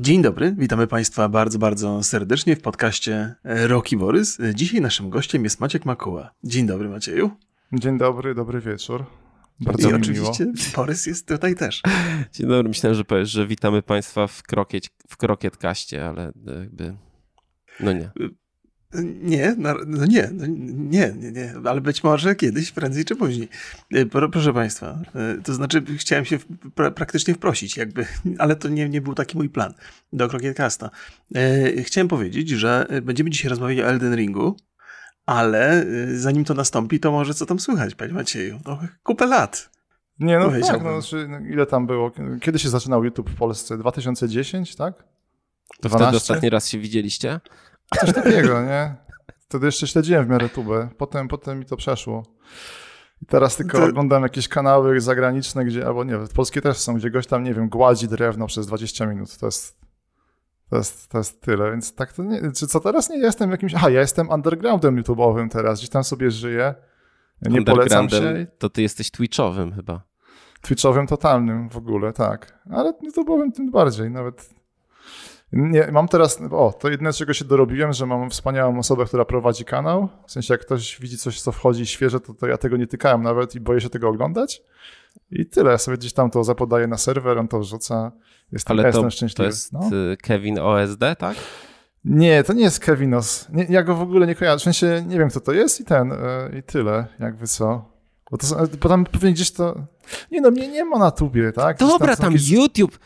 Dzień dobry, witamy Państwa bardzo, bardzo serdecznie w podcaście Roki Borys. Dzisiaj naszym gościem jest Maciek Makuła. Dzień dobry Macieju. Dzień dobry, dobry wieczór. Bardzo I mi oczywiście miło. Borys jest tutaj też. Dzień dobry, myślałem, że powiesz, że witamy Państwa w, krokiet, w Krokietkaście, ale jakby... No nie. Nie, no, no nie, no nie, nie, nie, ale być może kiedyś, prędzej czy później. E, proszę Państwa, e, to znaczy chciałem się pra praktycznie wprosić, jakby, ale to nie, nie był taki mój plan do Krokietkasta. E, chciałem powiedzieć, że będziemy dzisiaj rozmawiać o Elden Ringu, ale zanim to nastąpi, to może co tam słychać, Panie Macieju? No, kupę lat. Nie, no tak, no, znaczy, no, ile tam było? Kiedy się zaczynał YouTube w Polsce? 2010, tak? To 12? wtedy ostatni raz się widzieliście? Coś takiego, nie? Wtedy jeszcze śledziłem w miarę tubę. Potem, potem mi to przeszło. I teraz tylko to... oglądam jakieś kanały zagraniczne, gdzie, albo nie, polskie też są, gdzie gość tam, nie wiem, gładzi drewno przez 20 minut. To jest, to jest, to jest tyle, więc tak to nie, czy co teraz nie jestem jakimś, aha, ja jestem undergroundem YouTube'owym teraz, gdzieś tam sobie żyję. Nie polecam się. To ty jesteś Twitchowym chyba. Twitchowym totalnym w ogóle, tak. Ale YouTube'owym tym bardziej, nawet nie, mam teraz, o, to jedyne, czego się dorobiłem, że mam wspaniałą osobę, która prowadzi kanał. W sensie, jak ktoś widzi coś, co wchodzi świeże, to, to ja tego nie tykałem nawet i boję się tego oglądać. I tyle. Ja sobie gdzieś tam to zapodaję na serwer, on to wrzuca. Jestem, Ale to, szczęśliwy. to jest no. Y, Kevin OSD, tak? Nie, to nie jest Kevinos. Nie, ja go w ogóle nie kojarzę. W sensie nie wiem, kto to jest i ten, yy, i tyle, jakby co. Bo, to, bo tam pewnie gdzieś to... Nie no, mnie nie ma na tubie, tak? Gdzieś Dobra, tam, tam jakieś... YouTube...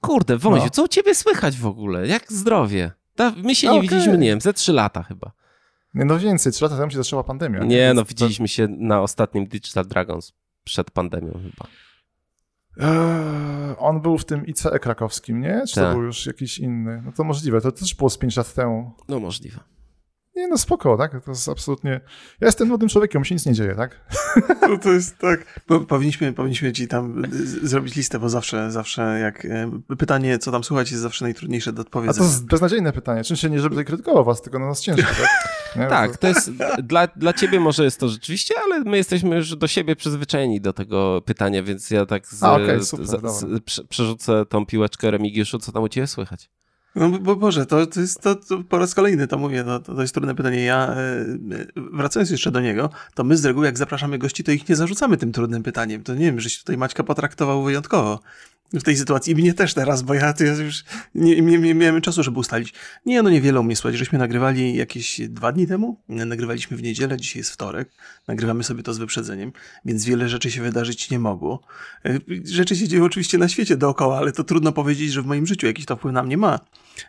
Kurde, Wąziu, no. co u ciebie słychać w ogóle? Jak zdrowie? My się nie okay. widzieliśmy, nie wiem, ze trzy lata chyba. Nie, no więcej, trzy lata temu się zaczęła pandemia. Nie, no widzieliśmy to... się na ostatnim Digital Dragons przed pandemią chyba. Eee, on był w tym ICE krakowskim, nie? Czy to tak. był już jakiś inny? No to możliwe, to też było z pięć lat temu. No możliwe. Nie, no spoko, tak? To jest absolutnie... Ja jestem młodym człowiekiem, mi się nic nie dzieje, tak? No to jest tak... Bo powinniśmy, powinniśmy ci tam zrobić listę, bo zawsze, zawsze jak... E, pytanie, co tam słuchać, jest zawsze najtrudniejsze do odpowiedzenia. A to jest beznadziejne pytanie. Czym się nie, żeby krytykował was, tylko na nas ciężko, tak? Nie? tak, to jest... Dla, dla ciebie może jest to rzeczywiście, ale my jesteśmy już do siebie przyzwyczajeni do tego pytania, więc ja tak z, A, okay, super, z, z, przerzucę tą piłeczkę Remigiuszu, co tam u ciebie słychać? No bo Boże, to, to jest to, to, po raz kolejny to mówię, no, to, to jest trudne pytanie. Ja e, wracając jeszcze do niego, to my z reguły jak zapraszamy gości, to ich nie zarzucamy tym trudnym pytaniem. To nie wiem, żeś tutaj Maćka potraktował wyjątkowo w tej sytuacji. I mnie też teraz, bo ja, ja już nie, nie, nie, miałem czasu, żeby ustalić. Nie, no niewiele u mnie słuchać. Żeśmy nagrywali jakieś dwa dni temu. Nagrywaliśmy w niedzielę, dzisiaj jest wtorek. Nagrywamy sobie to z wyprzedzeniem, więc wiele rzeczy się wydarzyć nie mogło. E, rzeczy się dzieją oczywiście na świecie dookoła, ale to trudno powiedzieć, że w moim życiu jakiś to wpływ na mnie ma.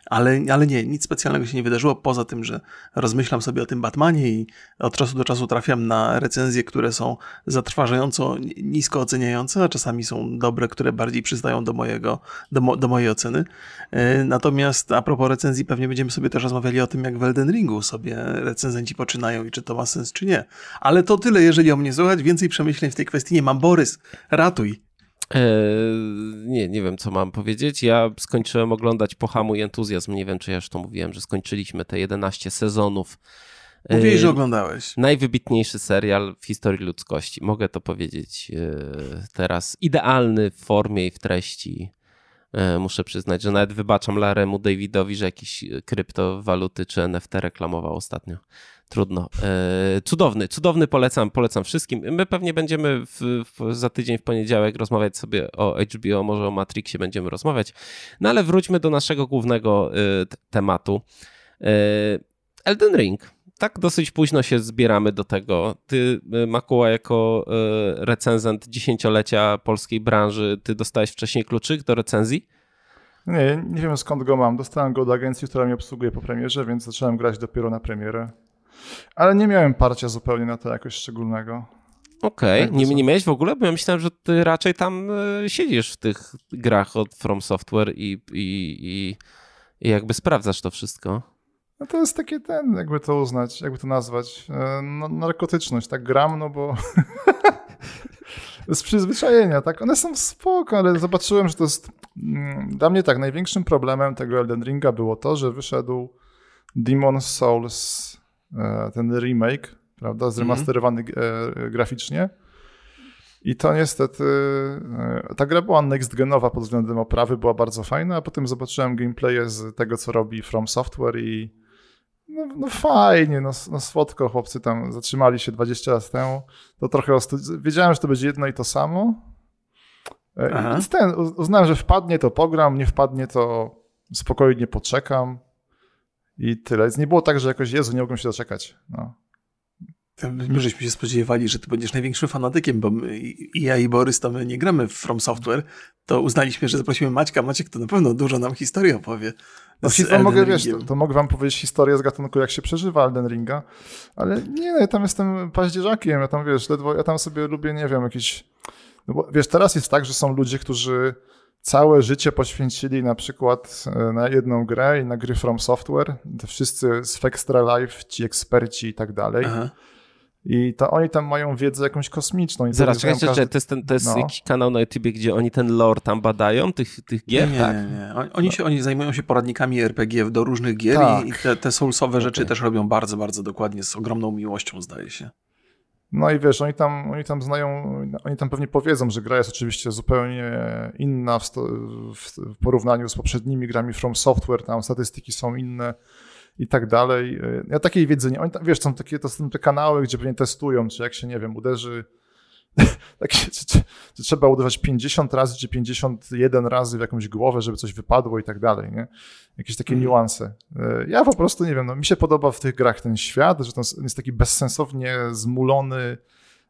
Ale, ale nie, nic specjalnego się nie wydarzyło, poza tym, że rozmyślam sobie o tym Batmanie i od czasu do czasu trafiam na recenzje, które są zatrważająco nisko oceniające, a czasami są dobre, które bardziej przystają do, mojego, do, mo, do mojej oceny. E, natomiast a propos recenzji, pewnie będziemy sobie też rozmawiali o tym, jak w Elden Ringu sobie recenzenci poczynają i czy to ma sens, czy nie. Ale to tyle, jeżeli o mnie słuchać. Więcej przemyśleń w tej kwestii nie mam. Borys, ratuj. Eee, nie, nie wiem, co mam powiedzieć. Ja skończyłem oglądać Pohamuj Entuzjazm. Nie wiem, czy ja już to mówiłem, że skończyliśmy te 11 sezonów. Mówiłeś, eee, że oglądałeś. Najwybitniejszy serial w historii ludzkości. Mogę to powiedzieć eee, teraz. Idealny w formie i w treści. Eee, muszę przyznać, że nawet wybaczam Laremu Davidowi, że jakieś kryptowaluty czy NFT reklamował ostatnio trudno. E, cudowny, cudowny polecam, polecam wszystkim. My pewnie będziemy w, w, za tydzień w poniedziałek rozmawiać sobie o HBO, może o Matrixie będziemy rozmawiać. No ale wróćmy do naszego głównego e, tematu. E, Elden Ring. Tak dosyć późno się zbieramy do tego. Ty, Makuła, jako recenzent dziesięciolecia polskiej branży, ty dostałeś wcześniej kluczyk do recenzji? Nie, nie wiem skąd go mam. Dostałem go od agencji, która mnie obsługuje po premierze, więc zacząłem grać dopiero na premierę. Ale nie miałem parcia zupełnie na to jakoś szczególnego. Okej, okay. nie, nie miałeś w ogóle? Bo ja myślałem, że ty raczej tam e, siedzisz w tych grach od From Software i, i, i, i jakby sprawdzasz to wszystko. No to jest takie ten, jakby to uznać, jakby to nazwać, e, no, narkotyczność, tak gram, no bo z przyzwyczajenia, tak, one są spoko, ale zobaczyłem, że to jest, mm, dla mnie tak, największym problemem tego Elden Ringa było to, że wyszedł Demon Souls E, ten remake, prawda, zremasterowany mm. graficznie. I to niestety, ta gra była next-genowa pod względem oprawy, była bardzo fajna, a potem zobaczyłem gameplaye z tego, co robi From Software i no, no fajnie, no, no słodko chłopcy tam zatrzymali się 20 lat temu. To trochę wiedziałem, że to będzie jedno i to samo. E, Aha. Więc ten, uznałem, że wpadnie to pogram, nie wpadnie to spokojnie poczekam i tyle. Więc nie było tak, że jakoś Jezu, nie mogłem się doczekać. No. My żeśmy się spodziewali, że ty będziesz największym fanatykiem, bo my, i ja i Borys to my nie gramy w From Software, to uznaliśmy, że zaprosimy Maćka. Maciek to na pewno dużo nam historii opowie. No, to mogę, wiesz, to, to, mogę wam powiedzieć historię z gatunku, jak się przeżywa Elden Ringa, ale nie, no, ja tam jestem paździerzakiem, ja tam, wiesz, ledwo, ja tam sobie lubię, nie wiem, jakiś... No bo, wiesz, teraz jest tak, że są ludzie, którzy całe życie poświęcili na przykład e, na jedną grę i na gry From Software, wszyscy z Extra Life, ci eksperci i tak dalej. Aha. I to oni tam mają wiedzę jakąś kosmiczną. I Zaraz, czekajcie, każdy... to jest, ten, to jest no. jakiś kanał na YouTubie, gdzie oni ten lore tam badają, tych, tych gier? Nie, tak. nie, nie. Oni, się, oni zajmują się poradnikami RPG do różnych gier tak. i te, te soulsowe rzeczy okay. też robią bardzo, bardzo dokładnie, z ogromną miłością, zdaje się. No i wiesz, oni tam, oni tam znają, oni tam pewnie powiedzą, że gra jest oczywiście zupełnie inna w, w, porównaniu z poprzednimi grami From Software, tam statystyki są inne i tak dalej. Ja takiej wiedzy nie, oni tam, wiesz, są takie, to są te kanały, gdzie pewnie testują, czy jak się, nie wiem, uderzy tak, czy, czy, czy, trzeba uderzyć 50 razy, czy 51 razy w jakąś głowę, żeby coś wypadło i tak dalej, nie? Jakieś takie mm. niuanse. E, ja po prostu nie wiem, no, mi się podoba w tych grach ten świat, że to jest taki bezsensownie zmulony,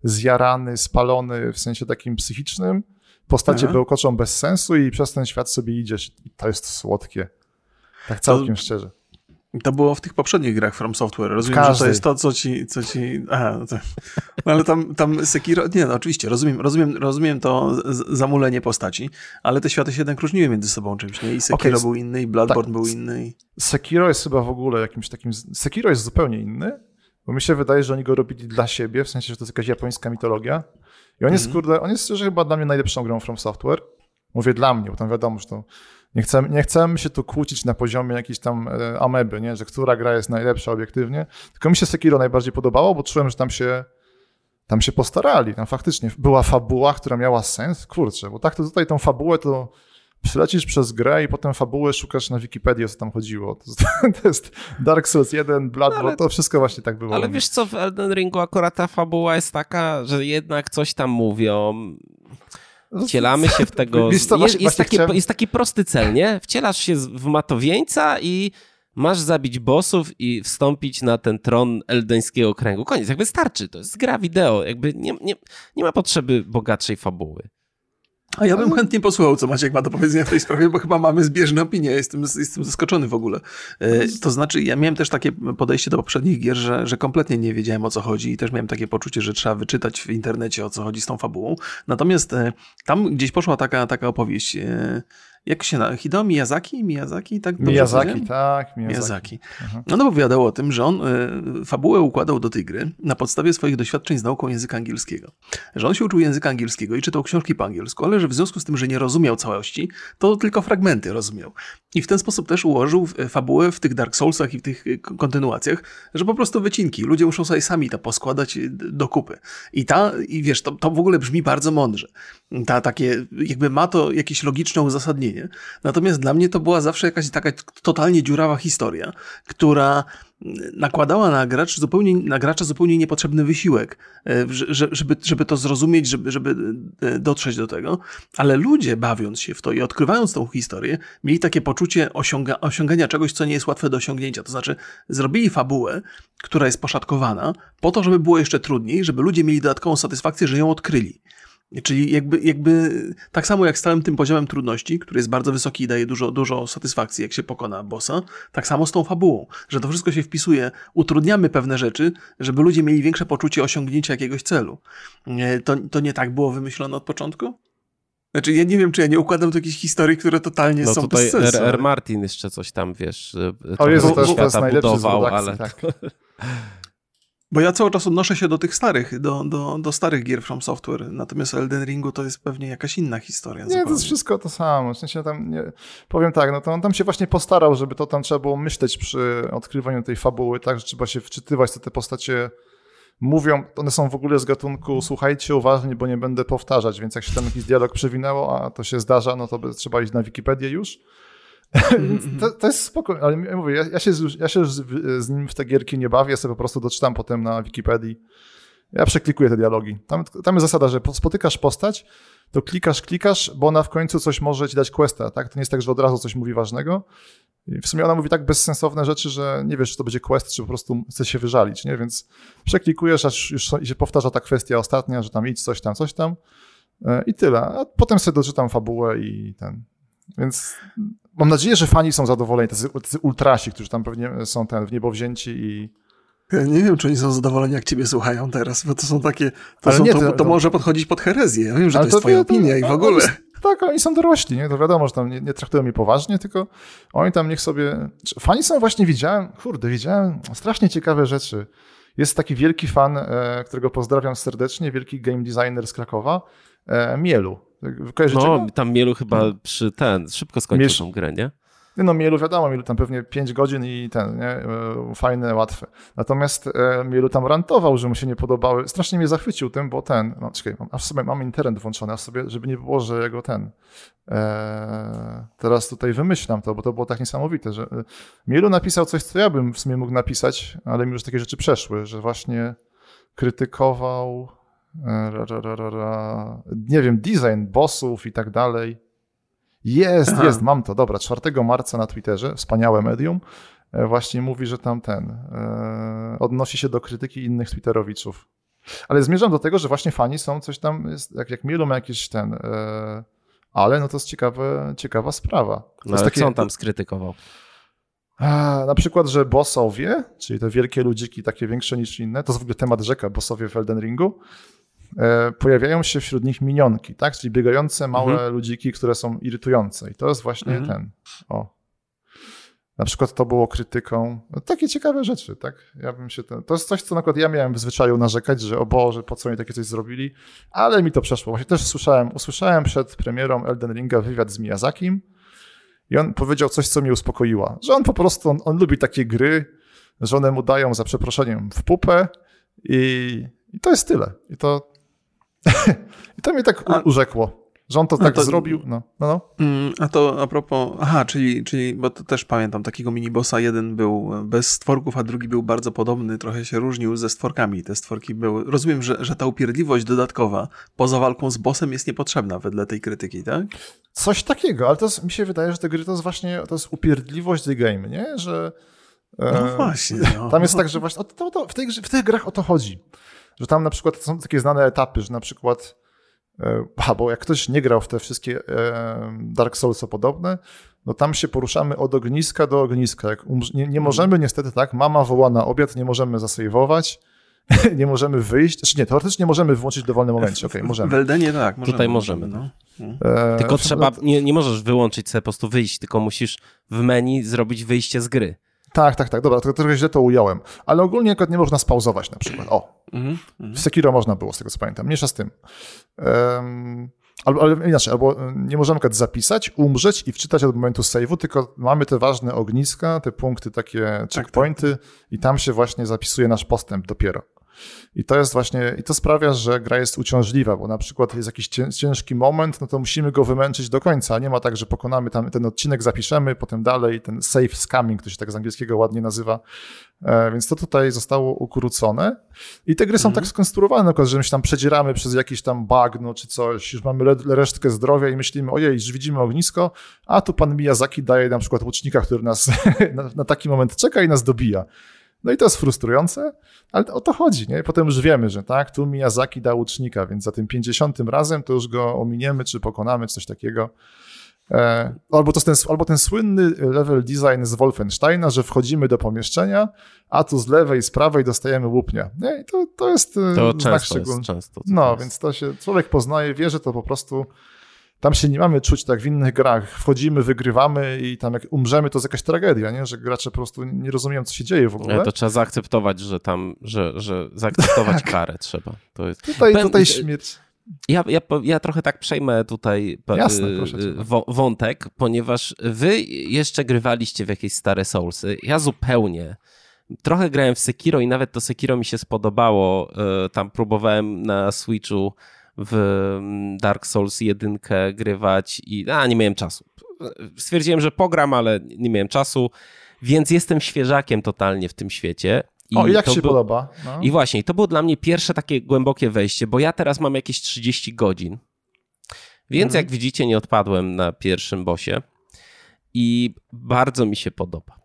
zjarany, spalony w sensie takim psychicznym. Postacie Aha. bełkoczą bez sensu i przez ten świat sobie idziesz i to jest słodkie. Tak całkiem to, szczerze. To było w tych poprzednich grach From Software. Rozumiem, że to jest to, co ci... Co ci aha, no, to, no ale tam, tam Sekiro... Nie, no oczywiście, rozumiem, rozumiem, rozumiem to zamulenie postaci, ale te światy się jednak różniły między sobą czymś, nie? I Sekiro okay, był inny, i Bloodborne tak, był inny. Sekiro jest chyba w ogóle jakimś takim... Sekiro jest zupełnie inny, bo mi się wydaje, że oni go robili dla siebie, w sensie, że to jest jakaś japońska mitologia. I on jest, mm -hmm. kurde, on jest szczerze chyba dla mnie najlepszą grą From Software. Mówię dla mnie, bo tam wiadomo, że to nie chcemy, nie chcemy się tu kłócić na poziomie jakiejś tam e, ameby, nie? że która gra jest najlepsza obiektywnie. Tylko mi się Sekiro najbardziej podobało, bo czułem, że tam się, tam się postarali. Tam faktycznie była fabuła, która miała sens. Kurczę, bo tak to tutaj tą fabułę to przylecisz przez grę i potem fabułę szukasz na Wikipedii, o co tam chodziło. To, to jest Dark Souls 1, Bloodborne, no to wszystko właśnie tak było. Ale wiesz co, w Elden Ringu akurat ta fabuła jest taka, że jednak coś tam mówią, Wcielamy się w tego. jest, jest, taki, jest taki prosty cel, nie? Wcielasz się w matowieńca i masz zabić bossów i wstąpić na ten tron eldeńskiego kręgu. Koniec, jakby starczy. To jest gra wideo. Jakby nie, nie, nie ma potrzeby bogatszej fabuły. A ja bym chętnie posłuchał, co Maciek ma do powiedzenia w tej sprawie, bo chyba mamy zbieżne opinie. Jestem, jestem zaskoczony w ogóle. E, to znaczy, ja miałem też takie podejście do poprzednich gier, że, że kompletnie nie wiedziałem o co chodzi i też miałem takie poczucie, że trzeba wyczytać w internecie o co chodzi z tą fabułą. Natomiast e, tam gdzieś poszła taka, taka opowieść e, jak się na Hideo Miyazaki? Miyazaki, tak? Miyazaki, tak. Miyazaki. Miyazaki. Mhm. No, no opowiadał o tym, że on y, fabułę układał do tej gry na podstawie swoich doświadczeń z nauką języka angielskiego. Że on się uczył języka angielskiego i czytał książki po angielsku, ale że w związku z tym, że nie rozumiał całości, to tylko fragmenty rozumiał. I w ten sposób też ułożył e, fabułę w tych Dark Soulsach i w tych e, kontynuacjach, że po prostu wycinki. Ludzie muszą sobie sami to poskładać do kupy. I ta, i wiesz, to, to w ogóle brzmi bardzo mądrze. Ta takie, jakby ma to jakieś logiczne uzasadnienie. Natomiast dla mnie to była zawsze jakaś taka totalnie dziurawa historia, która nakładała na, gracz zupełnie, na gracza zupełnie niepotrzebny wysiłek, e, żeby, żeby to zrozumieć, żeby, żeby e, dotrzeć do tego, ale ludzie bawiąc się w to i odkrywając tą historię, mieli takie poczucie osiąga, osiągania czegoś, co nie jest łatwe do osiągnięcia. To znaczy, zrobili fabułę, która jest poszatkowana, po to, żeby było jeszcze trudniej, żeby ludzie mieli dodatkową satysfakcję, że ją odkryli. Czyli jakby, jakby tak samo jak z całym tym poziomem trudności, który jest bardzo wysoki i daje dużo, dużo satysfakcji, jak się pokona bossa, tak samo z tą fabułą, że to wszystko się wpisuje, utrudniamy pewne rzeczy, żeby ludzie mieli większe poczucie osiągnięcia jakiegoś celu. To, to nie tak było wymyślone od początku? Znaczy, ja nie wiem, czy ja nie układam tu jakichś historii, które totalnie no, są tutaj bez sensu. R. R. Martin jeszcze coś tam, wiesz, o Jezu, to, to jest najlepszy budował, ale... Tak. Bo ja cały czas odnoszę się do tych starych, do, do, do starych gier From Software, natomiast Elden Ringu to jest pewnie jakaś inna historia. Nie, zupełnie. to jest wszystko to samo. W sensie tam, nie, powiem tak, no to on tam się właśnie postarał, żeby to tam trzeba było myśleć przy odkrywaniu tej fabuły, tak, że trzeba się wczytywać, co te postacie mówią, one są w ogóle z gatunku słuchajcie uważnie, bo nie będę powtarzać, więc jak się tam jakiś dialog przewinęło, a to się zdarza, no to trzeba iść na Wikipedię już. To, to, jest spokojne, ale ja mówię, ja, ja, się, ja się z, z, nim w te gierki nie bawię, ja sobie po prostu doczytam potem na Wikipedii. Ja przeklikuję te dialogi. Tam, tam jest zasada, że spotykasz postać, to klikasz, klikasz, bo ona w końcu coś może ci dać questa, tak? To nie jest tak, że od razu coś mówi ważnego. I w sumie ona mówi tak bezsensowne rzeczy, że nie wiesz, czy to będzie quest, czy po prostu chce się wyżalić, nie? Więc przeklikujesz, aż już się powtarza ta kwestia ostatnia, że tam idź, coś tam, coś tam e, i tyle. A potem sobie doczytam fabułę i ten. Więc mam nadzieję, że fani są zadowoleni, tacy, tacy ultrasi, którzy tam pewnie są ten w niebo wzięci i ja nie wiem, czy oni są zadowoleni, jak ciebie słuchają teraz, bo to są takie. To, są, nie, to, to, to, może podchodzić pod herezję. Ja wiem, że to jest twoja opinia i w ogóle. Tak, oni są dorośli, nie? To wiadomo, że tam nie, nie, traktują mnie poważnie, tylko oni tam niech sobie... Fani są właśnie, widziałem, kurde, widziałem strasznie ciekawe rzeczy. Jest taki wielki fan, e, którego pozdrawiam serdecznie, wielki game designer z Krakowa, e, Mielu. Kojarzycie no, go? tam Mielu chyba przy ten, szybko skończył Miesz... tą grę, nie? No Mielu wiadomo, Mielu tam pewnie 5 godzin i ten, nie? E, fajne, łatwe. Natomiast e, Mielu tam rantował, że mu się nie podobały. Strasznie mnie zachwycił tym, bo ten, no czekaj, a w sobie mam internet włączony, a w sobie, żeby nie było, że jego ten, e, teraz tutaj wymyślam to, bo to było tak niesamowite, że e, Mielu napisał coś, co ja bym w sumie mógł napisać, ale mi już takie rzeczy przeszły, że właśnie krytykował ra, ra, ra, nie wiem, design bossów i tak dalej. Jest, Aha. jest, mam to. Dobra, 4 marca na Twitterze, wspaniałe medium, e, właśnie mówi, że tam ten e, odnosi się do krytyki innych Twitterowiczów. Ale zmierzam do tego, że właśnie fani są coś tam, jest, jak, jak Mielu ma jakiś ten, e, ale no to jest ciekawe, ciekawa sprawa. No ale takie, co on tam skrytykował? Na przykład, że bossowie, czyli te wielkie ludziki, takie większe niż inne, to jest w ogóle temat rzeka, bossowie w Elden Ringu, E, pojawiają się wśród nich minionki, tak? Czyli biegające małe mhm. ludziki, które są irytujące. I to jest właśnie mhm. ten. O. Na przykład to było krytyką. No, takie ciekawe rzeczy, tak? Ja bym się ten, to jest coś, co na przykład ja miałem w zwyczaju narzekać, że o Boże, po co oni takie coś zrobili, ale mi to przeszło. Właśnie też słyszałem, usłyszałem przed premierą Elden Ringa wywiad z Miyazakim i on powiedział coś, co mnie uspokoiło, że on po prostu, on, on lubi takie gry, że one mu dają za przeproszeniem w pupę i, i to jest tyle. I to I to mnie tak a, urzekło, że on to tak to, zrobił. No, no, no. Mm, a to a propos, aha, czyli, czyli, bo to też pamiętam, takiego minibossa jeden był bez stworków, a drugi był bardzo podobny, trochę się różnił ze stworkami. Te stworki były, rozumiem, że, że ta upierdliwość dodatkowa poza walką z bossem jest niepotrzebna wedle tej krytyki, tak? Coś takiego, ale to jest, mi się wydaje, że te gry to jest właśnie, to jest upierdliwość the game, nie? Że no właśnie. No. Tam jest tak, że właśnie to, to, w, tej, w tych grach o to chodzi że tam na przykład są takie znane etapy, że na przykład e, a, bo jak ktoś nie grał w te wszystkie e, Dark Souls podobne, no tam się poruszamy od ogniska do ogniska. Jak nie, nie możemy niestety tak, mama woła na obiad, nie możemy zasejwować, nie możemy wyjść, znaczy nie, teoretycznie możemy wyłączyć w dowolnym momencie, okej, okay, możemy. W Eldenie tak, możemy, Tutaj możemy, no. E, tylko trzeba, nie, nie możesz wyłączyć sobie po prostu wyjść, tylko musisz w menu zrobić wyjście z gry. Tak, tak, tak, dobra, to trochę źle to ująłem. Ale ogólnie nie można spauzować na przykład. O, mm -hmm. w Sekiro można było, z tego co pamiętam. Mniejsza z tym. Um, albo, ale inaczej, albo nie możemy zapisać, umrzeć i wczytać od momentu save'u, tylko mamy te ważne ogniska, te punkty, takie checkpointy tak, tak. i tam się właśnie zapisuje nasz postęp dopiero. I to jest właśnie, i to sprawia, że gra jest uciążliwa, bo na przykład jest jakiś ciężki moment, no to musimy go wymęczyć do końca. Nie ma tak, że pokonamy tam ten odcinek, zapiszemy, potem dalej, ten safe scamming, to się tak z angielskiego ładnie nazywa. E, więc to tutaj zostało ukrócone. I te gry są mhm. tak skonstruowane, przykład, że my się tam przedzieramy przez jakiś tam bagno czy coś, już mamy resztkę zdrowia i myślimy, ojej, że widzimy ognisko, a tu pan Miyazaki daje na przykład łucznika, który nas na, na taki moment czeka i nas dobija. No i to jest frustrujące, ale o to chodzi, nie? Potem już wiemy, że tak, tu Miyazaki dał łucznika, więc za tym 50 razem to już go ominiemy, czy pokonamy, czy coś takiego. E, albo, to ten, albo ten słynny level design z Wolfensteina, że wchodzimy do pomieszczenia, a tu z lewej, z prawej dostajemy łupnia. Nie? I to, to jest e, to często jest, często. No, więc to się człowiek poznaje, wie, że to po prostu tam się nie mamy czuć tak w innych grach. Wchodzimy, wygrywamy i tam jak umrzemy, to jest jakaś tragedia, nie? że gracze po prostu nie rozumieją, co się dzieje w ogóle. to trzeba zaakceptować, że tam, że, że zaakceptować tak. karę trzeba. To jest... Tutaj, tutaj śmierć. Ja, ja, ja trochę tak przejmę tutaj Jasne, wątek, ponieważ wy jeszcze grywaliście w jakieś stare Soulsy. Ja zupełnie Trochę grałem w Sekiro i nawet to Sekiro mi się spodobało. E, tam próbowałem na Switchu w mm, Dark Souls 1 grywać i a, nie miałem czasu. Stwierdziłem, że pogram, ale nie miałem czasu, więc jestem świeżakiem totalnie w tym świecie. I o, jak się był... podoba? No. I właśnie, to było dla mnie pierwsze takie głębokie wejście, bo ja teraz mam jakieś 30 godzin. Więc mhm. jak widzicie, nie odpadłem na pierwszym bosie i bardzo mi się podoba.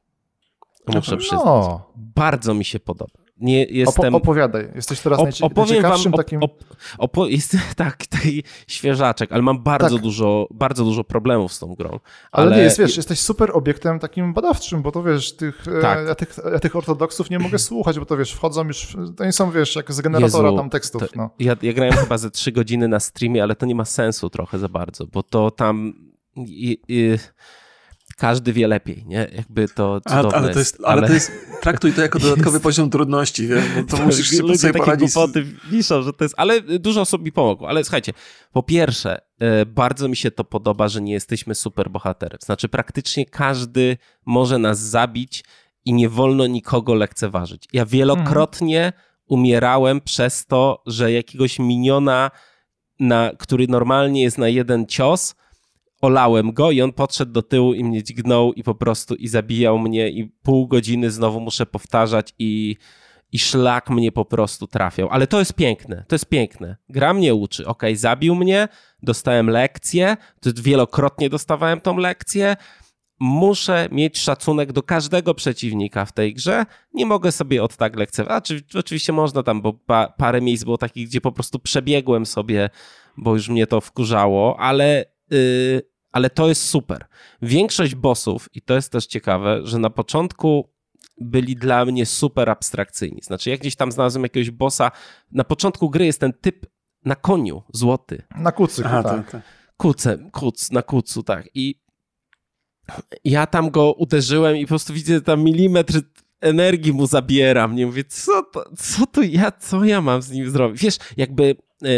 Muszę no. przyznać. Bardzo mi się podoba. Nie jestem... opowiadaj, jesteś teraz op opowiem wam, takim... Op opo jest tak, taki świeżaczek, ale mam bardzo, tak. dużo, bardzo dużo problemów z tą grą. Ale... ale nie, jest, wiesz, jesteś super obiektem takim badawczym, bo to wiesz, tych, e, tak. ja, tych, ja tych ortodoksów nie mogę słuchać, bo to wiesz, wchodzą już, to nie są, wiesz, jak z generatora Jezu, tam tekstów. To, no. ja, ja grałem chyba ze trzy godziny na streamie, ale to nie ma sensu trochę za bardzo, bo to tam... I, i, każdy wie lepiej, nie? Jakby to cudowne ale, to jest, ale... ale to jest, traktuj to jako dodatkowy jest... poziom trudności? Bo to musisz sobie, sobie poradzić. Głupoty wiszą, że to jest, ale dużo osób mi pomogło. Ale słuchajcie, po pierwsze, e, bardzo mi się to podoba, że nie jesteśmy super bohaterem. Znaczy praktycznie każdy może nas zabić i nie wolno nikogo lekceważyć. Ja wielokrotnie hmm. umierałem przez to, że jakiegoś miniona, na, który normalnie jest na jeden cios, olałem go i on podszedł do tyłu i mnie dźgnął i po prostu i zabijał mnie i pół godziny znowu muszę powtarzać i, i szlak mnie po prostu trafiał. Ale to jest piękne, to jest piękne. Gra mnie uczy. Ok, zabił mnie, dostałem lekcję, wielokrotnie dostawałem tą lekcję. Muszę mieć szacunek do każdego przeciwnika w tej grze. Nie mogę sobie od tak lekceważyć. Oczywiście można tam, bo pa, parę miejsc było takich, gdzie po prostu przebiegłem sobie, bo już mnie to wkurzało, ale yy, ale to jest super. Większość bossów, i to jest też ciekawe, że na początku byli dla mnie super abstrakcyjni. Znaczy, jak gdzieś tam znalazłem jakiegoś bossa, na początku gry jest ten typ na koniu, złoty. Na kucy, Aha, tak. tak. Kuce, kuc, na kucu, tak. I ja tam go uderzyłem i po prostu widzę tam milimetr energii mu zabieram. Nie mówię, co to, co to ja, co ja mam z nim zrobić? Wiesz, jakby yy,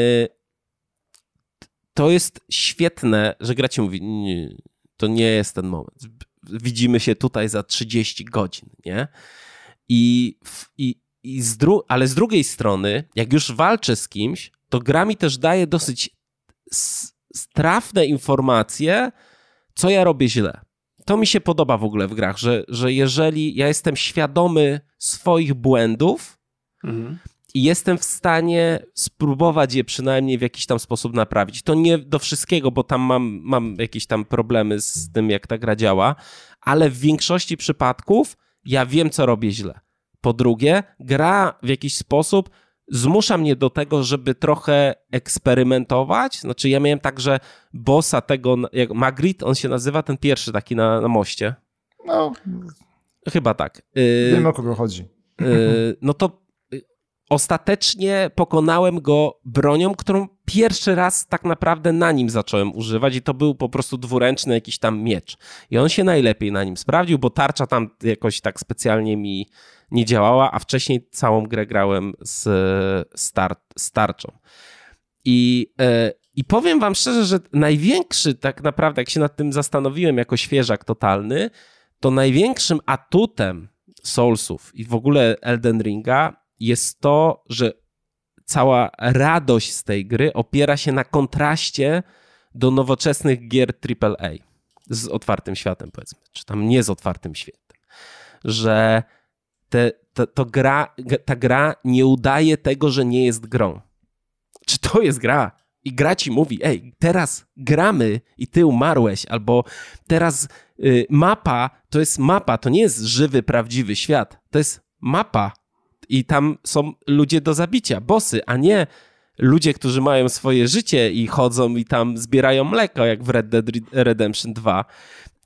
to jest świetne, że gra ci mówi, nie, to nie jest ten moment. Widzimy się tutaj za 30 godzin, nie? I, i, i z dru- ale z drugiej strony, jak już walczę z kimś, to gra mi też daje dosyć strafne informacje, co ja robię źle. To mi się podoba w ogóle w grach, że, że jeżeli ja jestem świadomy swoich błędów, mhm i jestem w stanie spróbować je przynajmniej w jakiś tam sposób naprawić. To nie do wszystkiego, bo tam mam, mam jakieś tam problemy z tym, jak ta gra działa, ale w większości przypadków ja wiem, co robię źle. Po drugie, gra w jakiś sposób zmusza mnie do tego, żeby trochę eksperymentować. Znaczy, ja miałem także bossa tego, jak Magritte, on się nazywa, ten pierwszy taki na, na moście. No. Chyba tak. Wiem, o kogo chodzi. Y, no to ostatecznie pokonałem go bronią, którą pierwszy raz tak naprawdę na nim zacząłem używać i to był po prostu dwuręczny jakiś tam miecz. I on się najlepiej na nim sprawdził, bo tarcza tam jakoś tak specjalnie mi nie działała, a wcześniej całą grę grałem z, star z tarczą. I, yy, I powiem wam szczerze, że największy tak naprawdę, jak się nad tym zastanowiłem jako świeżak totalny, to największym atutem Soulsów i w ogóle Elden Ringa jest to, że cała radość z tej gry opiera się na kontraście do nowoczesnych gier AAA z otwartym światem, powiedzmy, czy tam nie z otwartym światem. Że te, to, to gra, ta gra nie udaje tego, że nie jest grą. Czy to jest gra? I gra ci mówi, ej, teraz gramy i ty umarłeś, albo teraz y, mapa to jest mapa, to nie jest żywy, prawdziwy świat, to jest mapa, i tam są ludzie do zabicia, bossy, a nie ludzie, którzy mają swoje życie i chodzą i tam zbierają mleko, jak w Red Dead Redemption 2.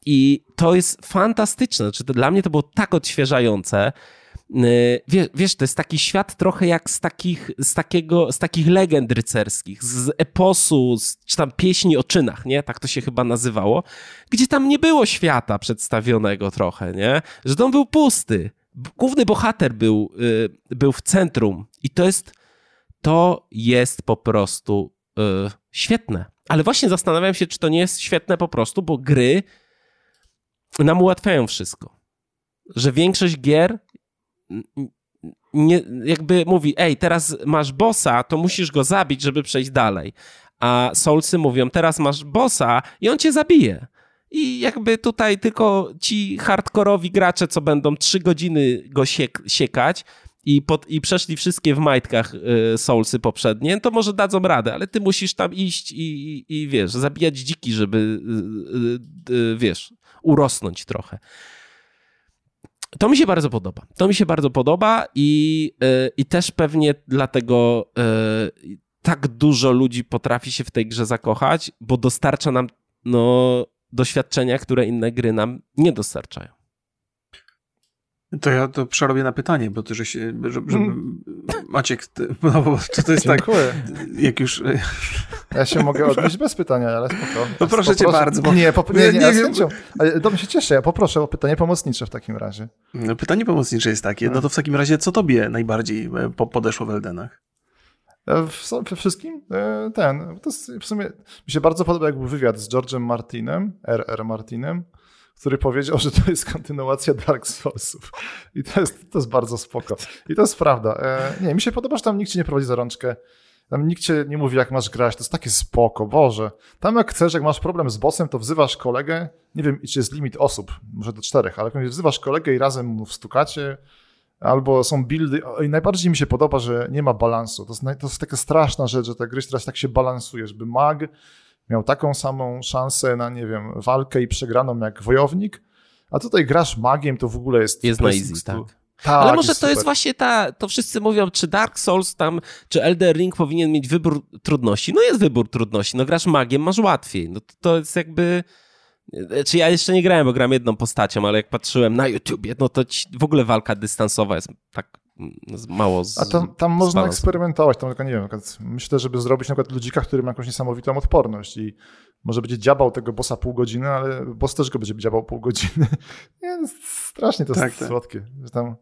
I to jest fantastyczne. Znaczy, to dla mnie to było tak odświeżające. Y, wiesz, wiesz, to jest taki świat trochę jak z takich, z takiego, z takich legend rycerskich, z eposu, z, czy tam pieśni o czynach, nie? Tak to się chyba nazywało, gdzie tam nie było świata przedstawionego trochę, nie? Że dom był pusty główny bohater był, y, był w centrum i to jest, to jest po prostu y, świetne. Ale właśnie zastanawiam się, czy to nie jest świetne po prostu, bo gry nam ułatwiają wszystko. Że większość gier nie, jakby mówi, ej, teraz masz bossa, to musisz go zabić, żeby przejść dalej. A Soulsy mówią, teraz masz bossa i on cię zabije. I jakby tutaj tylko ci hardkorowi gracze, co będą trzy godziny go siek siekać i, pod, i przeszli wszystkie w majtkach y, Soulsy poprzednie, to może dadzą radę, ale ty musisz tam iść i, i, i wiesz, zabijać dziki, żeby, y, y, wiesz, urosnąć trochę. To mi się bardzo podoba. To mi się bardzo podoba i, i też pewnie dlatego tak dużo ludzi potrafi się w tej grze zakochać, bo dostarcza nam no, doświadczenia, które inne gry nam nie dostarczają. To ja to przerobię na pytanie, bo to, że się, żeby, żeby mm. Maciek, no bo to, to jest tak, Dziękuję. tak, jak już... Ja się mogę odnieść bez pytania, ale spoko. No proszę cię bardzo. Bo... Nie, po, nie, nie, nie, nie wiem. Ale do mnie się cieszę, ja poproszę o pytanie pomocnicze w takim razie. No, pytanie pomocnicze jest takie, no to w takim razie co tobie najbardziej e, podeszło w Eldenach? E, we wszystkim e, ten, to w sumie mi się bardzo podoba jakby wywiad z George'em Martinem, R.R. Martinem, który powiedział, że to jest kontynuacja Dark Soulsów. I to jest, to jest bardzo spoko. I to jest prawda. E, nie, mi się podoba, że tam nikt ci nie prowadzi za rączkę. Tam nikt cię nie mówi, jak masz grać. To jest takie spoko, Boże. Tam jak chcesz, jak masz problem z bossem, to wzywasz kolegę. Nie wiem, czy jest limit osób, może do czterech, ale jak wzywasz kolegę i razem mu wstukacie, albo są buildy. I najbardziej mi się podoba, że nie ma balansu. To jest, to jest taka straszna rzecz, że ta gry teraz tak się balansuje, żeby mag miał taką samą szansę na, nie wiem, walkę i przegraną jak wojownik, a tutaj grasz magiem, to w ogóle jest... Jest na easy, tak. Tak, Ale może to super. jest właśnie ta, to wszyscy mówią, czy Dark Souls tam, czy Elder Ring powinien mieć wybór trudności. No jest wybór trudności, no grasz magiem, masz łatwiej. No to, to jest jakby... Czy ja jeszcze nie grałem, bo gram jedną postacią, ale jak patrzyłem na YouTubie, no to w ogóle walka dystansowa jest tak mało z, A tam, tam można eksperymentować, tam tylko nie wiem, myślę, żeby zrobić na przykład ludzika, który ma jakąś niesamowitą odporność i może będzie dziabał tego bossa pół godziny, ale boss też go będzie dziabał pół godziny. nie, no, strasznie to tak, jest tak. słodkie. Że tam,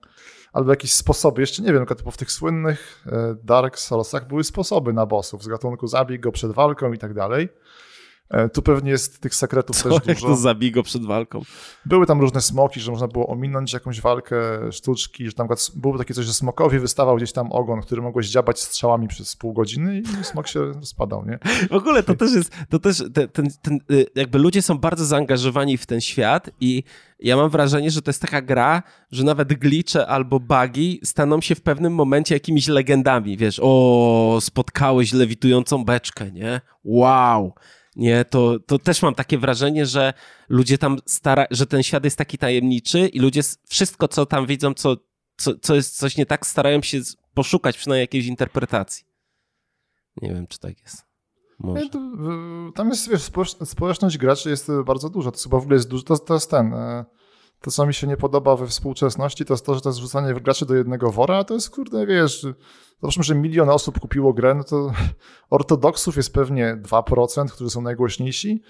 albo jakieś sposoby, jeszcze nie wiem, bo w tych słynnych e, Dark Soulsach były sposoby na bossów z gatunku zabij go przed walką i tak dalej. E, tu pewnie jest tych sekretów Co, też dużo. Jak to zabij go przed walką. Były tam różne smoki, że można było ominąć jakąś walkę, sztuczki, że tam było takie coś, że smokowi wystawał gdzieś tam ogon, który mogłeś dziabać strzałami przez pół godziny i smok się rozpadał, nie? W ogóle to też jest, to też ten, ten, ten, y, jakby ludzie są bardzo zaangażowani w ten świat i ja mam wrażenie, że to jest taka gra, że nawet glicze albo bugi staną się w pewnym momencie jakimiś legendami, wiesz, o, spotkałeś lewitującą beczkę, nie? Wow! Nie, to, to też mam takie wrażenie, że ludzie tam stara, że ten świat jest taki tajemniczy i ludzie wszystko, co tam widzą, co, co, co jest coś nie tak, starają się poszukać przynajmniej jakiejś interpretacji. Nie wiem, czy tak jest. Może. Tam jest, wiesz, społeczność graczy jest bardzo duża. To chyba w ogóle jest dużo. To, to jest ten. To, co mi się nie podoba we współczesności, to jest to, że to jest wrzucanie graczy do jednego wora, a to jest, kurde, wiesz, załóżmy, że milion osób kupiło grę, no to ortodoksów jest pewnie 2%, którzy są najgłośniejsi,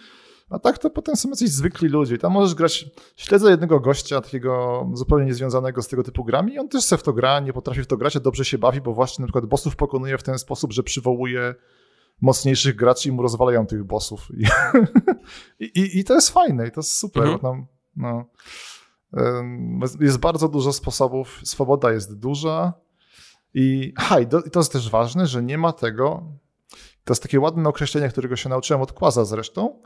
a tak to potem są jacyś zwykli ludzie. Tam możesz grać, śledzę jednego gościa, takiego zupełnie niezwiązanego z tego typu grami i on też se w to gra, nie potrafi w to grać, a dobrze się bawi, bo właśnie na przykład bossów pokonuje w ten sposób, że przywołuje mocniejszych graczy i mu rozwalają tych bossów. I, i, i to jest fajne i to jest super. Mhm. Tam, no. Jest bardzo dużo sposobów, swoboda jest duża i, ha, i, do, i to jest też ważne, że nie ma tego, to jest takie ładne określenie, którego się nauczyłem od Kłaza zresztą,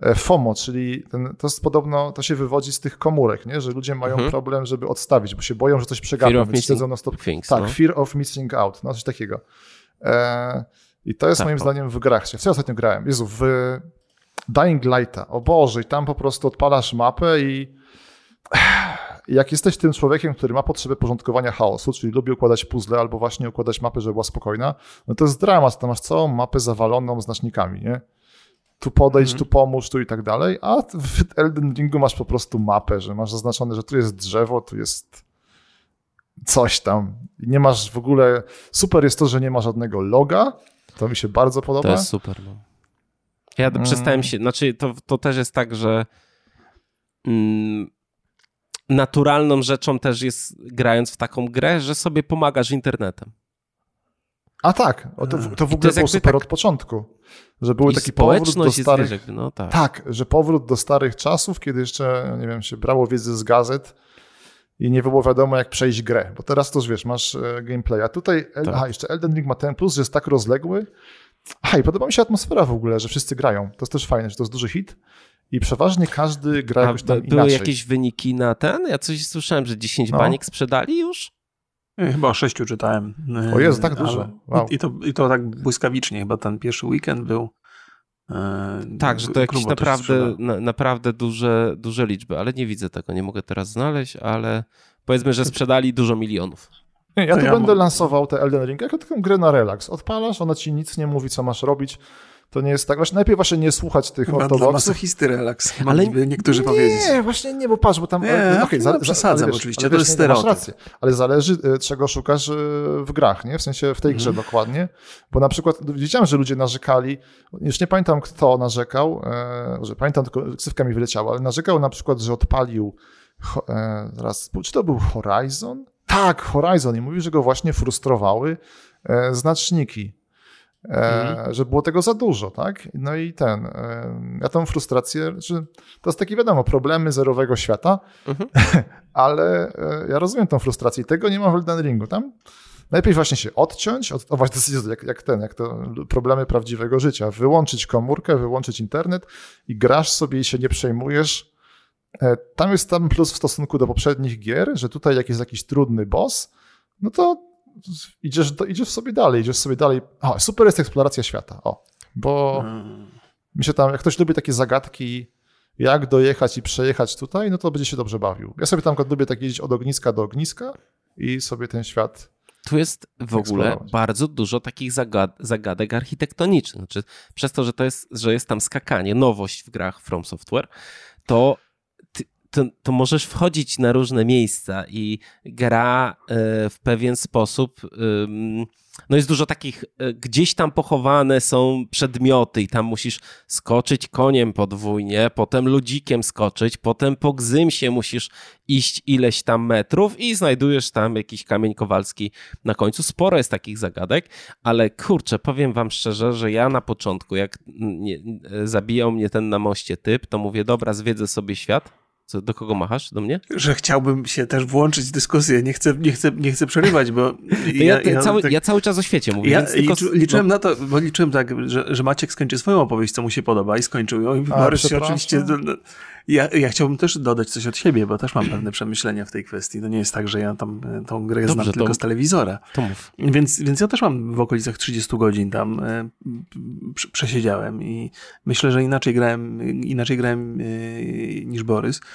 e, FOMO, czyli ten, to jest podobno, to się wywodzi z tych komórek, nie? że ludzie mają mhm. problem, żeby odstawić, bo się boją, że coś przegapią, więc siedzą na stop. Things, tak, no. fear of missing out, no coś takiego. E, I to jest tak, moim zdaniem w grach. Co ja ostatnio grałem? Jezu, w Dying Lighta, o Boże, i tam po prostu odpalasz mapę i jak jesteś tym człowiekiem, który ma potrzebę porządkowania chaosu, czyli lubi układać puzzle albo właśnie układać mapę, żeby była spokojna, no to jest dramat, to masz całą mapę zawaloną znacznikami, nie? Tu podejdź, mm. tu pomóż, tu i tak dalej, a w Elden Ringu masz po prostu mapę, że masz zaznaczone, że tu jest drzewo, tu jest coś tam. Nie masz w ogóle... Super jest to, że nie ma żadnego loga, to mi się bardzo podoba. To jest super, no. Ja mm. przestałem się, znaczy to, to też jest tak, że mm, naturalną rzeczą też jest, grając w taką grę, że sobie pomagasz internetem. A tak, to, to w ogóle to było super tak... od początku. Że był taki powrót do starych... Jakby, no tak. tak, że powrót do starych czasów, kiedy jeszcze, nie wiem, się brało wiedzę z gazet i nie było wiadomo, jak przejść grę, bo teraz to już wiesz, masz e, gameplay, a tutaj, tak. aha, jeszcze Elden Ring ma ten plus, że jest tak rozległy, aha, i podoba mi się atmosfera w ogóle, że wszyscy grają, to jest też fajne, że to jest duży hit, i przeważnie każdy gra jakoś tam były inaczej. jakieś wyniki na ten? Ja coś słyszałem, że 10 no. baniek sprzedali już? Chyba o sześciu czytałem. O Jezu, tak dużo. Wow. I, to, I to tak błyskawicznie, chyba ten pierwszy weekend był. E, tak, że to jakieś naprawdę, na, naprawdę duże, duże liczby, ale nie widzę tego, nie mogę teraz znaleźć, ale powiedzmy, że sprzedali dużo milionów. Nie, ja tu ja będę lansował te Elden Ring jako taką grę na relaks. Odpalasz, ona ci nic nie mówi, co masz robić. To nie jest tak. Właśnie najpierw właśnie nie słuchać tych Chyba ortodoksów. Dla masochisty relaks, ale niektórzy nie, powiedzieć. Nie, właśnie nie, bo patrz, bo tam... Nie, okay, no, przesadzam wiesz, oczywiście, to jest stereotyp. Masz rację, ale zależy, e, czego szukasz e, w grach, nie? W sensie w tej grze mm. dokładnie. Bo na przykład widziałem, że ludzie narzekali, już nie pamiętam kto narzekał, e, że pamiętam, tylko ksywka mi wyleciała, ale narzekał na przykład, że odpalił e, zaraz, czy to był Horizon? Tak, Horizon i mówił, że go właśnie frustrowały e, znaczniki mhm. że było tego za dużo, tak? No i ten, e, ja tą frustrację, że to jest takie wiadomo, problemy zerowego świata, mhm. ale e, ja rozumiem tą frustrację i tego nie ma w Elden Ringu. Tam najpierw właśnie się odciąć, od, o właśnie jak, jak ten, jak to problemy prawdziwego życia, wyłączyć komórkę, wyłączyć internet i grasz sobie i się nie przejmujesz. Tam jest tam plus w stosunku do poprzednich gier, że tutaj jak jest jakiś trudny boss, no to idziesz, idziesz sobie dalej, idziesz sobie dalej. O, super jest eksploracja świata, o, bo hmm. mi się tam, jak ktoś lubi takie zagadki, jak dojechać i przejechać tutaj, no to będzie się dobrze bawił. Ja sobie tam lubię tak jeździć od ogniska do ogniska i sobie ten świat tu jest w ogóle bardzo dużo takich zagad zagadek architektonicznych. Znaczy, przez to, że, to jest, że jest tam skakanie, nowość w grach From Software, to to, to możesz wchodzić na różne miejsca i gra e, w pewien sposób. No jest dużo takich, e, gdzieś tam pochowane są przedmioty i tam musisz skoczyć koniem podwójnie, potem ludzikiem skoczyć, potem po gzymsie musisz iść ileś tam metrów i znajdujesz tam jakiś kamień kowalski na końcu. Sporo jest takich zagadek, ale kurczę, powiem wam szczerze, że ja na początku, jak nie, zabijał mnie ten na moście typ, to mówię, dobra, zwiedzę sobie świat, co, do kogo machasz? Do mnie? Że chciałbym się też włączyć w dyskusję. Nie chcę, nie chcę, nie chcę przerywać, bo. Ja, ja, ja, cały, tak, ja, cały, czas o świecie mówię. Ja tylko, liczyłem no. na to, bo liczyłem tak, że, że Maciek skończy swoją opowieść, co mu się podoba, i skończył ją. I Borys się oczywiście. Ja, ja chciałbym też dodać coś od siebie, bo też mam pewne przemyślenia w tej kwestii. To nie jest tak, że ja tam e, tą grę Dobrze, znam to, tylko z telewizora. To mów. Więc, więc ja też mam w okolicach 30 godzin tam e, przesiedziałem i myślę, że inaczej grałem, inaczej grałem e, niż Borys.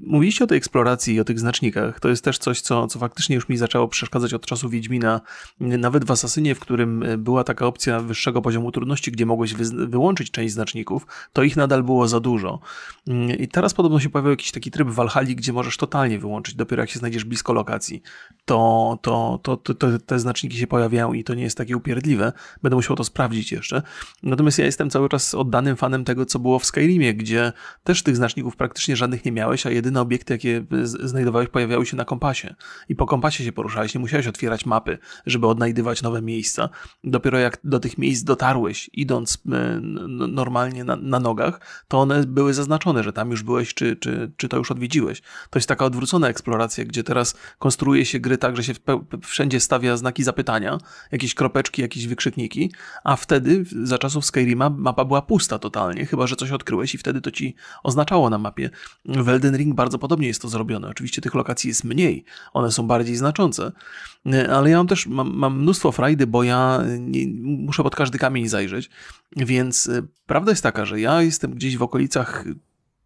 mówiliście o tej eksploracji i o tych znacznikach. To jest też coś, co, co faktycznie już mi zaczęło przeszkadzać od czasu Wiedźmina. Nawet w Asasynie, w którym była taka opcja wyższego poziomu trudności, gdzie mogłeś wy wyłączyć część znaczników, to ich nadal było za dużo. I teraz podobno się pojawił jakiś taki tryb w Valhalla, gdzie możesz totalnie wyłączyć, dopiero jak się znajdziesz blisko lokacji. To, to, to, to, to te znaczniki się pojawiają i to nie jest takie upierdliwe. Będę musiał to sprawdzić jeszcze. Natomiast ja jestem cały czas oddanym fanem tego, co było w Skyrimie, gdzie też tych znaczników praktycznie żadnych nie miałeś, a jedyne obiekty, jakie znajdowałeś, pojawiały się na kompasie. I po kompasie się poruszałeś, nie musiałeś otwierać mapy, żeby odnajdywać nowe miejsca. Dopiero jak do tych miejsc dotarłeś, idąc e, normalnie na, na nogach, to one były zaznaczone, że tam już byłeś, czy, czy, czy to już odwiedziłeś. To jest taka odwrócona eksploracja, gdzie teraz konstruuje się gry tak, że się wszędzie stawia znaki zapytania, jakieś kropeczki, jakieś wykrzykniki, a wtedy, za czasów Skyrima, mapa była pusta totalnie, chyba, że coś odkryłeś i wtedy to ci oznaczało na mapie. W Elden Ring bardzo podobnie jest to zrobione. Oczywiście tych lokacji jest mniej, one są bardziej znaczące, ale ja mam też mam, mam mnóstwo frajdy, bo ja nie, muszę pod każdy kamień zajrzeć, więc e, prawda jest taka, że ja jestem gdzieś w okolicach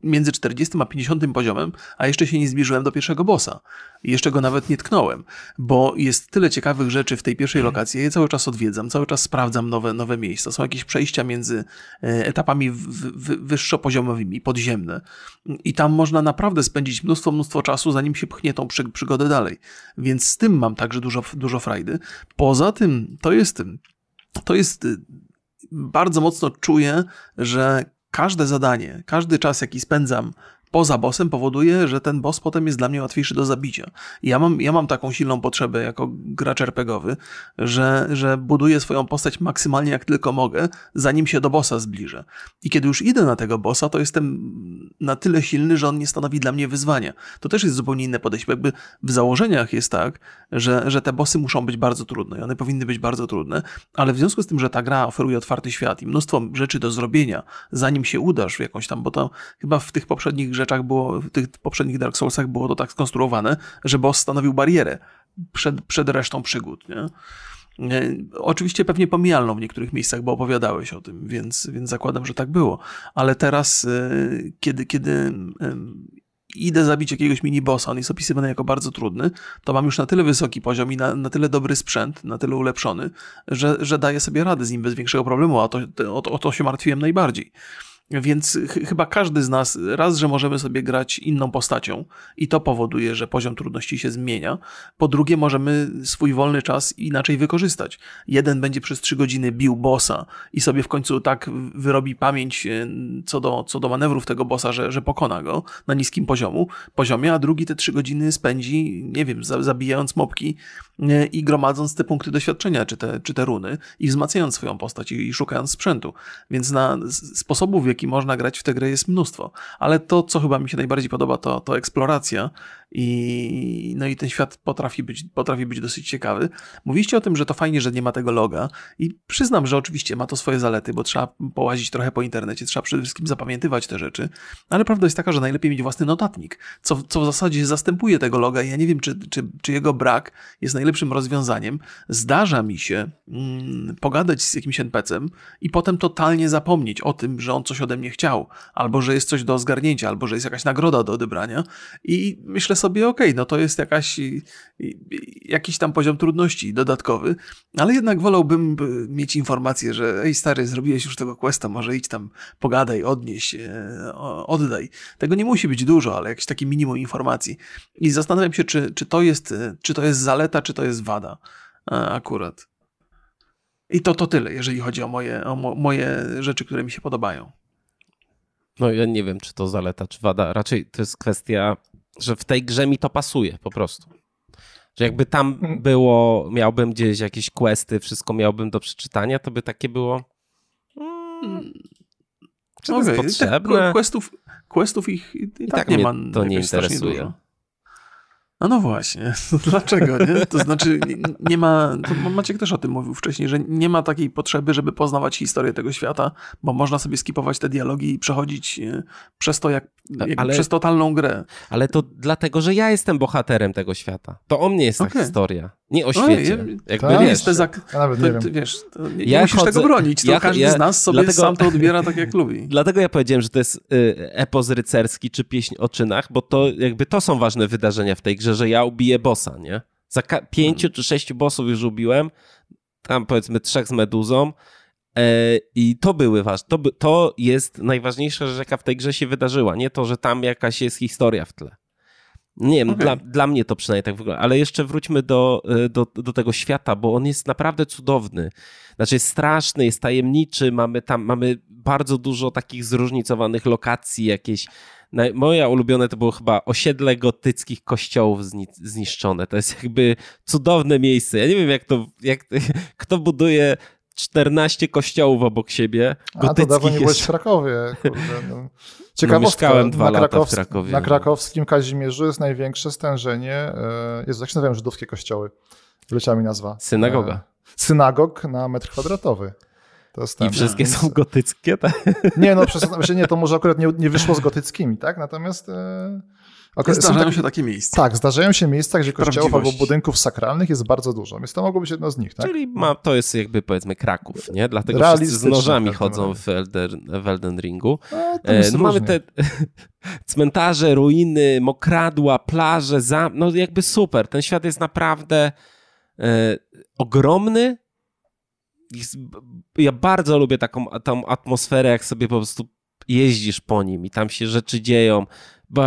między 40 a 50 poziomem, a jeszcze się nie zbliżyłem do pierwszego bossa. Jeszcze go nawet nie tknąłem, bo jest tyle ciekawych rzeczy w tej pierwszej lokacji. Ja je cały czas odwiedzam, cały czas sprawdzam nowe, nowe miejsca. Są jakieś przejścia między e, etapami wyższopoziomowymi, podziemne. I tam można naprawdę spędzić mnóstwo, mnóstwo czasu, zanim się pchnie tą przy, przygodę dalej. Więc z tym mam także dużo, dużo frajdy. Poza tym, to jest, to jest y, bardzo mocno czuję, że każde zadanie, każdy czas, jaki spędzam poza bossem powoduje, że ten boss potem jest dla mnie łatwiejszy do zabicia. ja mam, ja mam taką silną potrzebę jako gracz RPGowy, że, że buduję swoją postać maksymalnie jak tylko mogę, zanim się do bossa zbliżę. I kiedy już idę na tego bossa, to jestem na tyle silny, że on nie stanowi dla mnie wyzwania. To też jest zupełnie inne podejście. Jakby w założeniach jest tak, że, że te bossy muszą być bardzo trudne i one powinny być bardzo trudne, ale w związku z tym, że ta gra oferuje otwarty świat i mnóstwo rzeczy do zrobienia, zanim się udasz w jakąś tam, bo to chyba w tych poprzednich rzeczach było, w tych poprzednich Dark Soulsach było to tak skonstruowane, że boss stanowił barierę przed, przed resztą przygód, nie? Oczywiście pewnie pomijalną w niektórych miejscach, bo opowiadałeś o tym, więc, więc zakładam, że tak było. Ale teraz, e, kiedy, kiedy idę zabić jakiegoś mini-bossa, on jest opisywany jako bardzo trudny, to mam już na tyle wysoki poziom i na, na tyle dobry sprzęt, na tyle ulepszony, że, że daję sobie radę z nim bez większego problemu, a to, o, o to się martwiłem najbardziej. Więc ch chyba każdy z nas, raz, że możemy sobie grać inną postacią i to powoduje, że poziom trudności się zmienia. Po drugie, możemy swój wolny czas inaczej wykorzystać. Jeden będzie przez trzy godziny bił bossa i sobie w końcu tak wyrobi pamięć e, co do, co do manewrów tego bossa, że, że pokona go na niskim poziomu, poziomie, a drugi te trzy godziny spędzi, nie wiem, zabijając mopki e, i gromadząc te punkty doświadczenia, czy te, czy te runy i wzmacniając swoją postać i, i szukając sprzętu. Więc na sposobów, w jaki można grać w tę grę jest mnóstwo. Ale to, co chyba mi się najbardziej podoba, to, to eksploracja i, no i ten świat potrafi być, potrafi być dosyć ciekawy. Mówiliście o tym, że to fajnie, że nie ma tego loga i przyznam, że oczywiście ma to swoje zalety, bo trzeba połazić trochę po internecie, trzeba przede wszystkim zapamiętywać te rzeczy, ale prawda jest taka, że najlepiej mieć własny notatnik, co, co w zasadzie zastępuje tego loga i ja nie wiem, czy, czy, czy jego brak jest najlepszym rozwiązaniem. Zdarza mi się mm, pogadać z jakimś NPC-em i potem totalnie zapomnieć o tym, że on coś ode mnie chciał, albo że jest coś do zgarnięcia, albo że jest jakaś nagroda do odebrania i myślę sobie, okej, okay, no to jest jakaś, jakiś tam poziom trudności dodatkowy, ale jednak wolałbym mieć informację, że ej stary, zrobiłeś już tego questa, może idź tam, pogadaj, odnieś, e, oddaj. Tego nie musi być dużo, ale jakieś takie minimum informacji. I zastanawiam się, czy, czy, to, jest, czy to jest zaleta, czy to jest wada akurat. I to to tyle, jeżeli chodzi o moje, o mo, moje rzeczy, które mi się podobają. No ja nie wiem, czy to zaleta, czy wada. Raczej to jest kwestia że w tej grze mi to pasuje po prostu. Że jakby tam było, miałbym gdzieś jakieś questy, wszystko miałbym do przeczytania, to by takie było. Hmm, czy to okay. jest potrzebne? Tak, questów, questów ich i, I tak, tak, nie ma. To nie interesuje. Dużo. A no właśnie, dlaczego, nie? To znaczy nie, ma, to Maciek też o tym mówił wcześniej, że nie ma takiej potrzeby, żeby poznawać historię tego świata, bo można sobie skipować te dialogi i przechodzić e, przez to jak, jak ale, przez totalną grę. Ale to dlatego, że ja jestem bohaterem tego świata. To o mnie jest okay. ta historia. Nie o świecie. Oj, Jakby, to wiesz, jest te zak... ja nawet nie to, wiem. Wiesz, nie, ja musisz chodzę, tego bronić, to ja, każdy ja, z nas sobie dlatego, sam to odbiera tak, jak lubi. Dlatego ja powiedziałem, że to jest y, epos rycerski czy pieśń o czynach, bo to jakby to są ważne wydarzenia w tej grze, że ja ubiję bossa, nie? Za pięciu hmm. czy sześciu bossów już ubiłem, tam powiedzmy trzech z meduzą, e, i to były ważne. To, to jest najważniejsza rzecz, jaka w tej grze się wydarzyła. Nie to, że tam jakaś jest historia w tle. Nie wiem, okay. dla, dla mnie to przynajmniej tak wygląda. Ale jeszcze wróćmy do, e, do, do tego świata, bo on jest naprawdę cudowny. Znaczy jest straszny, jest tajemniczy, mamy tam, mamy bardzo dużo takich zróżnicowanych lokacji, jakieś moja ulubione to było chyba osiedle gotyckich kościołów zniszczone. To jest jakby cudowne miejsce. Ja nie wiem, jak to, jak, kto buduje 14 kościołów obok siebie. A to dawno nie byłeś w Krakowie. Kurde, no. Ciekawostka, no, mieszkałem dwa na, Krakows- w Krakowie. na krakowskim Kazimierzu jest największe stężenie, e, jest, jak się nazywają żydowskie kościoły? Wyleciała mi nazwa. Synagoga. E, synagog na metr kwadratowy. I wszystkie są gotyckie, tak? Nie, no przez, znaczy nie, to może akurat nie, nie wyszło z gotyckimi, tak? Natomiast... E, okay, zdarzają tak, się takie miejsca. Tak, zdarzają się miejsca, gdzie kościołów albo budynków sakralnych jest bardzo dużo, więc to mogło być jedno z nich, tak? Czyli ma, to jest jakby powiedzmy Kraków, nie? Dlatego wszyscy z nożami chodzą w Elden, w Elden Ringu. E, no, mamy te cmentarze, ruiny, mokradła, plaże, zam... no jakby super. Ten świat jest naprawdę e, ogromny, ja bardzo lubię taką tą atmosferę, jak sobie po prostu jeździsz po nim i tam się rzeczy dzieją.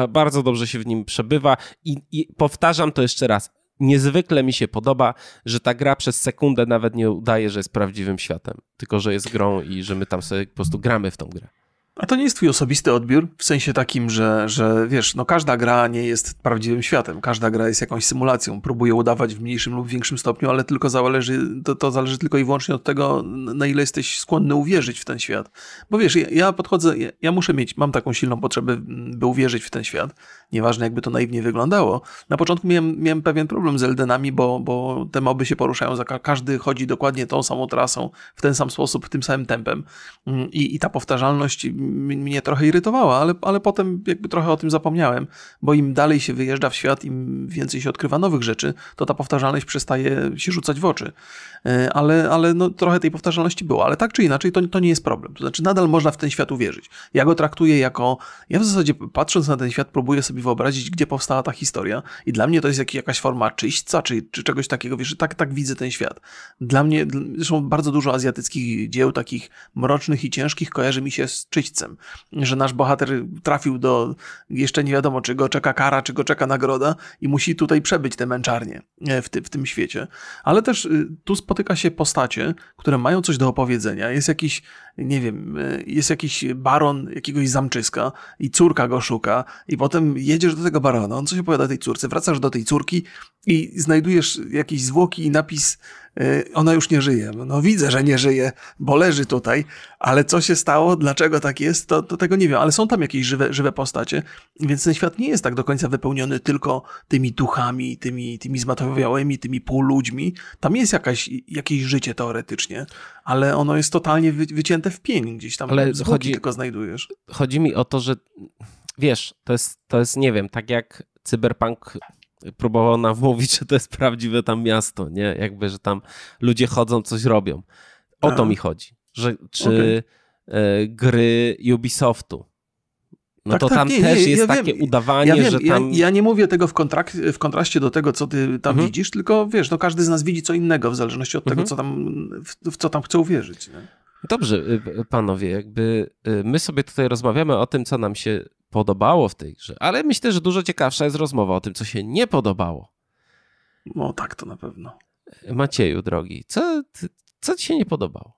Bardzo dobrze się w nim przebywa i, i powtarzam to jeszcze raz. Niezwykle mi się podoba, że ta gra przez sekundę nawet nie udaje, że jest prawdziwym światem, tylko że jest grą i że my tam sobie po prostu gramy w tą grę. A to nie jest twój osobisty odbiór? W sensie takim, że, że wiesz, no każda gra nie jest prawdziwym światem. Każda gra jest jakąś symulacją. Próbuje udawać w mniejszym lub większym stopniu, ale tylko zależy, to, to zależy tylko i wyłącznie od tego, na ile jesteś skłonny uwierzyć w ten świat. Bo wiesz, ja, ja podchodzę, ja, ja, muszę mieć, mam taką silną potrzebę, by uwierzyć w ten świat. Nieważne jakby to naiwnie wyglądało. Na początku miałem, miałem pewien problem z Eldenami, bo, bo te moby się poruszają, za każdy chodzi dokładnie tą samą trasą, w ten sam sposób, tym samym tempem. Mm, I, i ta powtarzalność mnie trochę irytowała, ale, ale potem jakby trochę o tym zapomniałem, bo im dalej się wyjeżdża w świat, im więcej się odkrywa nowych rzeczy, to ta powtarzalność przestaje się rzucać w oczy. E, ale, ale no, trochę tej powtarzalności było, ale tak czy inaczej to, to nie jest problem. To znaczy nadal można w ten świat uwierzyć. Ja go traktuję jako, ja w zasadzie patrząc na ten świat próbuję sobie wyobrazić, gdzie powstała ta historia i dla mnie to jest jak, jakaś forma czyśćca, czy, czy czegoś takiego, wiesz, tak, tak widzę ten świat. Dla mnie, zresztą bardzo dużo azjatyckich dzieł takich mrocznych i ciężkich kojarzy mi się z czyśćcem że nasz bohater trafił do, jeszcze nie wiadomo, czy go czeka kara, czy go czeka nagroda i musi tutaj przebyć te męczarnie e, w, ty, w tym świecie. Ale też y, tu spotyka się postacie, które mają coś do opowiedzenia. Jest jakiś, nie wiem, y, jest jakiś baron jakiegoś zamczyska i córka go szuka i potem jedziesz do tego barona, on coś opowiada tej córce, wracasz do tej córki i znajdujesz jakieś zwłoki i napis ona już nie żyje. No widzę, że nie żyje, bo leży tutaj, ale co się stało, dlaczego tak jest, to, to tego nie wiem, ale są tam jakieś żywe, żywe postacie, więc ten świat nie jest tak do końca wypełniony tylko tymi duchami, tymi, tymi zmatowiałymi, tymi półludźmi. Tam jest jakaś, jakieś życie teoretycznie, ale ono jest totalnie wy, wycięte w pień, gdzieś tam ale chodzi, tylko znajdujesz. Chodzi mi o to, że wiesz, to jest, to jest, nie wiem, tak jak cyberpunk próbował nam mówić, że to jest prawdziwe tam miasto, nie? Jakby, że tam ludzie chodzą, coś robią. O to mi chodzi. Że, czy okay. gry Ubisoftu. No tak, to tak, tam nie, też nie, jest ja takie wiem, udawanie, ja wiem, że tam... Ja, ja, nie mówię tego w, kontrak w kontraście do tego, co ty tam mhm. widzisz, tylko wiesz, no każdy z nas widzi co innego w zależności od mhm. tego, co tam, w, w, co tam chce uwierzyć. Nie? Dobrze, y, panowie, jakby y, my sobie tutaj rozmawiamy o tym, co nam się podobało w tej grze, ale myślę, że dużo ciekawsza jest rozmowa o tym, co się nie podobało. No tak, to na pewno. Macieju, drogi, co, co ci się nie podobało?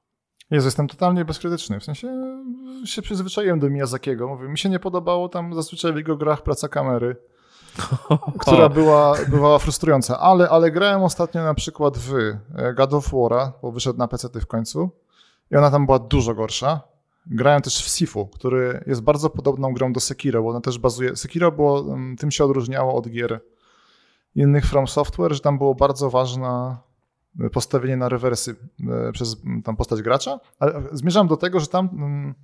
Jezu, jestem totalnie bezkrytyczny. W sensie się przyzwyczaiłem do Miyazakiego. Mówię, mi się nie podobało tam zazwyczaj w jego grach praca kamery, która była, była frustrująca. Ale, ale grałem ostatnio na przykład w e, God of War'a, bo wyszedł na PC w końcu i ona tam była dużo gorsza. Grałem też w Sifu, który jest bardzo podobną grą do Sekiro, bo ona też bazuje... Sekiro było, mm, tym się odróżniało od gier innych From Software, że tam było bardzo ważne postawienie na rewersy e, przez mm, tam postać gracza, ale zmierzam do tego, że tam mm,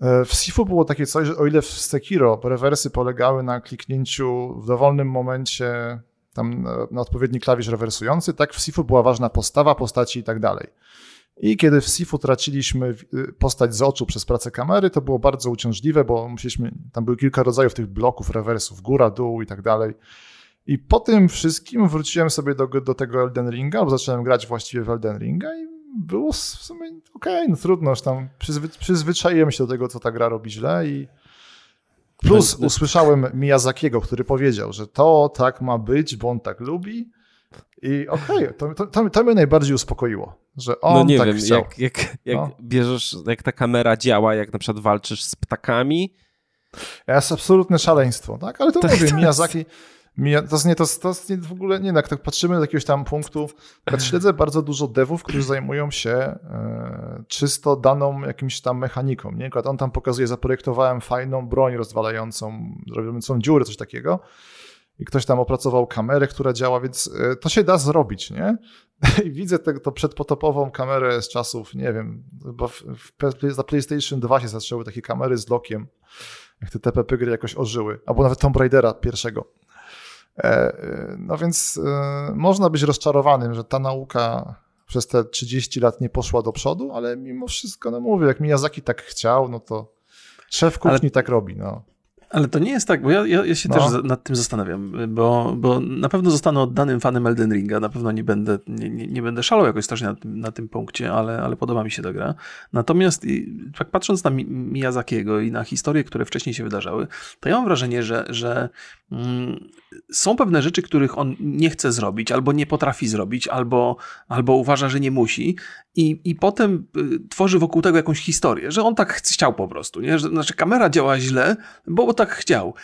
e, w Sifu było takie coś, że o ile w Sekiro rewersy polegały na kliknięciu w dowolnym momencie tam na odpowiedni klawisz rewersujący, tak w Sifu była ważna postawa postaci i tak dalej. I kiedy w SIF-u traciliśmy y, postać z oczu przez pracę kamery, to było bardzo uciążliwe, bo musieliśmy, tam były kilka rodzajów tych bloków, rewersów, góra, dół i tak dalej. I po tym wszystkim wróciłem sobie do, do tego Elden Ringa, bo zacząłem grać właściwie w Elden Ringa i było w sumie okej, okay, no trudno, tam przyzwy, przyzwyczaiłem się do tego, co ta gra robi źle i plus usłyszałem Miyazakiego, który powiedział, że to tak ma być, bo on tak lubi i okej, okay, to, to, to mnie najbardziej uspokoiło, że on no nie tak wiem, chciał. Jak, jak, jak no. bierzesz, jak ta kamera działa, jak na przykład walczysz z ptakami. To jest absolutne szaleństwo, tak? Ale to, to mówię, to Miyazaki... Jest... Mija, to, nie, to, to jest w ogóle nie, jak tak patrzymy do jakiegoś tam punktu, tak śledzę bardzo dużo devów, którzy zajmują się e, czysto daną jakimś tam mechaniką. Nie? On tam pokazuje, zaprojektowałem fajną broń rozwalającą, robiącą dziurę, coś takiego i ktoś tam opracował kamerę, która działa, więc e, to się da zrobić, nie? I widzę tę to przedpotopową kamerę z czasów, nie wiem, bo w, w, za PlayStation 2 się zaczęły takie kamery z lokiem, jak te TPP gry jakoś ożyły, albo nawet Tomb Raidera pierwszego. E, e, no więc można być rozczarowanym, że ta nauka przez te 30 lat nie poszła do przodu, ale mimo wszystko, no mówię, jak Miyazaki tak chciał, no to szef kuchni ale... tak robi, no. Ale to nie jest tak, bo ja, ja, ja się no. też nad tym zastanawiam, bo, bo na pewno zostanę oddanym fanem Elden Ringa, na pewno nie będę, nie, nie, będę szalał jakoś strasznie na tym, na tym punkcie, ale, ale podoba mi się ta gra. Natomiast tak patrząc na Miyazakiego i na historie, które wcześniej się wydarzały, to ja mam wrażenie, że, że mm, są pewne rzeczy, których on nie chce zrobić, albo nie potrafi zrobić, albo, albo uważa, że nie musi, i, i potem y, tworzy wokół tego jakąś historię, że on tak chciał po prostu. Nie? Że, znaczy, kamera działa źle, bo, bo tak chciał.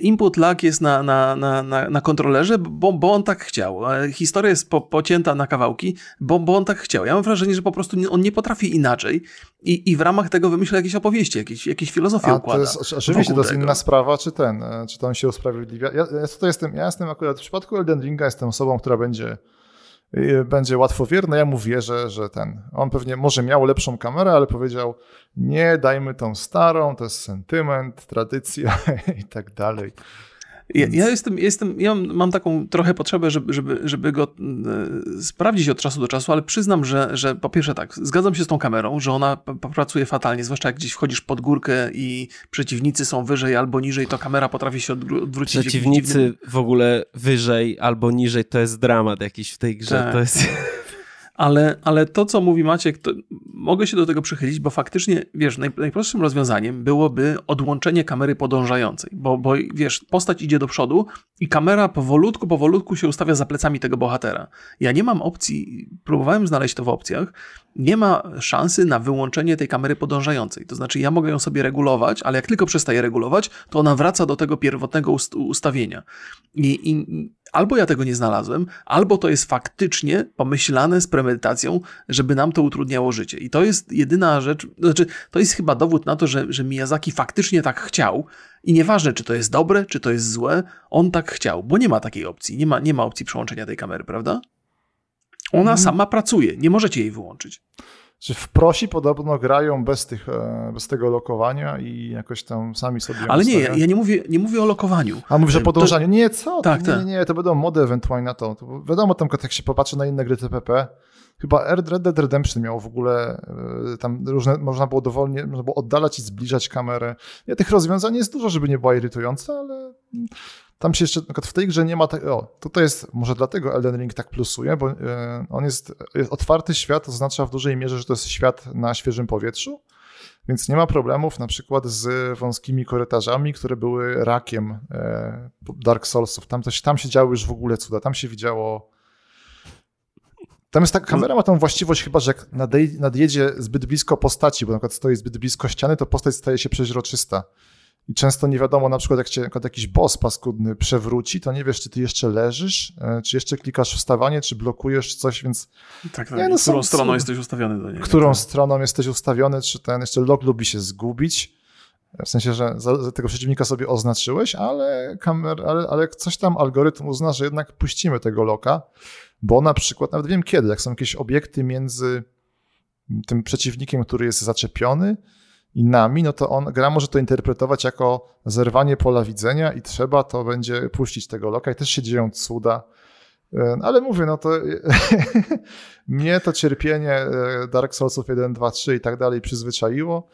Input lag jest na, na, na, na, na kontrolerze, bo, bo on tak chciał. Historia jest po, pocięta na kawałki, bo, bo on tak chciał. Ja mam wrażenie, że po prostu on nie potrafi inaczej i, i w ramach tego wymyśla jakieś opowieści, jakieś, jakieś filozofię A, układa. To jest, oczywiście to jest inna sprawa, czy ten, e, czy to on się usprawiedliwia. Ja, ja, tutaj jestem, ja jestem akurat w przypadku Elden Ringa jestem osobą, która będzie będzie łatwowierny. Ja mu wierzę, że ten, on pewnie może miał lepszą kamerę, ale powiedział, nie, dajmy tą starą, to jest sentyment, tradycja i tak dalej. Ja, ja, jestem, jestem, ja mam taką trochę potrzebę, żeby, żeby, żeby go e, sprawdzić od czasu do czasu, ale przyznam, że, że po pierwsze tak, zgadzam się z tą kamerą, że ona pracuje fatalnie, zwłaszcza jak gdzieś wchodzisz pod górkę i przeciwnicy są wyżej albo niżej, to kamera potrafi się odwrócić. Przeciwnicy w ogóle wyżej albo niżej to jest dramat jakiś w tej grze. Tak. To jest... Ale, ale to, co mówi Maciek, to mogę się do tego przychylić, bo faktycznie, wiesz, naj, najprostszym rozwiązaniem byłoby odłączenie kamery podążającej, bo, bo wiesz, postać idzie do przodu i kamera powolutku, powolutku się ustawia za plecami tego bohatera. Ja nie mam opcji, próbowałem znaleźć to w opcjach, nie ma szansy na wyłączenie tej kamery podążającej. To znaczy, ja mogę ją sobie regulować, ale jak tylko przestaję regulować, to ona wraca do tego pierwotnego ust ustawienia. I, i albo ja tego nie znalazłem, albo to jest faktycznie pomyślane z premedytacją, żeby nam to utrudniało życie. I to jest jedyna rzecz, znaczy, to jest chyba dowód na to, że, że Miyazaki faktycznie tak chciał. I nieważne, czy to jest dobre, czy to jest złe, on tak chciał, bo nie ma takiej opcji. Nie ma, nie ma opcji przełączenia tej kamery, prawda? Ona hmm. sama pracuje, nie możecie jej wyłączyć. Czy w prosi podobno grają bez, tych, e, bez tego lokowania i jakoś tam sami sobie. Ale nie, ja, ja nie, mówię, nie mówię o lokowaniu. A mówisz o podążaniu. To... Nie, co? Tak, nie, tak. nie, nie, to będą mody ewentualnie na to. to wiadomo, tam jak się popatrzy na inne gry TPP, chyba Red Dead Redemption miało w ogóle e, tam różne, można było dowolnie, można było oddalać i zbliżać kamerę. Nie, tych rozwiązań jest dużo, żeby nie była irytująca, ale tam się jeszcze, na przykład w tej grze nie ma tak, o, tutaj jest, może dlatego Elden Ring tak plusuje, bo e, on jest, jest otwarty świat, oznacza w dużej mierze, że to jest świat na świeżym powietrzu, więc nie ma problemów na przykład z wąskimi korytarzami, które były rakiem e, Dark Soulsów. Tam, coś, tam się działy już w ogóle cuda, tam się widziało tam jest taka kamera ma tą właściwość chyba, że jak nadjedzie zbyt blisko postaci, bo na przykład stoi zbyt blisko ściany, to postać staje się przeźroczysta. I często nie wiadomo, na przykład jak cię jak jakiś boss paskudny przewróci, to nie wiesz, czy ty jeszcze leżysz, e, czy jeszcze klikasz wstawanie, czy blokujesz coś, więc... Tak, tak. Nie, no, którą stroną jesteś ustawiony do niego. Którą tak. stroną jesteś ustawiony, czy ten jeszcze log lubi się zgubić, w sensie, że za, tego przeciwnika sobie oznaczyłeś, ale, kamer, ale, ale coś tam algorytm uzna, że jednak puścimy tego loka, bo na przykład, nawet wiem kiedy, jak są jakieś obiekty między tym przeciwnikiem, który jest zaczepiony, i nami, no to on, gra może to interpretować jako zerwanie pola widzenia i trzeba to będzie puścić tego loka i też się dzieją cuda. E, ale mówię, no to mnie to cierpienie e, Dark Soulsów 1, 2, 3 i tak dalej przyzwyczaiło,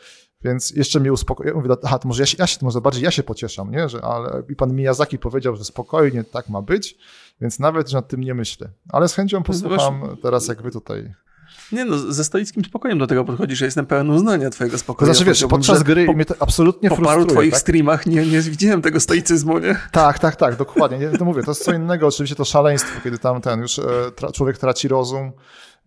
więc jeszcze mnie uspokoiło. Mówię, aha, to może, ja się, ja się, może bardziej ja się pocieszam, nie? Że, ale i pan Miyazaki powiedział, że spokojnie tak ma być, więc nawet nad tym nie myślę. Ale z chęcią posłucham teraz, jak wy tutaj nie no, ze stoickim spokojem do tego podchodzisz, że jestem pełen uznania twojego spokoju. Znaczy, wiesz, podczas gry po, mnie to absolutnie po frustruje. Po paru twoich tak? streamach nie, nie widziałem tego stoicyzmu, nie? Tak, tak, tak, dokładnie. Nie, to mówię, to jest co innego, oczywiście to szaleństwo, kiedy tam ten już e, tra człowiek traci rozum,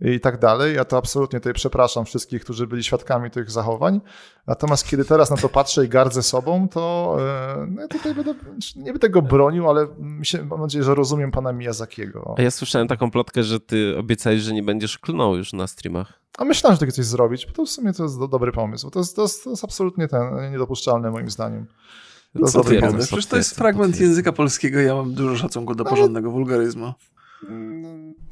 i tak dalej. Ja to absolutnie tutaj przepraszam wszystkich, którzy byli świadkami tych zachowań. Natomiast kiedy teraz na to patrzę i gardzę sobą, to e, no, tutaj będę, nie będę tego bronił, ale się, mam nadzieję, że rozumiem pana Miyazakiego. A ja słyszałem taką plotkę, że ty obiecałeś, że nie będziesz klnął już na streamach. A myślałem, że takie coś zrobić, bo to w sumie to jest do, dobry pomysł. To jest, to, jest, to jest absolutnie ten, niedopuszczalne moim zdaniem. To dobry pomysł. Przecież to jest fragment języka polskiego, ja mam dużo szacunku do porządnego wulgaryzmu.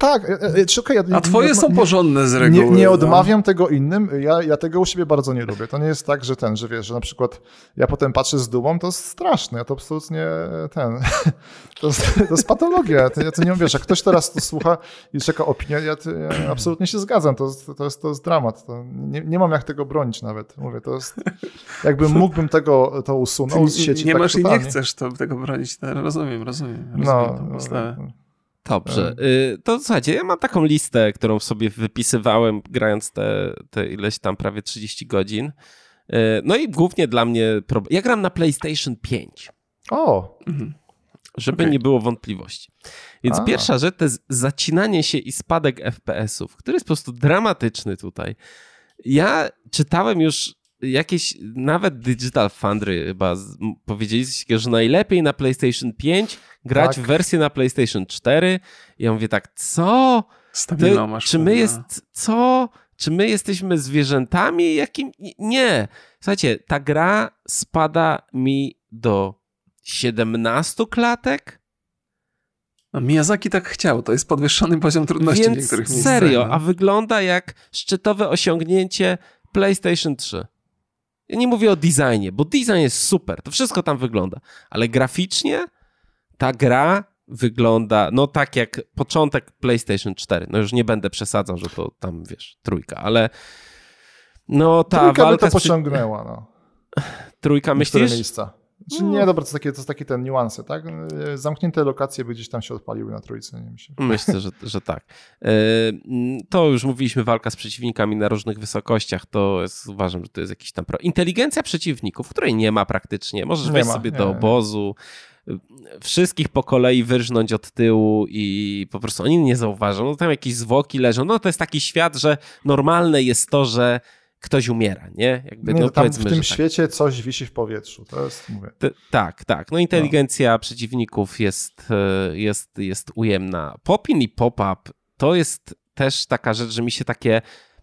Tak, e, e, czy okay, ja, A twoje nie, są porządne z reguły. Nie, nie no. odmawiam no. tego innym, ja, ja tego u siebie bardzo nie lubię. To nie jest tak, że ten, że wiesz, że na przykład ja potem patrzę z dumą, to jest straszne, ja to absolutnie ten, to jest, to jest patologia, ja to, nie wiesz, jak ktoś teraz to słucha i czeka opinię, ja, to, ja absolutnie się zgadzam, to, to, jest, to jest dramat, to nie, nie mam jak tego bronić nawet, mówię, to jest, jakbym mógłbym tego, to usunąć z sieci. Nie tak masz totalnie. i nie chcesz to, tego bronić, rozumiem, rozumiem, rozumiem no, no, Dobrze. Y, to słuchajcie, ja mam taką listę, którą sobie wypisywałem, grając te, te ileś tam prawie 30 godzin. Y, no i głównie dla mnie. Ja gram na PlayStation 5. O! Mhm. żeby okay. nie było wątpliwości. Więc A. pierwsza rzecz to jest zacinanie się i spadek FPS-ów, który jest po prostu dramatyczny tutaj. Ja czytałem już jakieś, nawet Digital Foundry chyba powiedzieliście, że najlepiej na PlayStation 5 grać tak. w wersję na PlayStation 4. I ja mówię tak, co? Ty, czy my jest, co? Czy my jesteśmy zwierzętami? Jakim? Nie. Słuchajcie, ta gra spada mi do 17 klatek. No, Miyazaki tak chciał, to jest podwyższony poziom trudności Więc w niektórych miejscach. serio, no. a wygląda jak szczytowe osiągnięcie PlayStation 3. Ja nie mówię o designie, bo design jest super, to wszystko tam wygląda, ale graficznie ta gra wygląda, no tak jak początek PlayStation 4. No już nie będę przesadzał, że to tam, wiesz, trójka, ale no ta trójka walka... by to pociągnęła, no. Trójka myślisz? miejsca. Znaczy, nie, dobra, to, takie, to takie ten niuanse, tak? Zamknięte lokacje by gdzieś tam się odpaliły na trójce, nie myślę. Myślę, że, że tak. E, to już mówiliśmy, walka z przeciwnikami na różnych wysokościach, to jest, uważam, że to jest jakiś tam... Pro... Inteligencja przeciwników, której nie ma praktycznie. Możesz nie wejść ma, sobie nie, do obozu, wszystkich po kolei wyrżnąć od tyłu i po prostu oni nie zauważą. No tam jakieś zwłoki leżą. No to jest taki świat, że normalne jest to, że ktoś umiera, nie? Jakby, nie, no, tam w tym tak. świecie coś wisi w powietrzu, to jest, mówię. tak, tak. No inteligencja no. przeciwników jest, e, jest, jest ujemna. Popin i pop-up to jest też taka rzecz, że mi się takie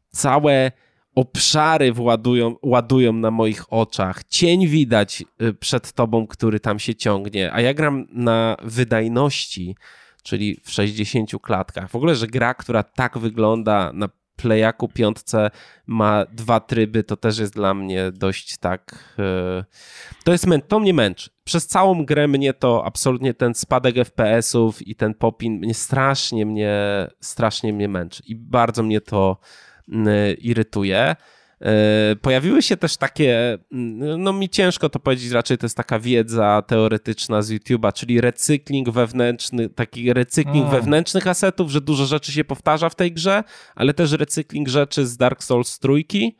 całe obszary władują, ładują na moich oczach. Cień widać y, przed tobą, który tam się ciągnie, a ja gram na wydajności, czyli w 60 klatkach. W ogóle, że gra, która tak wygląda na Playaku piątce ma dwa tryby, to też jest dla mnie dość tak... Y, to jest to mnie męczy. Przez całą grę mnie to absolutnie ten spadek FPS-ów i ten popin mnie strasznie mnie, strasznie mnie męczy i bardzo mnie to irytuje. Y, pojawiły się też takie, y, no mi ciężko to powiedzieć, raczej to jest taka wiedza teoretyczna z YouTube'a, czyli recykling wewnętrzny, taki recykling mm. wewnętrznych asetów, że dużo rzeczy się powtarza w tej grze, ale też recykling rzeczy z Dark Souls trójki.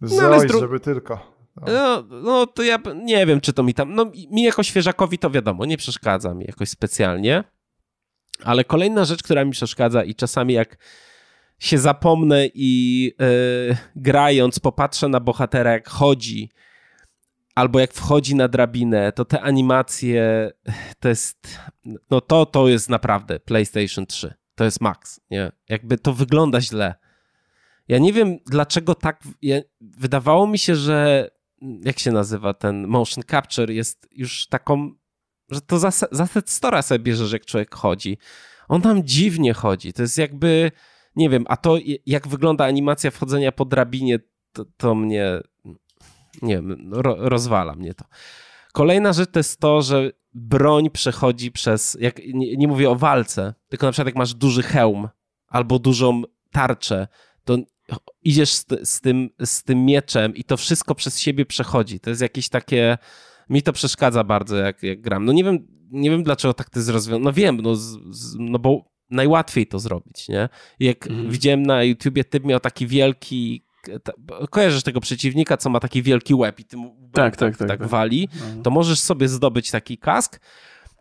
No, dru... żeby tylko. No. no. No, to ja nie wiem, czy to mi tam. No, mi jako świeżakowi to wiadomo, nie przeszkadza mi jakoś specjalnie. Ale kolejna rzecz, która mi przeszkadza, i czasami jak się zapomnę i yy, grając popatrzę na bohatera, jak chodzi, albo jak wchodzi na drabinę, to te animacje to jest, no to, to jest naprawdę PlayStation 3. To jest max, nie? Jakby to wygląda źle. Ja nie wiem, dlaczego tak, ja, wydawało mi się, że jak się nazywa ten motion capture jest już taką, że to za, za set stora sobie bierzesz, jak człowiek chodzi. On tam dziwnie chodzi. To jest jakby nie wiem, a to jak wygląda animacja wchodzenia po drabinie, to, to mnie, nie wiem, ro, rozwala mnie to. Kolejna rzecz to jest to, że broń przechodzi przez, jak, nie, nie mówię o walce, tylko na przykład jak masz duży hełm albo dużą tarczę, to idziesz z, z, tym, z tym mieczem i to wszystko przez siebie przechodzi. To jest jakieś takie. Mi to przeszkadza bardzo, jak, jak gram. No nie wiem, nie wiem dlaczego tak to jest rozwiązane. No wiem, no, z, no bo najłatwiej to zrobić, nie? Jak mhm. widziałem na YouTubie, typ miał taki wielki kojarzysz tego przeciwnika, co ma taki wielki łeb i tym tak, tak, tak, tak, tak, wali, no. to możesz sobie zdobyć taki kask.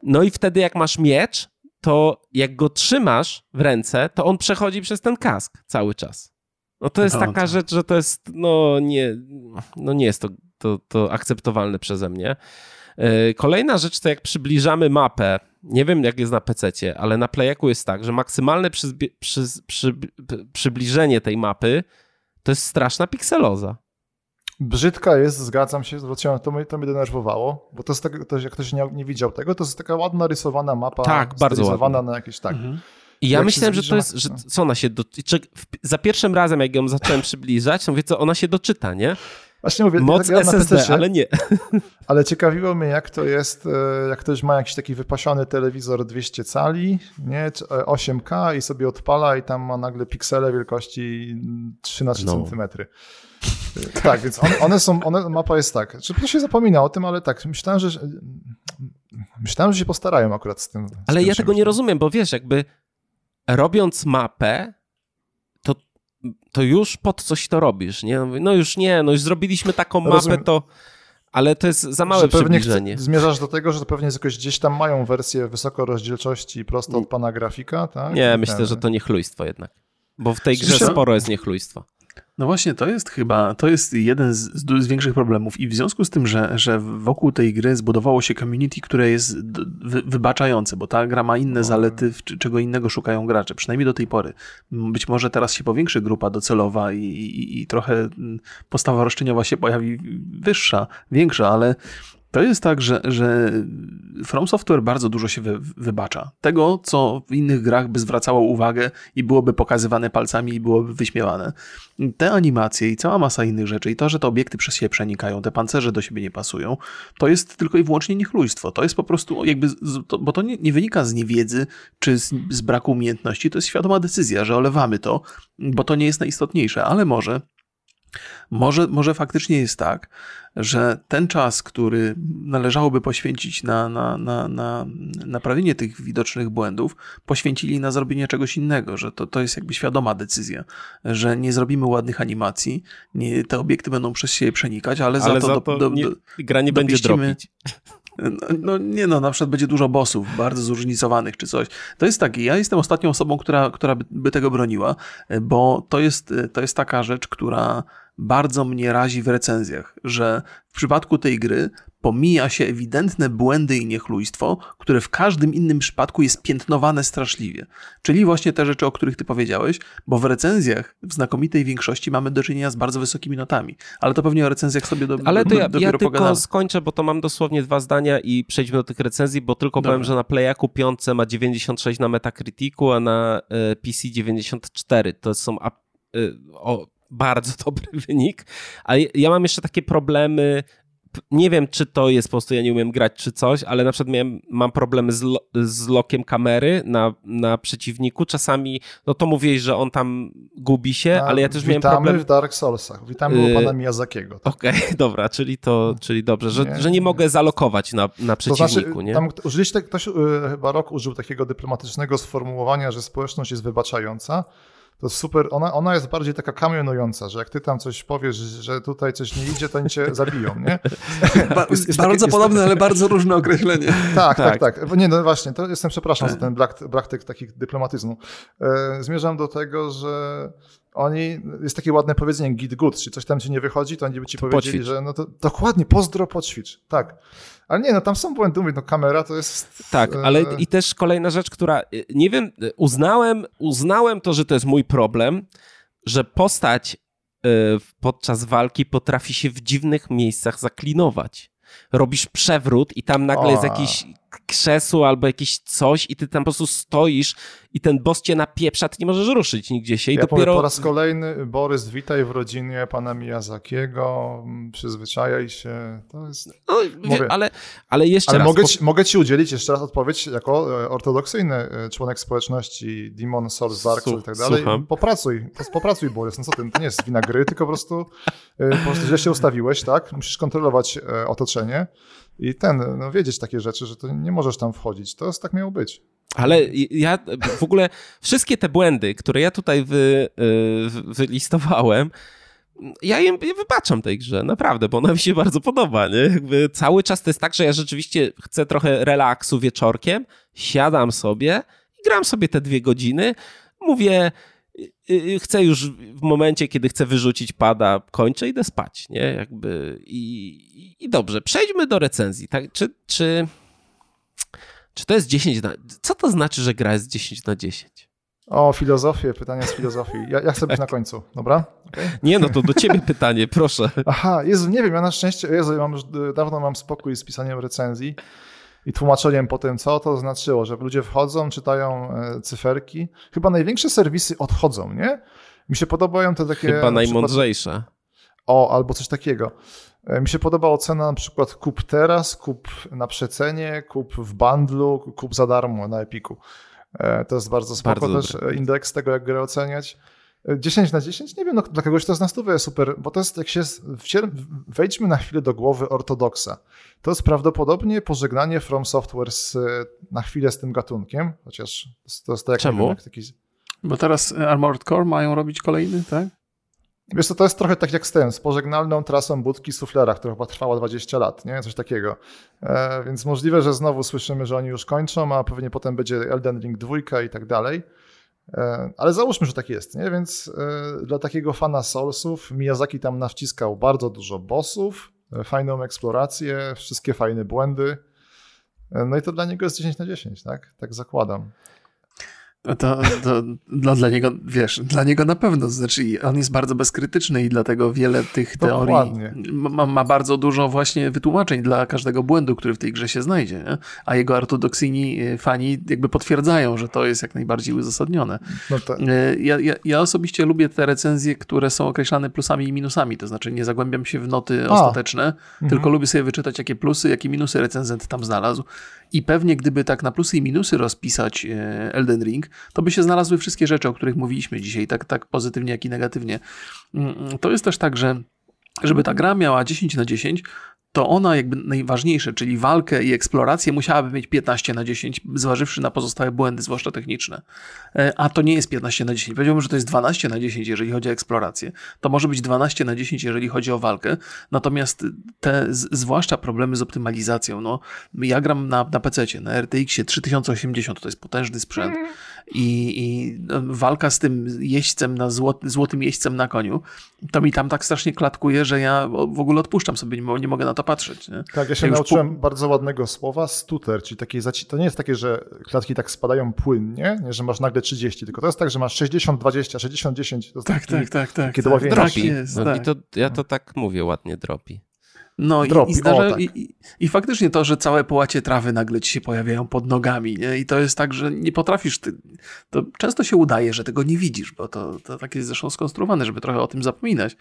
No i wtedy jak masz miecz, to jak go trzymasz w ręce, to on przechodzi przez ten kask cały czas. No to jest no, taka rzecz, że to jest, no nie, no nie jest to, to, to akceptowalne przeze mnie. E, kolejna rzecz to jak przybliżamy mapę, nie wiem jak jest na PC, ale na Playaku jest tak, że maksymalne przy, przy, przy, przybliżenie tej mapy to jest straszna pikseloza. Brzydka jest, zgadzam się, zwróciłem, to mnie, to mnie denerwowało, bo to jest tak, to, jak ktoś nie, nie widział tego, to jest taka ładna rysowana mapa, tak, bardzo ładna. na jakieś tak. Mhm. I ja myślałem, że to jest, że co ona się, do, za pierwszym razem jak ją zacząłem przybliżać, to mówię, co ona się doczyta, nie? Właśnie mówię, Moc tak SSD, ale nie. Ale ciekawiło mnie, jak to jest, e, jak ktoś ma jakiś taki wypasiony telewizor 200 cali, nie, 8K i sobie odpala i tam ma nagle piksele wielkości 3 na 3 no. cm. Tak, więc one, one, są, one, mapa jest tak. Czy to się zapomina o tym, ale tak, myślałem, że myślałem, że się postarają akurat z tym. Z ale tym ja tego nie rozumiem, bo wiesz, jakby robiąc mapę, to już pod coś to robisz, nie? No już nie, no już zrobiliśmy taką mapę, Rozumiem. to... Ale to jest za małe że przybliżenie. Chce, zmierzasz do tego, że to pewnie jakoś gdzieś tam mają wersję wysokorozdzielczości prosto od pana grafika, tak? Nie, myślę, że to niechlujstwo jednak. Bo w tej grze sporo jest niechlujstwa. No właśnie, to jest chyba, to jest jeden z, z, większych problemów i w związku z tym, że, że wokół tej gry zbudowało się community, które jest wy, wybaczające, bo ta gra ma inne zalety, czego innego szukają gracze, przynajmniej do tej pory. Być może teraz się powiększy grupa docelowa i, i, i trochę postawa roszczeniowa się pojawi wyższa, większa, ale to jest tak, że, że From Software bardzo dużo się wy, wybacza. Tego, co w innych grach by zwracało uwagę i byłoby pokazywane palcami i byłoby wyśmiewane. Te animacje i cała masa innych rzeczy i to, że te obiekty przez siebie przenikają, te pancerze do siebie nie pasują, to jest tylko i wyłącznie niechlujstwo. To jest po prostu jakby, bo to nie, nie wynika z niewiedzy czy z, z braku umiejętności, to jest świadoma decyzja, że olewamy to, bo to nie jest najistotniejsze, ale może może, może faktycznie jest tak, że ten czas, który należałoby poświęcić na, na, na, na naprawienie tych widocznych błędów, poświęcili na zrobienie czegoś innego, że to, to jest jakby świadoma decyzja, że nie zrobimy ładnych animacji, nie, te obiekty będą przez siebie przenikać, ale, ale za to, za do, to do, nie, gra nie będzie dropić. No, no, nie no, na przykład będzie dużo bossów, bardzo zróżnicowanych czy coś. To jest tak, ja jestem ostatnią osobą, która, która by, by tego broniła, bo to jest, to jest taka rzecz, która bardzo mnie razi w recenzjach, że w przypadku tej gry pomija się ewidentne błędy i niechlujstwo, które w każdym innym przypadku jest piętnowane straszliwie. Czyli właśnie te rzeczy, o których ty powiedziałeś, bo w recenzjach w znakomitej większości mamy do czynienia z bardzo wysokimi notami. Ale to pewnie o recenzjach sobie do, Ale to ja, dopiero ja tylko pogadamy. skończę, bo to mam dosłownie dwa zdania i przejdźmy do tych recenzji, bo tylko Dobra. powiem, że na Playaku 5 ma 96 na Metacriticu, a na e, PC 94. To są e, o, bardzo dobry wynik. Ale ja mam jeszcze takie problemy. Nie wiem, czy to jest po prostu ja nie umiem grać, czy coś, ale na przykład miałem, mam problemy z, lo, z lokiem kamery na, na przeciwniku. Czasami, no to mówiłeś, że on tam gubi się, A, ale ja też miałem witamy problem. w Dark Soulsach. Witamy u Yy, pana Miyazakiego. Tak. Okej, okay, dobra, czyli to, czyli dobrze, że Nie, nie, że nie mogę zalokować na, na To przeciwniku, znaczy, nie? tam użyliście, ktoś y, chyba rok użył takiego dyplomatycznego sformułowania, że społeczność jest wybaczająca. To jest super, ona, ona jest bardziej taka kamionująca, że jak ty tam coś powiesz, że tutaj coś nie idzie, to oni cię zabiją, nie? Ba Jest- jest bardzo takie- podobne, ale bardzo różne określenie. Tak, tak, Tak. tak. Nie, no właśnie, to jestem przepraszam Tak. za ten brak, brak tych, takich dyplomatyzmu. E, zmierzam do tego, że oni, jest takie ładne powiedzenie git good, czyli coś tam ci nie wychodzi, to oni by ci powiedzieli, poćwicz. że no to dokładnie, pozdro, poćwicz, tak. Ale nie, no tam są błędy, mówię, no kamera to jest... Tak, e, ale i też kolejna rzecz, która, y, nie wiem, y, uznałem, uznałem to, że to jest mój problem, że postać podczas walki potrafi się w dziwnych miejscach zaklinować. Robisz przewrót i tam nagle O. jest jakiś krzesło albo jakieś coś i ty tam po prostu stoisz i ten boss cię napieprza, ty nie możesz ruszyć nigdzie się i ja dopiero... powiem po raz kolejny, Borys, witaj w rodzinie pana Miyazakiego, mm, przyzwyczajaj się, to jest... No, Mówię. wie, ale, ale jeszcze Ale raz. mogę po- ci, mogę ci udzielić jeszcze raz odpowiedź jako e, ortodoksyjny e, członek społeczności Demon Souls, Dark Souls i tak dalej. Słucham. Popracuj, popracuj Borys, no co ty, to nie jest wina gry, tylko po prostu, e, po prostu źle się ustawiłeś, tak? Musisz kontrolować otoczenie i ten, no wiedzieć takie rzeczy, że to nie możesz tam wchodzić. To tak miało być. Ale ja w ogóle wszystkie te błędy, które ja tutaj wy, y, wy- wylistowałem, ja im wybaczam tej grze, naprawdę, bo ona mi się bardzo podoba, nie? Jakby cały czas to jest tak, że ja rzeczywiście chcę trochę relaksu wieczorkiem, siadam sobie i gram sobie te dwie godziny, mówię, chcę już w momencie, kiedy chcę wyrzucić pada, kończę, idę spać, nie? Jakby i, i- i dobrze, przejdźmy do recenzji, tak? Czy, czy, czy to jest 10 na... Co to znaczy, że gra jest 10 na 10? O, filozofię, pytania z filozofii. Ja, ja chcę być na końcu, dobra? Okej? Nie, no to do ciebie pytanie, proszę. Aha, Jezu, nie wiem, ja na szczęście, Jezu, ja mam już, dawno mam spokój z pisaniem recenzji i tłumaczeniem po tym, co to znaczyło, że ludzie wchodzą, czytają e, cyferki. Chyba największe serwisy odchodzą, nie? Mi się podobają te takie... Chyba na przykład- najmądrzejsza. O, albo coś takiego. E, Mi się podoba ocena na przykład kup teraz, kup na przecenie, kup w bundlu, kup za darmo na Epiku. E, To jest bardzo spoko Bardzo też e, indeks tego, jak grę oceniać. E, 10 na 10? Nie wiem, no, dla kogoś to jest na stówę super, bo to jest, jak się, wejdźmy na chwilę do głowy ortodoksa. To jest prawdopodobnie pożegnanie From Software z, na chwilę z tym gatunkiem, chociaż to jest, tak jak, Czemu? nie wiem, jak taki... Bo teraz Armored Core mają robić kolejny, tak? Wiesz co, to jest trochę tak jak z tym, z pożegnalną trasą budki suflera, która chyba trwała 20 lat, nie? Coś takiego. E, więc możliwe, że znowu słyszymy, że oni już kończą, a pewnie potem będzie Elden Ring 2 i tak dalej. E, ale załóżmy, że tak jest, nie? Więc e, dla takiego fana Soulsów Miyazaki tam nawciskał bardzo dużo bossów, e, fajną eksplorację, wszystkie fajne błędy. No i to dla niego jest 10 na 10, tak? Tak zakładam. To, to dla, dla niego, wiesz, dla niego na pewno, znaczy on jest bardzo bezkrytyczny i dlatego wiele tych teorii ma, ma, bardzo dużo właśnie wytłumaczeń dla każdego błędu, który w tej grze się znajdzie, nie? a jego ortodoksyjni y, fani jakby potwierdzają, że to jest jak najbardziej uzasadnione. No tak. Y, ja, ja, ja, osobiście lubię te recenzje, które są określane plusami i minusami, to znaczy nie zagłębiam się w noty a. ostateczne, mhm. tylko lubię sobie wyczytać, jakie plusy, jakie minusy recenzent tam znalazł i pewnie gdyby tak na plusy i minusy rozpisać y, Elden Ring, to by się znalazły wszystkie rzeczy, o których mówiliśmy dzisiaj, tak, tak pozytywnie, jak i negatywnie. Mm, mm, to jest też tak, że żeby ta gra miała 10 na 10, to ona jakby najważniejsze, czyli walkę i eksplorację musiałaby mieć 15 na 10, zważywszy na pozostałe błędy, zwłaszcza techniczne. E, a to nie jest 15 na 10. Powiedziałbym, że to jest 12 na 10, jeżeli chodzi o eksplorację. To może być 12 na 10, jeżeli chodzi o walkę. Natomiast te, zwłaszcza problemy z optymalizacją, no, ja gram na, na PC, na RTX 3080, to jest potężny sprzęt. I, i no, walka z tym jeźdźcem, na złot, złotym jeźdźcem na koniu, to mi tam tak strasznie klatkuje, że ja w ogóle odpuszczam sobie, nie mogę na to patrzeć. Nie? Tak, ja się ja nauczyłem po... bardzo ładnego słowa, stuter, czyli takie, to nie jest takie, że klatki tak spadają płynnie, nie, że masz nagle 30, tylko to jest tak, że masz 60, 20, 60, 10. To tak, taki, tak, tak, tak. Takie tak, tak jest, no, tak. I to, ja to tak mówię ładnie, dropi. No i, i, zdarza, o, tak. i, i, faktycznie to, że całe połacie trawy nagle ci się pojawiają pod nogami nie? i to jest tak, że nie potrafisz, ty, to często się udaje, że tego nie widzisz, bo to, to tak jest zresztą skonstruowane, żeby trochę o tym zapominać,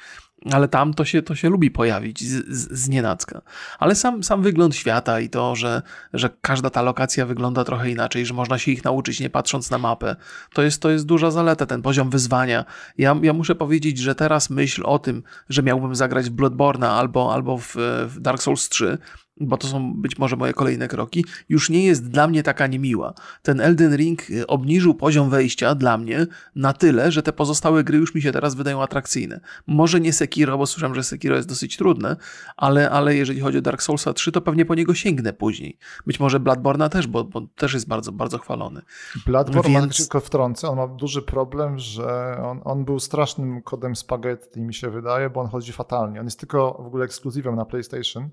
ale tam to się, to się lubi pojawić z, z, z nienacka. Ale sam, sam wygląd świata i to, że, że każda ta lokacja wygląda trochę inaczej, że można się ich nauczyć nie patrząc na mapę, to jest, to jest duża zaleta, ten poziom wyzwania. Ja, ja muszę powiedzieć, że teraz myśl o tym, że miałbym zagrać w Bloodborne albo, albo w, w Dark Souls 3, bo to są być może moje kolejne kroki, już nie jest dla mnie taka niemiła. Ten Elden Ring y, obniżył poziom wejścia dla mnie na tyle, że te pozostałe gry już mi się teraz wydają atrakcyjne. Może nie Sekiro, bo słyszałem, że Sekiro jest dosyć trudne, ale, ale jeżeli chodzi o Dark Soulsa 3, to pewnie po niego sięgnę później. Być może Bloodborne'a też, bo, bo też jest bardzo, bardzo chwalony. Bloodborne, Więc... tylko wtrącę, on ma duży problem, że on, on był strasznym kodem spaghetti, mi się wydaje, bo on chodzi fatalnie. On jest tylko w ogóle ekskluzywem na PlayStation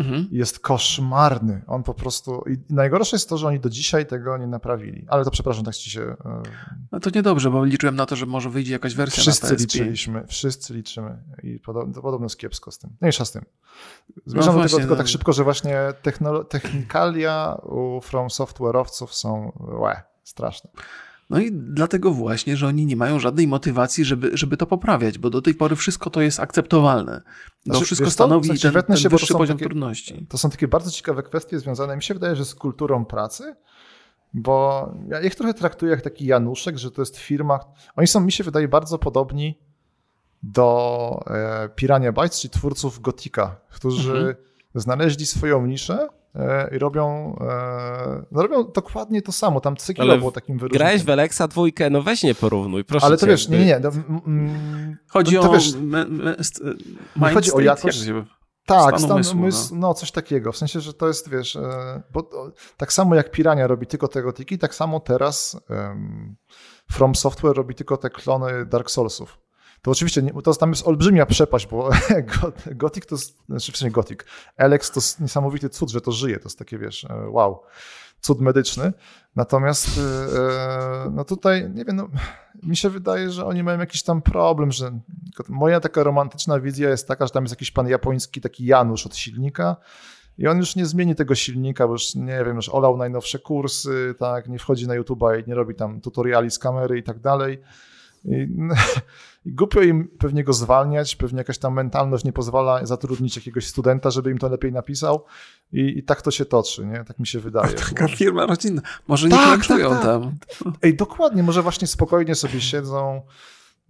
mhm. jest koszmarny. On po prostu. I najgorsze jest to, że oni do dzisiaj tego nie naprawili. Ale to przepraszam, tak ci się. E, no to niedobrze, bo liczyłem na to, że może wyjdzie jakaś wersja wszyscy liczyliśmy, wszyscy liczymy. I podobno, podobno jest kiepsko z tym. Mniejsza z tym. Zmierzam no do tego tylko tak no. szybko, że właśnie technikalia u From Software'owców są łe, straszne. No i dlatego właśnie, że oni nie mają żadnej motywacji, żeby, żeby to poprawiać, bo do tej pory wszystko to jest akceptowalne. To znaczy, wszystko stanowi to, ten, ten się, wyższy poziom takie, trudności. To są takie bardzo ciekawe kwestie związane, mi się wydaje, że z kulturą pracy, bo ja ich trochę traktuję jak taki Januszek, że to jest firma, oni są, mi się wydaje, bardzo podobni do e, Pirania Bytes, czyli twórców Gotika, którzy mhm. znaleźli swoją niszę, i robią, e, no robią dokładnie to samo. Tam Cykilo było takim wyróżnieniem. Grałeś w Alexa dwójkę, no weź nie porównuj, proszę Ale to cię. wiesz, nie, nie. No, chodzi to, to o wiesz, me, me, nie chodzi o jakość. Tak, stan umysłu, umysł, no. no. coś takiego. W sensie, że to jest, wiesz, e, bo tak samo jak Pirania robi tylko te gotyki, tak samo teraz um, From Software robi tylko te klony Dark Soulsów to oczywiście nie, to tam jest olbrzymia przepaść, bo Gothic to znaczy w Gothic, Alex to niesamowity cud, że to żyje, to jest takie, wiesz, e, wow, cud medyczny. Natomiast e, e, no tutaj, nie wiem, no, mi się wydaje, że oni mają jakiś tam problem, że moja taka romantyczna wizja jest taka, że tam jest jakiś pan japoński taki Janusz od silnika, i on już nie zmieni tego silnika, bo już nie wiem, już olał najnowsze kursy, tak, nie wchodzi na YouTube'a i nie robi tam tutoriali z kamery i tak dalej. I, I głupio im pewnie go zwalniać, pewnie jakaś tam mentalność nie pozwala zatrudnić jakiegoś studenta, żeby im to lepiej napisał i, i tak to się toczy, nie? Tak mi się wydaje. Taka firma rodzinna. Może nie tak, tak, tak. tam. Ej, dokładnie, może właśnie spokojnie sobie siedzą,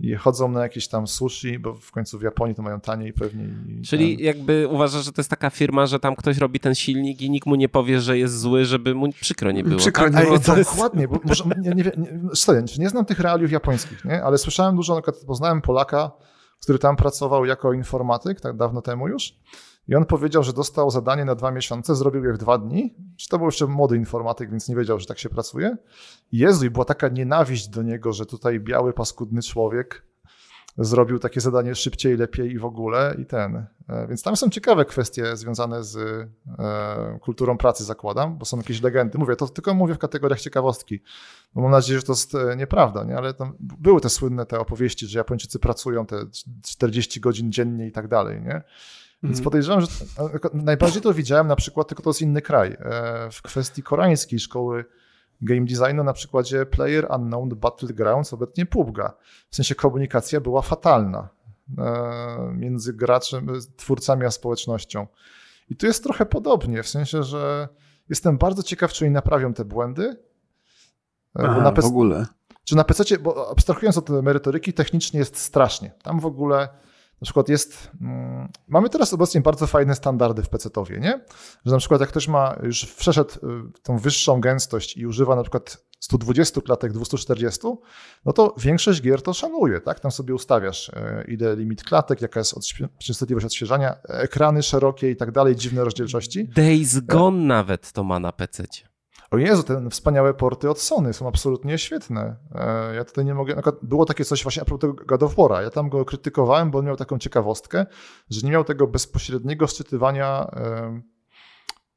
i chodzą na jakieś tam sushi, bo w końcu w Japonii to mają taniej pewnie. Czyli ten... jakby uważasz, że to jest taka firma, że tam ktoś robi ten silnik i nikt mu nie powie, że jest zły, żeby mu przykro nie było. Przykro nie było. Ej, dokładnie, bo może, nie, nie, nie, stoję, nie znam tych realiów japońskich, nie? ale słyszałem dużo, na przykład poznałem Polaka, który tam pracował jako informatyk, tak dawno temu już. I on powiedział, że dostał zadanie na dwa miesiące, zrobił je w dwa dni. Czy to był jeszcze młody informatyk, więc nie wiedział, że tak się pracuje. Jezu, i była taka nienawiść do niego, że tutaj biały, paskudny człowiek zrobił takie zadanie szybciej, lepiej i w ogóle i ten. E, więc tam są ciekawe kwestie związane z e, kulturą pracy, zakładam, bo są jakieś legendy. Mówię, to tylko mówię w kategoriach ciekawostki, bo mam nadzieję, że to jest e, nieprawda, nie? ale były te słynne te opowieści, że Japończycy pracują te 40 godzin dziennie i tak dalej, nie? Więc mhm. podejrzewam, że najbardziej to widziałem na przykład, tylko to jest inny kraj, w kwestii koreańskiej szkoły game designu na przykładzie Player Unknown Battlegrounds, obecnie PUBG'a. W sensie komunikacja była fatalna e, między graczem, twórcami a społecznością. I tu jest trochę podobnie, w sensie, że jestem bardzo ciekaw, czy oni naprawią te błędy. E, Aha, na PC, w ogóle. Czy na PC, bo abstrahując od merytoryki, technicznie jest strasznie. Tam w ogóle na przykład jest, mm, mamy teraz obecnie bardzo fajne standardy w PC-owie, nie? Że na przykład jak ktoś ma, już przeszedł y, tą wyższą gęstość i używa na przykład 120 klatek, 240, no to większość gier to szanuje, tak? Tam sobie ustawiasz, y, ile limit klatek, jaka jest częstotliwość odświeżania, ekrany szerokie i tak dalej, dziwne rozdzielczości. Days Gone nawet to ma na PC-cie. O Jezu, te wspaniałe porty od Sony są absolutnie świetne. E, ja tutaj nie mogę. Było takie coś właśnie a propos tego God of War'a. Ja tam go krytykowałem, bo on miał taką ciekawostkę, że nie miał tego bezpośredniego szczytywania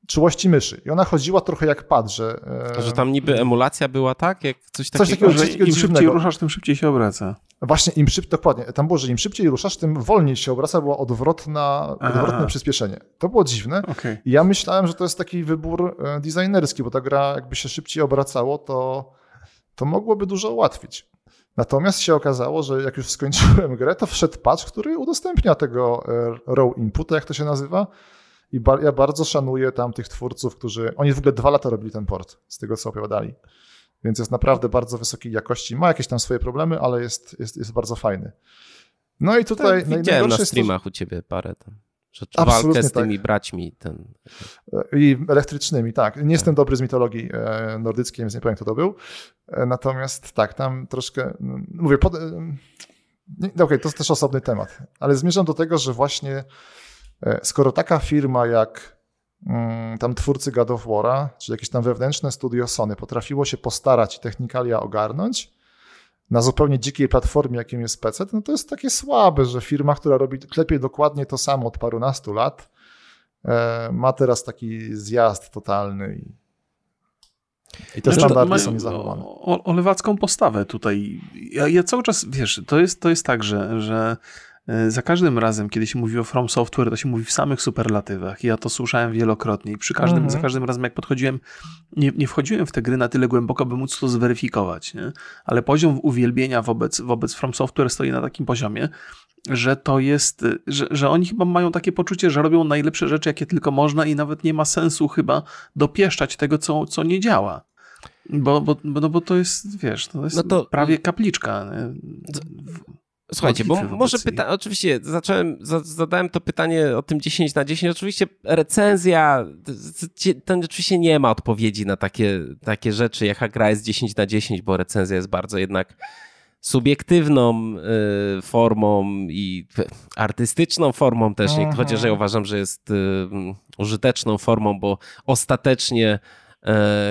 czułości myszy. I ona chodziła trochę jak pad, że... E, że tam niby emulacja była tak? Jak coś takiego, coś takiego że im dziwnego. szybciej ruszasz, tym szybciej się obraca. Właśnie, im szybciej, dokładnie. Tam było, że im szybciej ruszasz, tym wolniej się obraca, było odwrotna, odwrotne przyspieszenie. To było dziwne. Okay. I ja myślałem, że to jest taki wybór e, designerski, bo ta gra jakby się szybciej obracało, to, to mogłoby dużo ułatwić. Natomiast się okazało, że jak już skończyłem grę, to wszedł patch, który udostępnia tego e, raw input, jak to się nazywa, i ba ja bardzo szanuję tam tych twórców, którzy. Oni w ogóle dwa lata robili ten port, z tego co opowiadali. Więc jest naprawdę bardzo wysokiej jakości. Ma jakieś tam swoje problemy, ale jest, jest, jest bardzo fajny. No i tutaj. Tak, widziałem na streamach to, u ciebie parę tam. Że walkę z tymi tak. braćmi. Ten... I elektrycznymi, tak. Nie jestem dobry z mitologii e, nordyckiej, więc nie powiem, kto to był. E, natomiast tak, tam troszkę. Mówię, pod... E, okej, okay, to jest też osobny temat, ale zmierzam do tego, że właśnie E, skoro taka firma jak mm, tam twórcy God of War'a, czy jakieś tam wewnętrzne studio Sony potrafiło się postarać i technikalia ogarnąć na zupełnie dzikiej platformie, jakim jest PC, no to jest takie słabe, że firma, która robi, klepie dokładnie to samo od parunastu lat, e, ma teraz taki zjazd totalny i, i te znaczy, standardy są niezachowane. O, o lewacką postawę tutaj. Ja, ja, cały czas, wiesz, to jest, to jest tak, że, że E, za każdym razem, kiedy się mówi o From Software, to się mówi w samych superlatywach. Ja to słyszałem wielokrotnie i przy każdym, mm -hmm. za każdym razem, jak podchodziłem, nie, nie wchodziłem w te gry na tyle głęboko, by móc to zweryfikować. Nie? Ale poziom uwielbienia wobec, wobec From Software stoi na takim poziomie, że to jest, że, że oni chyba mają takie poczucie, że robią najlepsze rzeczy, jakie tylko można i nawet nie ma sensu chyba dopieszczać tego, co, co nie działa. Bo, bo, no bo to jest, wiesz, to jest no to... prawie kapliczka. Słuchajcie, bo może pytanie, oczywiście zacząłem, zadałem to pytanie o tym 10 na 10. Oczywiście recenzja, to oczywiście nie ma odpowiedzi na takie, takie rzeczy, jaka gra jest 10 na 10, bo recenzja jest bardzo jednak subiektywną y, formą i artystyczną formą też, Aha. chociaż ja uważam, że jest y, użyteczną formą, bo ostatecznie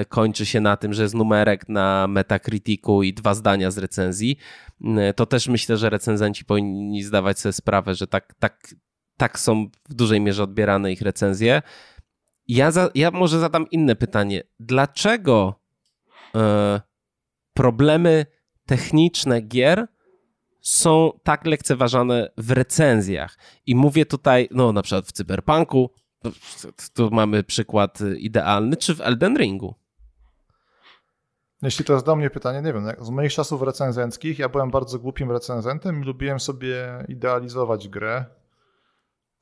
kończy się na tym, że jest numerek na Metacriticu i dwa zdania z recenzji, e, to też myślę, że recenzenci powinni zdawać sobie sprawę, że tak, tak, tak są w dużej mierze odbierane ich recenzje. Ja, za, ja może zadam inne pytanie. Dlaczego e, problemy techniczne gier są tak lekceważane w recenzjach? I mówię tutaj, no na przykład w Cyberpunku, tu mamy przykład idealny, czy w Elden Ringu? Jeśli to jest do mnie pytanie, nie wiem, z moich czasów recenzenckich ja byłem bardzo głupim recenzentem i lubiłem sobie idealizować grę.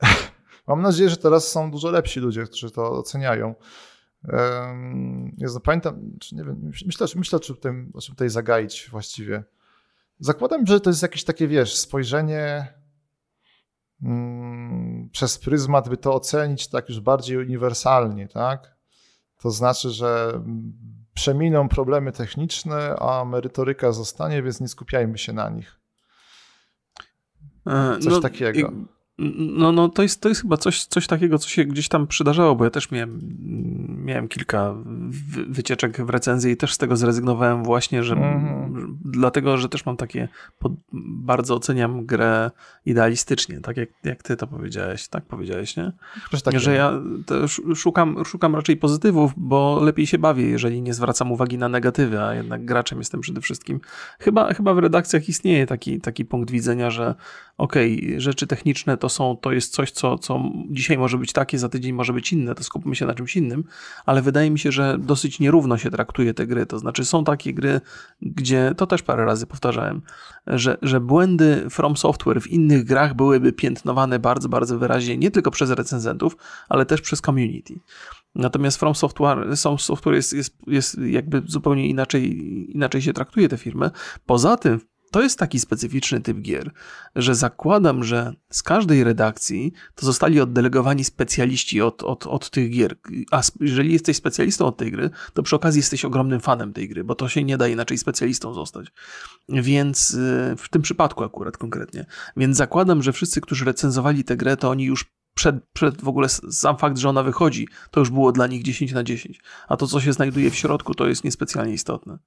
Mam nadzieję, że teraz są dużo lepsi ludzie, którzy to oceniają. Ja zapamiętam, czy nie wiem, myślę, myślę czy tym, o czym tutaj zagaić właściwie. Zakładam, że to jest jakieś takie, wiesz, spojrzenie Mm, przez pryzmat, by to ocenić tak już bardziej uniwersalnie, tak? To znaczy, że przeminą problemy techniczne, a merytoryka zostanie, więc nie skupiajmy się na nich. Coś no, takiego. No, no to, jest, to jest chyba coś, coś takiego, co się gdzieś tam przydarzało, bo ja też miałem, miałem kilka wycieczek w recenzji i też z tego zrezygnowałem właśnie, że mm. dlatego, że też mam takie, pod, bardzo oceniam grę idealistycznie, tak jak, jak ty to powiedziałeś, tak powiedziałeś, nie? Tak że ja szukam, szukam raczej pozytywów, bo lepiej się bawię, jeżeli nie zwracam uwagi na negatywy, a jednak graczem jestem przede wszystkim. Chyba, chyba w redakcjach istnieje taki, taki punkt widzenia, że okej, okay, rzeczy techniczne to są, to jest coś, co, co dzisiaj może być takie, za tydzień może być inne, to skupmy się na czymś innym, ale wydaje mi się, że dosyć nierówno się traktuje te gry. To znaczy, są takie gry, gdzie to też parę razy powtarzałem, że, że błędy From Software w innych grach byłyby piętnowane bardzo, bardzo wyraźnie, nie tylko przez recenzentów, ale też przez community. Natomiast From Software, Software jest, jest, jest jakby zupełnie inaczej, inaczej się traktuje te firmy. Poza tym to jest taki specyficzny typ gier, że zakładam, że z każdej redakcji to zostali oddelegowani specjaliści od, od, od tych gier. A jeżeli jesteś specjalistą od tej gry, to przy okazji jesteś ogromnym fanem tej gry, bo to się nie da inaczej specjalistą zostać. Więc y, w tym przypadku akurat konkretnie. Więc zakładam, że wszyscy, którzy recenzowali tę grę, to oni już przed, przed w ogóle sam fakt, że ona wychodzi, to już było dla nich 10 na 10. A to, co się znajduje w środku, to jest niespecjalnie istotne.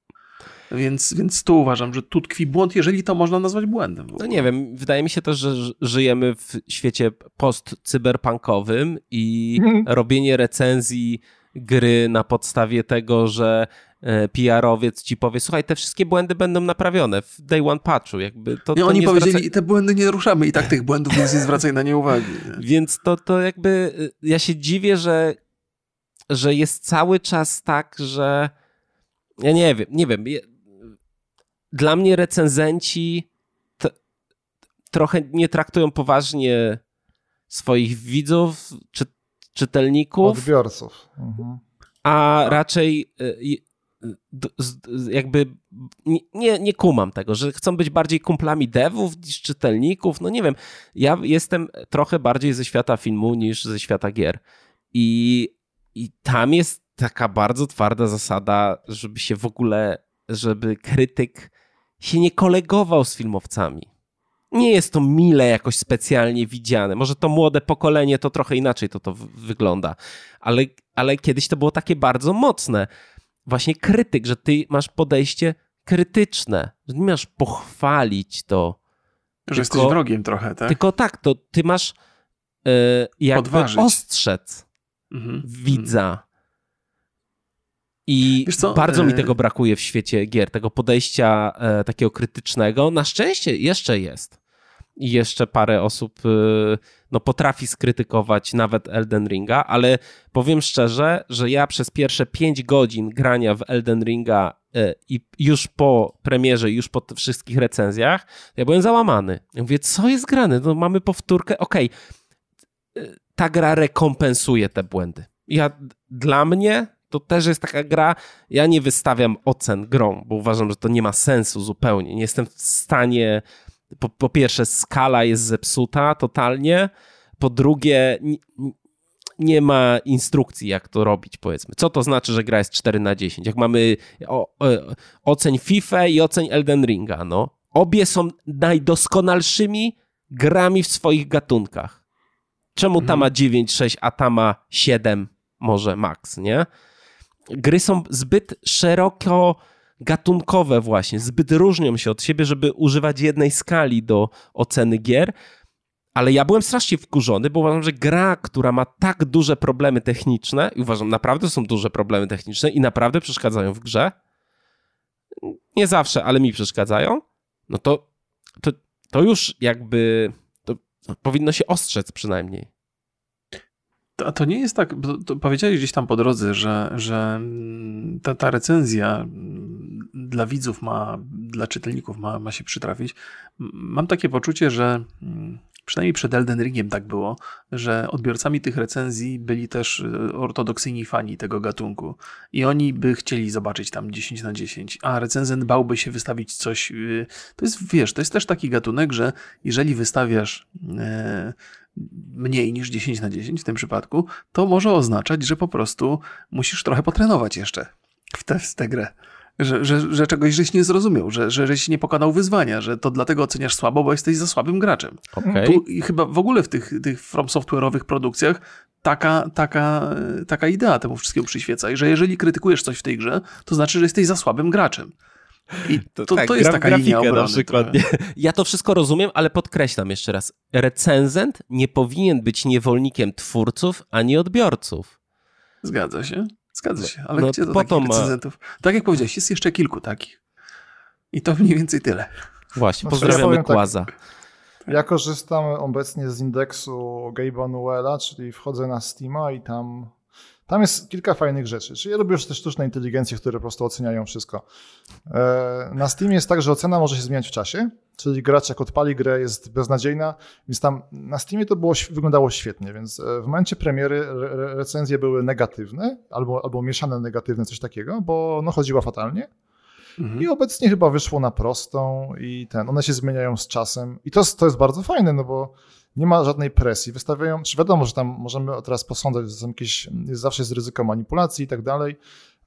Więc, więc tu uważam, że tu tkwi błąd, jeżeli to można nazwać błędem. No nie wiem, wydaje mi się też, że żyjemy w świecie post-cyberpunkowym i mhm. robienie recenzji gry na podstawie tego, że e, PR-owiec ci powie, słuchaj, te wszystkie błędy będą naprawione w day one patchu. Jakby to, nie, to oni nie powiedzieli, zwraca... i te błędy nie ruszamy i tak tych błędów, więc nie zwracaj na nie uwagi. Więc to, to jakby, e, ja się dziwię, że, że jest cały czas tak, że ja nie wiem, nie wiem, dla mnie recenzenci trochę nie traktują poważnie swoich widzów czy czytelników. Odbiorców. Mhm. A raczej e, jakby nie, nie kumam tego, że chcą być bardziej kumplami devów niż czytelników. No nie wiem, ja jestem trochę bardziej ze świata filmu niż ze świata gier. I, i tam jest taka bardzo twarda zasada, żeby się w ogóle, żeby krytyk się nie kolegował z filmowcami. Nie jest to mile jakoś specjalnie widziane. Może to młode pokolenie to trochę inaczej to, to wygląda, ale, ale kiedyś to było takie bardzo mocne. Właśnie krytyk, że ty masz podejście krytyczne, że nie masz pochwalić to. Że tylko, jesteś wrogiem trochę, tak? Tylko tak, to ty masz yy, jakby Podważyć. ostrzec mhm. widza i bardzo mi e, tego brakuje w świecie gier, tego podejścia e, takiego krytycznego. Na szczęście jeszcze jest. I jeszcze parę osób e, no, potrafi skrytykować nawet Elden Ringa, ale powiem szczerze, że ja przez pierwsze 5 godzin grania w Elden Ringa e, i już po premierze, już po wszystkich recenzjach, ja byłem załamany. Ja mówię, co jest grane? No, mamy powtórkę, okej, okay. Ta gra rekompensuje te błędy. Ja, dla mnie to też jest taka gra, ja nie wystawiam ocen grą, bo uważam, że to nie ma sensu zupełnie. Nie jestem w stanie, po, po pierwsze skala jest zepsuta totalnie, po drugie nie, nie ma instrukcji, jak to robić, powiedzmy. Co to znaczy, że gra jest 4 na 10? Jak mamy o, o, oceń FIFA i oceń Elden Ringa, no. Obie są najdoskonalszymi grami w swoich gatunkach. Czemu ta ma 9,6, mhm. a ta ma 7 może max, nie? Gry są zbyt szeroko gatunkowe właśnie, zbyt różnią się od siebie, żeby używać jednej skali do oceny gier, ale ja byłem strasznie wkurzony, bo uważam, że gra, która ma tak duże problemy techniczne, i uważam, naprawdę są duże problemy techniczne i naprawdę przeszkadzają w grze, nie zawsze, ale mi przeszkadzają, no to, to, to już jakby to powinno się ostrzec przynajmniej. A to nie jest tak, bo powiedziałeś gdzieś tam po drodze, że, że ta, ta recenzja dla widzów ma, dla czytelników ma, ma się przytrafić. Mam takie poczucie, że mm, przynajmniej przed Elden Ringiem tak było, że odbiorcami tych recenzji byli też y, ortodoksyjni fani tego gatunku i oni by chcieli zobaczyć tam 10 na 10, a recenzent bałby się wystawić coś. Y, to jest, wiesz, to jest też taki gatunek, że jeżeli wystawiasz e, mniej niż 10 na 10 w tym przypadku, to może oznaczać, że po prostu musisz trochę potrenować jeszcze w tę, w tę grę. Że, że, że czegoś żeś nie zrozumiał, że, że żeś nie pokonał wyzwania, że to dlatego oceniasz słabo, bo jesteś za słabym graczem. Okay. Tu i chyba w ogóle w tych, tych From Software'owych produkcjach taka, taka, taka idea temu wszystkiemu przyświeca. I że jeżeli krytykujesz coś w tej grze, to znaczy, że jesteś za słabym graczem. I to, to, tak, to jest taka linia obrony. Na przykład. Ja to wszystko rozumiem, ale podkreślam jeszcze raz. Recenzent nie powinien być niewolnikiem twórców ani odbiorców. Zgadza się. Zgadza się. Ale no, gdzie to takich ma... recenzentów? Tak jak powiedziałeś, jest jeszcze kilku takich. I to mniej więcej tyle. Właśnie, znaczy, pozdrawiamy ja Kłaza. Tak, ja korzystam obecnie z indeksu Gabe'a Newella, czyli wchodzę na Steama i tam tam jest kilka fajnych rzeczy. Czyli ja lubię już te sztuczne inteligencje, które po prostu oceniają wszystko. E, na Steamie jest tak, że ocena może się zmieniać w czasie, czyli gracz jak odpali grę jest beznadziejna, więc tam na Steamie to było, wyglądało świetnie, więc e, w momencie premiery recenzje były negatywne albo, albo mieszane negatywne, coś takiego, bo no chodziła fatalnie. Mhm. I obecnie chyba wyszło na prostą i ten, one się zmieniają z czasem. I to, to jest bardzo fajne, no bo nie ma żadnej presji. Wystawiają, czy wiadomo, że tam możemy teraz posądzać, że są jakieś, zawsze jest ryzyko manipulacji i tak dalej,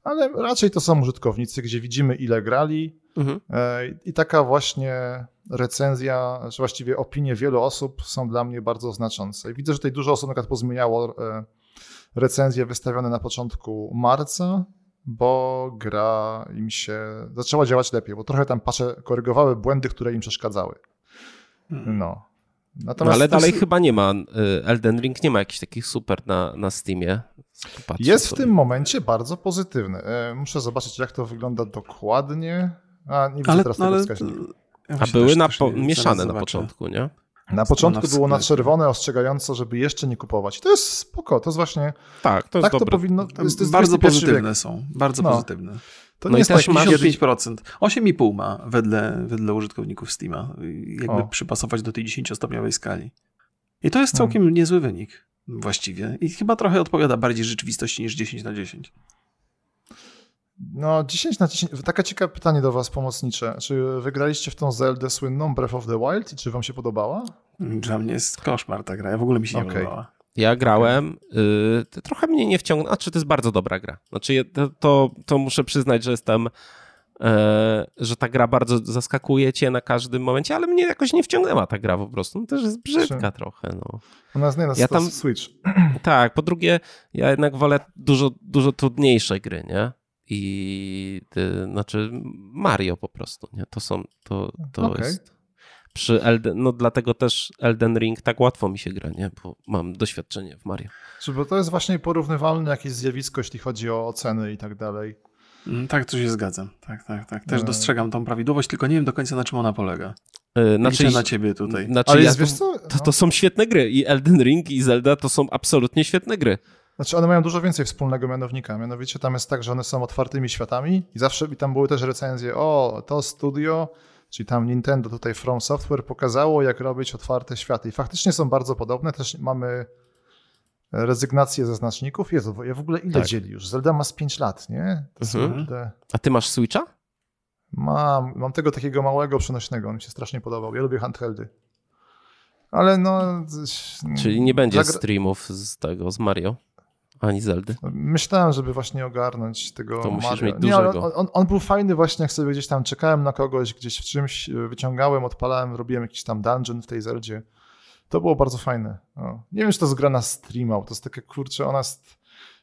ale raczej to są użytkownicy, gdzie widzimy ile grali mhm. E, i taka właśnie recenzja, czy właściwie opinie wielu osób są dla mnie bardzo znaczące. I widzę, że tutaj dużo osób na przykład pozmieniało e, recenzje wystawione na początku marca, bo gra im się zaczęła działać lepiej, bo trochę tam patrzę, korygowały błędy, które im przeszkadzały. Hmm. No. Natomiast ale dalej jest... chyba nie ma, y, Elden Ring nie ma jakichś takich super na, na Steamie. Patrzę jest sobie. w tym momencie bardzo pozytywny. E, muszę zobaczyć, jak to wygląda dokładnie. A, nie widzę ale, teraz ale... tego wskaźnika. Ja A były na po... mieszane na początku, nie? Na początku było na czerwone ostrzegająco, żeby jeszcze nie kupować. To jest spoko, to jest właśnie... Tak, to jest tak to powinno... To jest, to jest bardzo pozytywne wiek. są, bardzo no. pozytywne. To no nie jest tak 55%. 8,5 ma wedle, wedle użytkowników Steama. Jakby o. przypasować do tej 10-stopniowej skali. I to jest hmm. całkiem hmm. niezły wynik właściwie. I chyba trochę odpowiada bardziej rzeczywistości niż 10 na 10. No, 10 na 10. Taka ciekawe pytanie do Was, pomocnicze. Czy wygraliście w tą Zeldę słynną Breath of the Wild i czy Wam się podobała? Dla mnie jest koszmar ta gra. Ja w ogóle mi się okay. nie podobała. Ja grałem, y, trochę mnie nie wciągnął, a czy to jest bardzo dobra gra. Znaczy to, to, to muszę przyznać, że jestem, e, że ta gra bardzo zaskakuje cię na każdym momencie, ale mnie jakoś nie wciągnęła ta gra po prostu. No, też jest brzydka czy... trochę. No. Ona jest nie, ja tam, Switch. Tak, po drugie ja jednak wolę dużo, dużo trudniejsze gry, nie? I ty, znaczy Mario po prostu, nie? To są, to, to okay. jest przy Elden, no dlatego też Elden Ring tak łatwo mi się gra, nie? Bo mam doświadczenie w Mario. Czy bo to jest właśnie porównywalne jakieś zjawisko, jeśli chodzi o oceny i tak dalej. Mm, tak, tu się zgadzam. Tak, tak, tak. Też e... dostrzegam tą prawidłowość, tylko nie wiem do końca na czym ona polega. Yy, znaczy, Liczę na ciebie tutaj. Znaczy, Ale jest, ja, wiesz co? To, to są świetne gry. I Elden Ring i Zelda to są absolutnie świetne gry. Znaczy one mają dużo więcej wspólnego mianownika. Mianowicie tam jest tak, że one są otwartymi światami i zawsze i tam były też recenzje, o, to studio Czyli tam Nintendo, tutaj From Software pokazało, jak robić otwarte światy. I faktycznie są bardzo podobne. Też mamy rezygnację ze znaczników. Jezu, ja w ogóle ile tak. dzieli już? Zelda ma z 5 lat, nie? Mhm. A ty masz Switcha? Mam. Mam tego takiego małego, przenośnego. On mi się strasznie podobał. Ja lubię handheldy. Ale no... Czyli nie będzie zagra... streamów z tego, z Mario? Ani Zeldy. Myślałem, żeby właśnie ogarnąć tego To musisz Mario. mieć dużego. Nie, on, on, on, był fajny właśnie, jak sobie gdzieś tam czekałem na kogoś, gdzieś w czymś e, wyciągałem, odpalałem, robiłem jakiś tam dungeon w tej Zeldzie. To było bardzo fajne. No. Nie wiem, czy to jest gra na streama, to jest takie, kurczę, ona jest...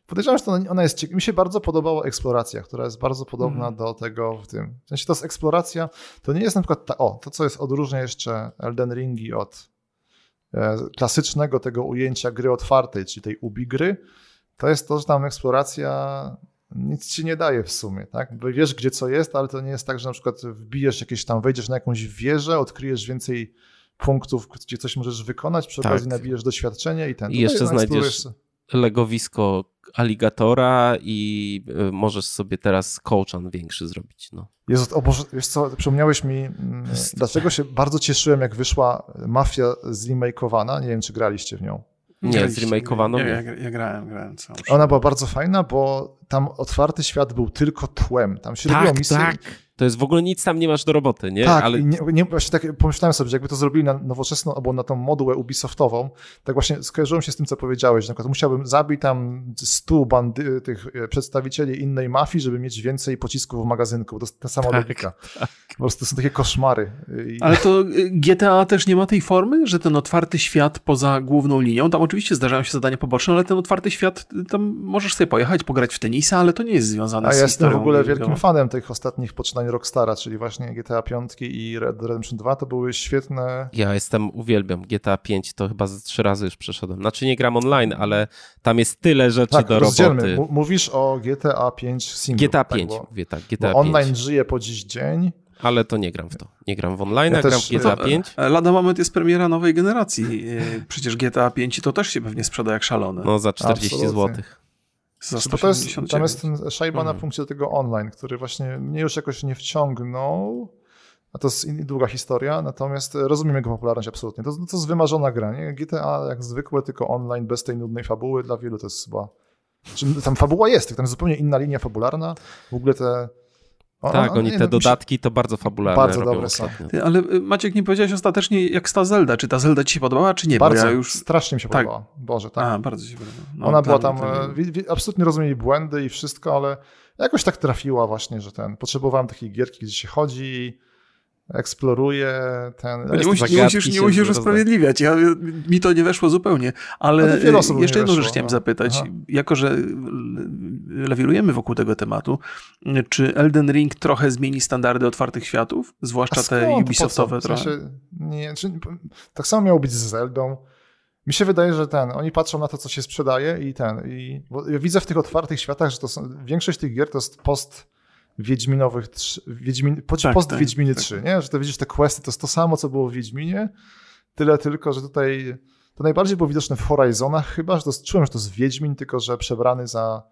Podejrzewam, że to ona jest ciekawa. Mi się bardzo podobała eksploracja, która jest bardzo podobna mm. do tego w tym. W sensie to jest eksploracja, to nie jest na przykład ta, o, to co jest odróżnia jeszcze Elden Ringi od e, klasycznego tego ujęcia gry otwartej, czyli tej ubi gry, to jest to, że tam eksploracja nic ci nie daje w sumie, tak? Bo wiesz, gdzie co jest, ale to nie jest tak, że na przykład wbijesz jakieś tam, wejdziesz na jakąś wieżę, odkryjesz więcej punktów, gdzie coś możesz wykonać, przy tak. okazji nabijesz doświadczenie i ten. I jeszcze znajdziesz legowisko aligatora i y, możesz sobie teraz kołczan większy zrobić. No. Jezu, o Boże, wiesz co, przypomniałeś mi, mm, dlaczego się bardzo cieszyłem, jak wyszła Mafia zremakeowana, nie wiem, czy graliście w nią. Nie, zremakeowano. Nie, ja, ja, grałem, grałem. Ona była bardzo fajna, bo tam otwarty świat był tylko tłem. Tam się tak, robiło misje. Tak. To jest w ogóle nic tam nie masz do roboty, nie? Tak, Ale... nie, nie, właśnie tak pomyślałem sobie, że jakby to zrobili na nowoczesną albo na tą modułę Ubisoftową, tak właśnie skojarzyłem się z tym, co powiedziałeś, na przykład musiałbym zabić tam stu bandy, tych e, przedstawicieli innej mafii, żeby mieć więcej pocisków w magazynku. To jest ta sama tak, logika. Tak. Po prostu to są takie koszmary. I... Ale to e, GTA też nie ma tej formy, że ten otwarty świat poza główną linią, tam oczywiście zdarzają się zadania poboczne, ale ten otwarty świat, tam możesz sobie pojechać, pograć w tenisa, ale to nie jest związane A z ja jestem w ogóle wielkim fanem tych ostatnich poczynań Rockstara, czyli właśnie GTA 5 i Red Dead Redemption 2 to były świetne. Ja jestem, uwielbiam GTA 5, to chyba trzy razy już przeszedłem. Znaczy nie gram online, ale tam jest tyle rzeczy tak, do roboty. M mówisz o GTA 5 single. GTA 5, tak, bo, mówię tak, GTA bo online 5. żyje po dziś dzień. Ale to nie gram w to. Nie gram w online, ja gram w GTA 5. E, lada moment jest premiera nowej generacji. E, przecież GTA 5 to też się pewnie sprząta jak szalone. No za 40 zł. Za to jest, tam jest ten szajba mhm. na punkcie tego online, który właśnie mnie już jakoś nie wciągnął. A to jest długa historia, natomiast rozumiem jego popularność absolutnie. To, to jest wymarzona gra, nie? GTA jak zwykłe, tylko online, bez tej nudnej fabuły, dla wielu to jest chyba... Znaczy, tam fabuła jest, tam jest zupełnie inna linia fabularna. W ogóle te o, tak, oni te no, dodatki to bardzo fabularne Bardzo robią dobre są. ale y, Maciek, nie powiedziałeś ostatecznie, jak ta Zelda. Czy ta Zelda ci się podobała, czy nie? Bardzo, ja już... strasznie mi się tak. podobała. Boże, tak. A, bardzo się podobała. No, Ona była tam, e, absolutnie rozumieli błędy i wszystko, ale jakoś tak trafiła właśnie, że ten, potrzebowałem takiej gierki, gdzie się chodzi eksploruje ten... No nie, musisz, nie musisz, nie musisz usprawiedliwiać, ja, mi to nie weszło zupełnie, ale no jeszcze jedną rzecz chciałem no. zapytać. Aha. Jako, że lewirujemy wokół tego tematu, czy Elden Ring trochę zmieni standardy otwartych światów? Zwłaszcza te Ubisoftowe w sensie, nie, czy, tak samo miało być z Zeldą. Mi się wydaje, że ten, oni patrzą na to, co się sprzedaje i ten, i, bo ja widzę w tych otwartych światach, że to są, większość tych gier to jest post Wiedźminowych, Wiedźmin, tak, post tak, Wiedźminy tak. 3, nie? Że to widzisz te questy, to jest to samo, co było w Wiedźminie, tyle tylko, że tutaj to najbardziej było widoczne w Horizonach chyba, że to czułem, że to jest Wiedźmin, tylko że przebrany za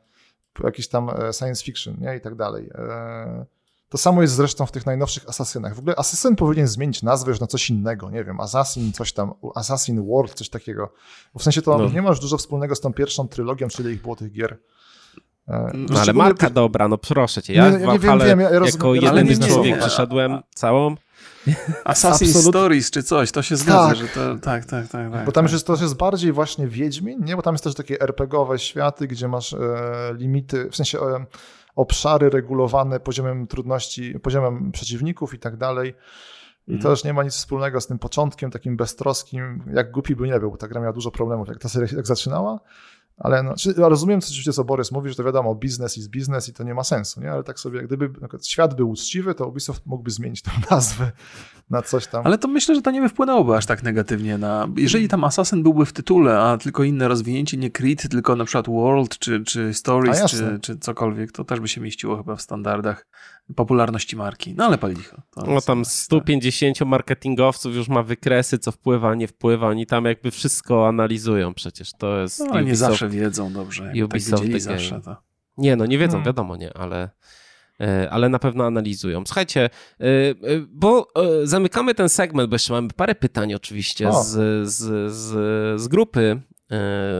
jakiś tam e, science fiction, nie? I tak dalej. E, to samo jest zresztą w tych najnowszych Asasynach. W ogóle Asasyn powinien zmienić nazwę już na coś innego, nie wiem, Assassin, coś tam, Assassin World, coś takiego. Bo w sensie to no. nie ma już dużo wspólnego z tą pierwszą trylogią, czyli ich było tych gier. E, no, ale marka ty... dobra, no proszę cię. Ja nie, nie wiem, wiem, ja rozumiem, jako jedyny człowiek przeszedłem całą. Assassin's Stories czy coś, to się zgadza, tak. że to tak, tak, tak. tak bo tam tak. Jest, to jest bardziej właśnie Wiedźmin, nie? Bo tam jest też takie RPGowe światy, gdzie masz e, limity, w sensie e, obszary regulowane poziomem trudności, poziomem przeciwników i tak dalej. I to mhm. też nie ma nic wspólnego z tym początkiem takim beztroskim, jak głupi by nie był. Ta gra miała dużo problemów, jak ta seria jak zaczynała, ale no, rozumiem, co, oczywiście, co Borys mówi, że to wiadomo, biznes jest biznes i to nie ma sensu, nie? Ale tak sobie, gdyby świat był uczciwy, to Ubisoft mógłby zmienić tę nazwę na coś tam. Ale to myślę, że to nie by wpłynęłoby aż tak negatywnie na... Jeżeli tam Assassin byłby w tytule, a tylko inne rozwinięcie, nie Creed, tylko na przykład World, czy, czy Stories, czy, czy cokolwiek, to też by się mieściło chyba w standardach popularności marki. No ale pal licho. No tam 150 tak. marketingowców już ma wykresy, co wpływa, nie wpływa. Oni tam jakby wszystko analizują przecież. To jest No ale nie zawsze wiedzą dobrze. I Ubisoft tak zawsze to. Nie, no nie wiedzą, hmm. wiadomo, nie, ale e, ale na pewno analizują. Słuchajcie, e, e, bo zamykamy ten segment, bo jeszcze mamy parę pytań oczywiście z, z, z, z grupy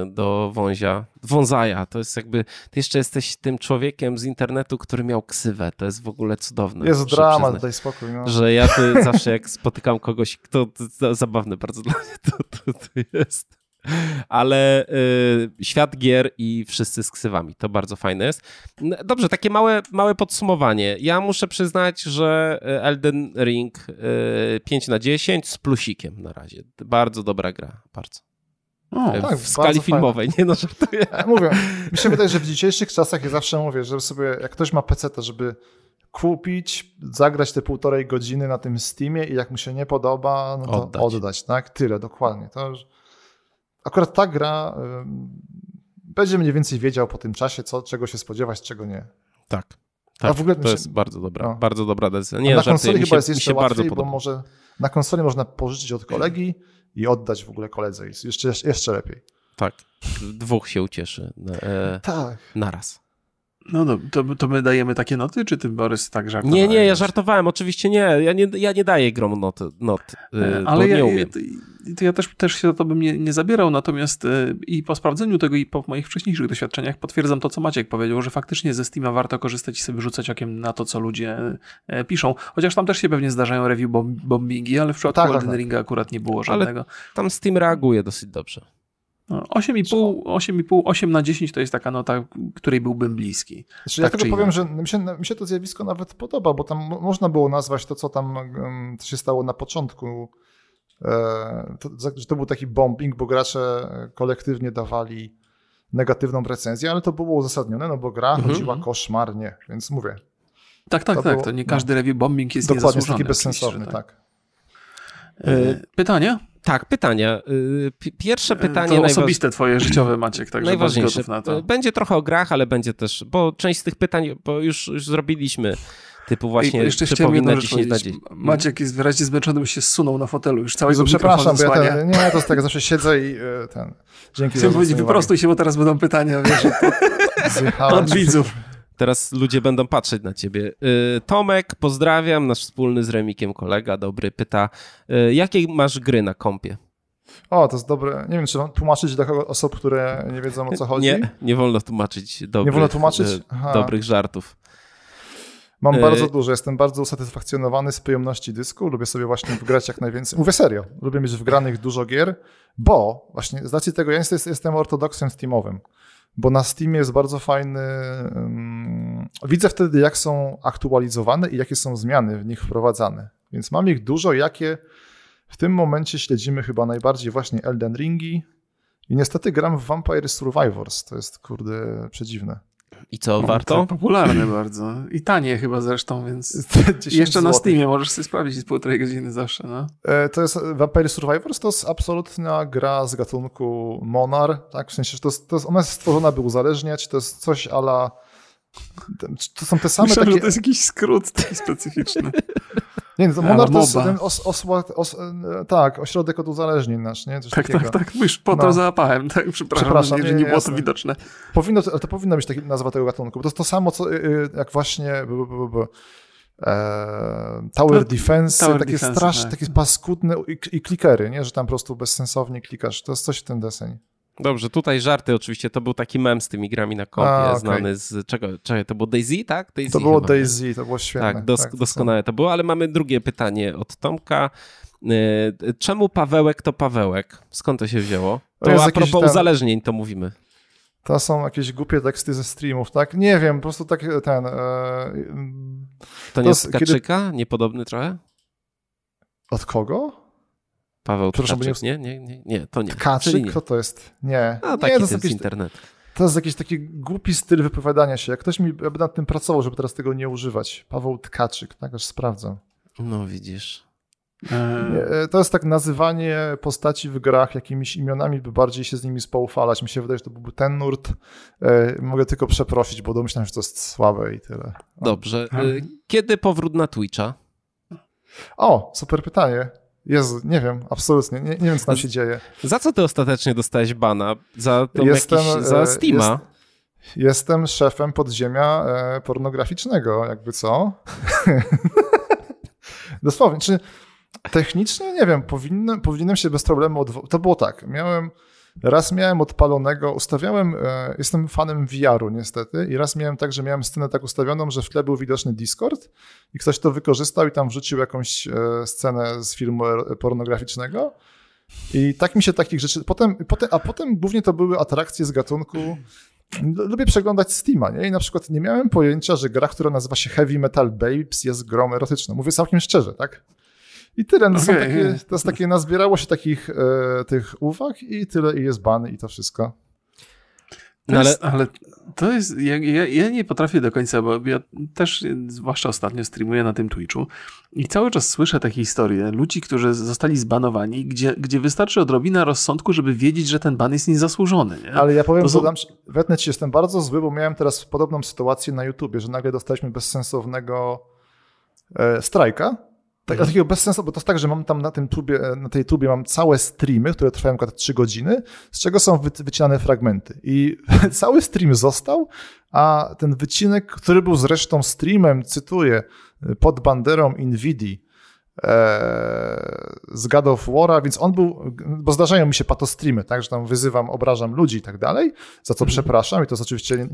do wązia, wązaja. To jest jakby, ty jeszcze jesteś tym człowiekiem z internetu, który miał ksywę. To jest w ogóle cudowne. Jest drama, daj spokój. No. Że ja tu zawsze jak spotykam kogoś, kto to, zabawne bardzo dla mnie to, to, to jest. Ale y, świat gier i wszyscy z ksywami. To bardzo fajne jest. Dobrze, takie małe, małe podsumowanie. Ja muszę przyznać, że Elden Ring y, 5 na 10 z plusikiem na razie. Bardzo dobra gra. Bardzo. O, tak, w skali filmowej, fajne. nie no, żartuję. Mówię, mi się wydaje, że w dzisiejszych czasach ja zawsze mówię, żeby sobie, jak ktoś ma PC, to żeby kupić, zagrać te półtorej godziny na tym Steamie i jak mu się nie podoba, no to oddać, oddać tak? Tyle, dokładnie. To już... Akurat ta gra y, będzie mniej więcej wiedział po tym czasie, co, czego się spodziewać, czego nie. Tak. Tak, w ogóle to się... jest bardzo dobra, no. bardzo dobra decyzja. Nie, na konsoli chyba jest jeszcze łatwiej, bo może na konsoli można pożyczyć od kolegi, i oddać w ogóle koledze. Jest jeszcze, jeszcze lepiej. Tak. Dwóch się ucieszy. E, tak. Naraz. No, no to, to my dajemy takie noty, czy ty, Borys, tak żartowałeś? Nie, nie, ja żartowałem, oczywiście nie. Ja nie, ja nie daję grom not, not yy, ale ja, nie umiem. Ja, to ja też, też się to bym nie, nie zabierał, natomiast yy, i po sprawdzeniu tego i po moich wcześniejszych doświadczeniach potwierdzam to, co Maciek powiedział, że faktycznie ze Steama warto korzystać i sobie rzucać okiem na to, co ludzie yy, piszą. Chociaż tam też się pewnie zdarzają review bombingi, ale w przypadku tak, Elden tak, tak. Ringa akurat nie było żadnego. Ale tam Steam reaguje dosyć dobrze. 8,5, 8,5, 8 na 10 to jest taka nota, której byłbym bliski. Znaczy, tak ja tylko powiem, że mi się, mi się to zjawisko nawet podoba, bo tam można było nazwać to, co tam to się stało na początku, e, to, że to był taki bombing, bo gracze kolektywnie dawali negatywną recenzję, ale to było uzasadnione, no bo gra mhm. chodziła koszmarnie, więc mówię. Tak, tak, to tak, było, to nie każdy no, review bombing jest Dokładnie, jest taki bezsensowny, tak. tak. E, pytanie? Tak, pytania. Y, pierwsze pytanie. To osobiste twoje życiowe, Maciek, także najważniejsze. na to. Będzie trochę o grach, ale będzie też, bo część z tych pytań, bo już, już zrobiliśmy typu właśnie, I jeszcze czy powinna 10 na 10. Maciek jest wyraźnie zmęczony, bo się zsunął na fotelu już całego Przepraszam, bo ja ten, nie, to jest tak, zawsze siedzę i ten, dzięki Chciałem powiedzieć, wyprostuj się, bo teraz będą pytania, wiesz, od, od widzów. Teraz ludzie będą patrzeć na ciebie. Y, Tomek, pozdrawiam, nasz wspólny z Remikiem kolega, dobry, pyta, y, jakie masz gry na kompie? O, to jest dobre. Nie wiem, czy tłumaczyć dla osób, które nie wiedzą o co chodzi. Nie, nie wolno tłumaczyć dobrych, nie wolno tłumaczyć? Y, dobrych żartów. Mam bardzo dużo, jestem bardzo usatysfakcjonowany z pojemności dysku, lubię sobie właśnie wgrać jak najwięcej. Mówię serio, lubię mieć wgranych dużo gier, bo właśnie z racji tego ja jestem ortodoksem Steamowym bo na Steamie jest bardzo fajny. widzę wtedy, jak są aktualizowane i jakie są zmiany w nich wprowadzane. Więc mam ich dużo, jakie w tym momencie śledzimy chyba najbardziej właśnie Elden Ringi. I niestety gram w Vampire Survivors. To jest kurde przedziwne. I co, warto? To popularne bardzo. I tanie chyba zresztą, więc jeszcze na Steamie możesz sobie sprawdzić z półtorej godziny zawsze. No. E, to jest Vampire Survivors, to jest absolutna gra z gatunku Monar, tak? W sensie, że to jest, to jest, ona jest stworzona, by uzależniać, to jest coś ala to są te same Myślałem, takie... że to jest jakiś skrót taki specyficzny. Nie, to Monar to jest ten os, osła, os, e, tak, ośrodek od uzależnień nasz, nie? Coś tak, takiego. tak, tak, już po no. to załapałem, tak, przepraszam, przepraszam nie, nie, nie było jasne. to widoczne. Powinno, ale to powinno być taki nazwa tego gatunku, bo to jest to samo, co, y, y, jak właśnie e, Tower Defense, Tower takie Defense, strasz, tak. takie paskudne i, i klikery, nie? Że tam po prostu bezsensownie klikasz, to jest coś w tym deseń. Dobrze, tutaj żarty oczywiście, to był taki mem z tymi grami na kompie, A, okay. znany z czego, czego, to było Daisy, tak? Daisy to było Daisy, to było świetne. Tak, dos, tak doskonałe to było, ale mamy drugie pytanie od Tomka. E, czemu Pawełek to Pawełek? Skąd to się wzięło? To, to a propos tam... uzależnień to mówimy. To są jakieś głupie teksty ze streamów, tak? Nie wiem, po prostu tak ten... E... To nie jest Kaczyka? Kiedy... Niepodobny trochę? Od kogo? Paweł Tkaczyk, nie, nie, nie, nie, to nie. Tkaczyk? Kto to jest? Nie. A, taki nie, to jest jakiś, internet. To jest jakiś taki głupi styl wypowiadania się. Jak ktoś mi by nad tym pracował, żeby teraz tego nie używać. Paweł Tkaczyk, tak aż sprawdzam. No widzisz. E, to jest tak nazywanie postaci w grach jakimiś imionami, by bardziej się z nimi spoufalać. Mi się wydaje, że to byłby ten nurt. E, mogę tylko przeprosić, bo domyślam, że to jest słabe i tyle. Dobrze. E, kiedy powrót na Twitcha? O, super pytanie. Jezu, nie wiem, absolutnie, nie, nie wiem, co tam się dzieje. Za co ty ostatecznie dostałeś bana? Za, jestem, jakiś, za e, Steama? Jest, jestem szefem podziemia e, pornograficznego, jakby co? Dosłownie, czy technicznie, nie wiem, powinny, powinienem się bez problemu odwołać. To było tak, miałem Raz miałem odpalonego, ustawiałem, e, jestem fanem VR-u niestety i raz miałem tak, że miałem scenę tak ustawioną, że w tle był widoczny Discord i ktoś to wykorzystał i tam wrzucił jakąś e, scenę z filmu pornograficznego i tak mi się takich rzeczy, potem, potem, a potem głównie to były atrakcje z gatunku Lubię przeglądać Steama, nie? I na przykład nie miałem pojęcia, że gra, która nazywa się Heavy Metal Babes jest grą erotyczną. Mówię całkiem szczerze, tak? I tyle. No okay. takie, to jest takie, nazbierało się takich e, tych uwag i tyle, i jest ban i to wszystko. No ale... Jest, ale to jest, ja, ja, ja, nie potrafię do końca, bo ja też, zwłaszcza ostatnio streamuję na tym Twitchu i cały czas słyszę takie historie ludzi, którzy zostali zbanowani, gdzie, gdzie wystarczy odrobina rozsądku, żeby wiedzieć, że ten ban jest niezasłużony. Nie? Ale ja powiem, że są... wetnę ci, jestem bardzo zły, bo miałem teraz podobną sytuację na YouTubie, że nagle dostaliśmy bezsensownego e, strajka Tak, mhm. Takiego bez sensu, bo to jest tak, że mam tam na tym tubie, na tej tubie mam całe streamy, które trwają około 3 godziny, z czego są wycinane fragmenty. I cały stream został, a ten wycinek, który był zresztą streamem, cytuję, pod banderą Nvidia, e, z God of War'a, więc on był, bo zdarzają mi się patostreamy, tak, że tam wyzywam, obrażam ludzi i tak dalej, za co mhm. przepraszam i to jest oczywiście,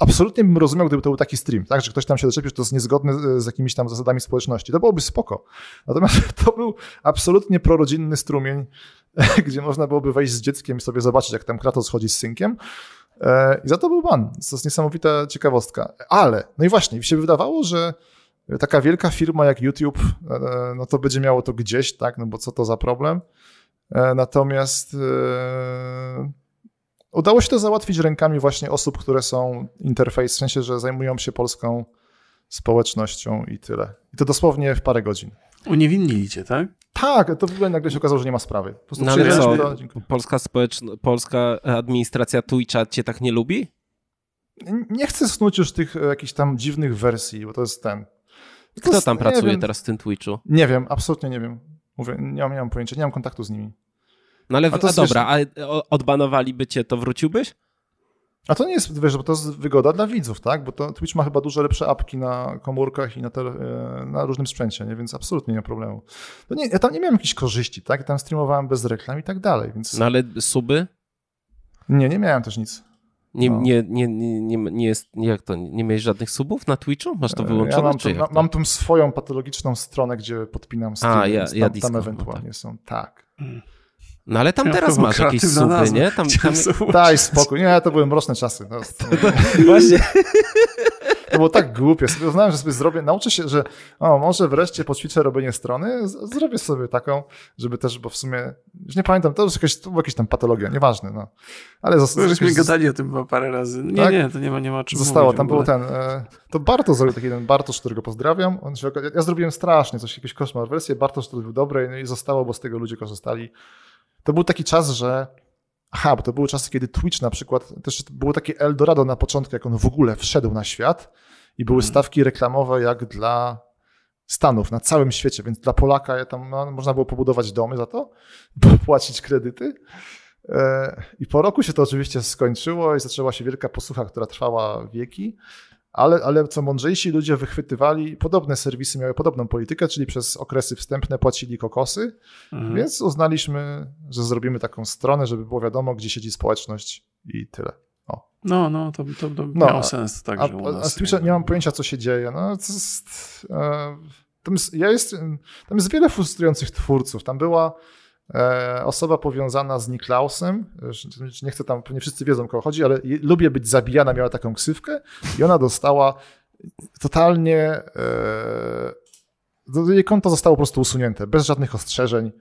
absolutnie bym rozumiał, gdyby to był taki stream, tak, że ktoś tam się doczepił, że to jest niezgodne z jakimiś tam zasadami społeczności, to byłoby spoko. Natomiast to był absolutnie prorodzinny strumień, gdzie można byłoby wejść z dzieckiem i sobie zobaczyć, jak tam Kratos chodzi z synkiem, e, i za to był ban. To jest niesamowita ciekawostka. Ale, no i właśnie, mi się wydawało, że taka wielka firma jak YouTube, e, e, no to będzie miało to gdzieś, tak, no bo co to za problem. E, natomiast udało się to załatwić rękami właśnie osób, które są interfejs, w sensie, że zajmują się polską społecznością i tyle. I to dosłownie w parę godzin. Uniewinnili cię, tak? Tak, to w ogóle nagle się okazało, że nie ma sprawy. Po prostu no, ale co, to... polska, społeczno- polska administracja Twitcha cię tak nie lubi? Nie chcę snuć już tych jakichś tam dziwnych wersji, bo to jest ten. Kto tam pracuje wiem. teraz w tym Twitchu? Nie wiem, absolutnie nie wiem. Mówię, nie mam, nie mam pojęcia, nie mam kontaktu z nimi. No ale, a, to a dobra, a odbanowaliby cię, to wróciłbyś? A to nie jest, wiesz, bo to jest wygoda dla widzów, tak? Bo to Twitch ma chyba dużo lepsze apki na komórkach i na, tele, na różnym sprzęcie, nie? więc absolutnie nie ma problemu. No nie, ja tam nie miałem jakichś korzyści, tak? Ja tam streamowałem bez reklam i tak dalej, więc... No ale suby? Nie, nie miałem też nic. Nie, no. nie, nie, nie, nie, jest, jak to, nie miałeś żadnych subów na Twitchu? Masz to wyłączone? Ja mam, czy tu, mam tą swoją patologiczną stronę, gdzie podpinam streamy, A, ja, ja tam, disco, tam ewentualnie no tak. są, tak. No ale tam ja teraz masz jakieś suby, nie? Tam, tam... Daj spokój, nie, to były mroczne czasy. No, Właśnie. To było tak głupie. Sobie uznałem, że sobie zrobię, nauczę się, że o, może wreszcie poćwiczę robienie strony, z, zrobię sobie taką, żeby też, bo w sumie, już nie pamiętam, to już jakaś, to była jakaś tam patologia, nieważne, no. Ale zostało. Żeśmy gadali o tym parę razy. Nie, tak? nie, to nie ma, nie ma czym Zostało, tam był ten, e, to Bartosz zrobił taki ten Bartosz, którego pozdrawiam. On się, ja, ja zrobiłem strasznie, coś, jakiś koszmar wersję, Bartosz to był dobry, no i zostało, bo z tego ludzie korzystali. To był taki czas, że Aha, bo to były czasy, kiedy Twitch na przykład, też było takie Eldorado na początku, jak on w ogóle wszedł na świat i były mhm. stawki reklamowe jak dla Stanów na całym świecie, więc dla Polaka tam no, można było pobudować domy za to, płacić kredyty. E, I po roku się to oczywiście skończyło i zaczęła się wielka posłucha, która trwała wieki. Ale, ale co mądrzejsi ludzie wychwytywali, podobne serwisy miały podobną politykę, czyli przez okresy wstępne płacili kokosy, mhm. więc uznaliśmy, że zrobimy taką stronę, żeby było wiadomo, gdzie siedzi społeczność i tyle. O. No, no, to, to, to no, miało sens także a, a z Twitcha nie mam pojęcia, co się dzieje. No, to jest, e, tam jest, ja jest, tam jest wiele frustrujących twórców. Tam była osoba powiązana z Niklausem, nie chcę tam, nie wszyscy wiedzą, o kogo chodzi, ale lubię być zabijana, miała taką ksywkę i ona dostała totalnie, e, jej konto zostało po prostu usunięte, bez żadnych ostrzeżeń.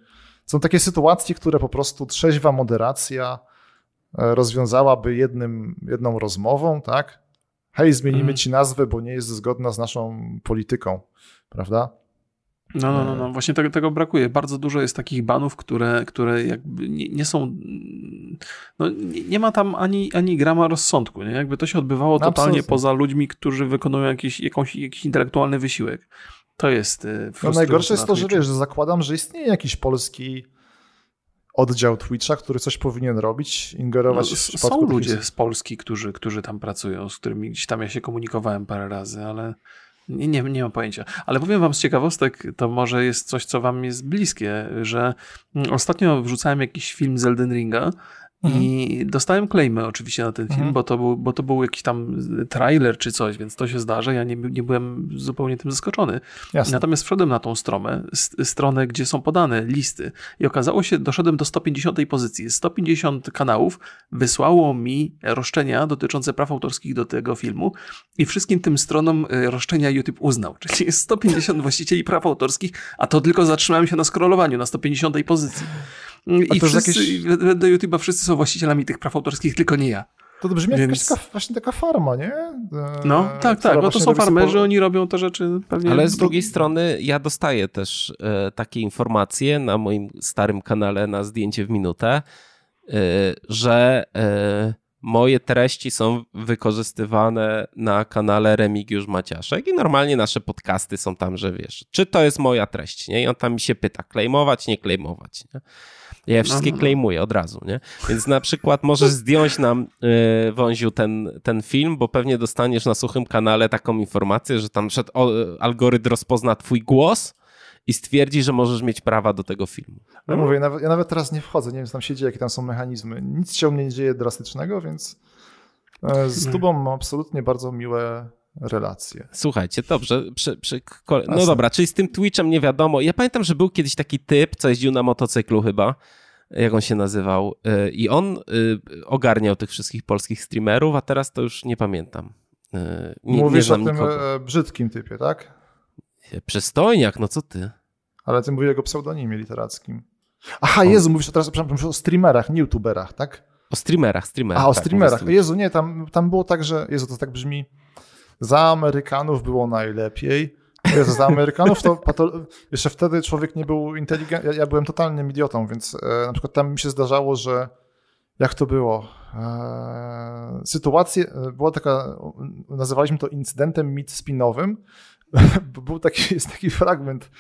Są takie sytuacje, które po prostu trzeźwa moderacja e, rozwiązałaby jednym, jedną rozmową, tak? Hej, zmienimy mm. ci nazwę, bo nie jest zgodna z naszą polityką, prawda? No, no, no, no. właśnie tego, tego brakuje. Bardzo dużo jest takich banów, które, które jakby nie, nie są. No, nie, nie, ma tam ani, ani grama rozsądku. Nie? Jakby to się odbywało totalnie Absolutnie. poza ludźmi, którzy wykonują jakiś, jakąś, jakiś intelektualny wysiłek. To jest. Y, no najgorsze jest to, że wiesz, że zakładam, że istnieje jakiś polski oddział Twitcha, który coś powinien robić, ingerować no, w Są ludzie z Polski, którzy, którzy tam pracują, z którymi gdzieś tam ja się komunikowałem parę razy, ale nie, nie, nie mam pojęcia. Ale powiem wam z ciekawostek, to może jest coś, co wam jest bliskie, że mm, ostatnio wrzucałem jakiś film z Elden Ringa Mhm. I dostałem claimy oczywiście na ten film, mhm. bo, to był, bo to był jakiś tam trailer czy coś, więc to się zdarza. Ja nie, nie byłem zupełnie tym zaskoczony. Jasne. Natomiast wszedłem na tą stronę, stronę, gdzie są podane listy i okazało się, doszedłem do 150 pozycji. 150 kanałów wysłało mi roszczenia dotyczące praw autorskich do tego filmu i wszystkim tym stronom e, roszczenia YouTube uznał. Czyli jest 150 właścicieli praw autorskich, a to tylko zatrzymałem się na scrollowaniu na 150 pozycji. I wszyscy, jakieś... do YouTube'a wszyscy są właścicielami tych praw autorskich, tylko nie ja. To brzmi Więc... jak taka, właśnie taka farma, nie? E, no, tak, tak, bo to są farmerzy, po... oni robią te rzeczy pewnie. Ale z drugiej strony ja dostaję też e, takie informacje na moim starym kanale na zdjęcie w minutę, e, że e, moje treści są wykorzystywane na kanale Remigiusz Maciaszek i normalnie nasze podcasty są tam, że wiesz, czy to jest moja treść, nie? I on tam mi się pyta, klejmować, nie klejmować, nie? Ja je wszystkie klejmuję od razu, nie? Więc na przykład możesz zdjąć nam, yy, Wąziu, ten, ten film, bo pewnie dostaniesz na suchym kanale taką informację, że tam przed o, algorytm rozpozna twój głos i stwierdzi, że możesz mieć prawa do tego filmu. Ja mówię, ja nawet, ja nawet teraz nie wchodzę, nie wiem, co tam się dzieje, jakie tam są mechanizmy. Nic się u mnie nie dzieje drastycznego, więc e, z tubą mam absolutnie bardzo miłe relacje. Słuchajcie, dobrze. Przy, przy, no dobra, czyli z tym Twitchem nie wiadomo. Ja pamiętam, że był kiedyś taki typ, co jeździł na motocyklu chyba, jak on się nazywał, e, i on e, ogarniał tych wszystkich polskich streamerów, a teraz to już nie pamiętam. Nie, Mówisz nie o tym nikogo. brzydkim typie, tak? Przystojniak, no co ty? Ale ty mówisz o jego pseudonimie literackim. Aha, Jezu, mówisz teraz przepraszam, o streamerach, nie youtuberach, tak? O streamerach, streamerach. A, o tak, streamerach. Jezu, nie, tam, tam było tak, że, Jezu, to tak brzmi, za Amerykanów było najlepiej. Jezu, za Amerykanów to, to jeszcze wtedy człowiek nie był inteligentny, ja, ja, byłem totalnym idiotą, więc e, na przykład tam mi się zdarzało, że jak to było? E, sytuacje, e, była taka, nazywaliśmy to incydentem mit-spinowym, był taki, jest taki fragment,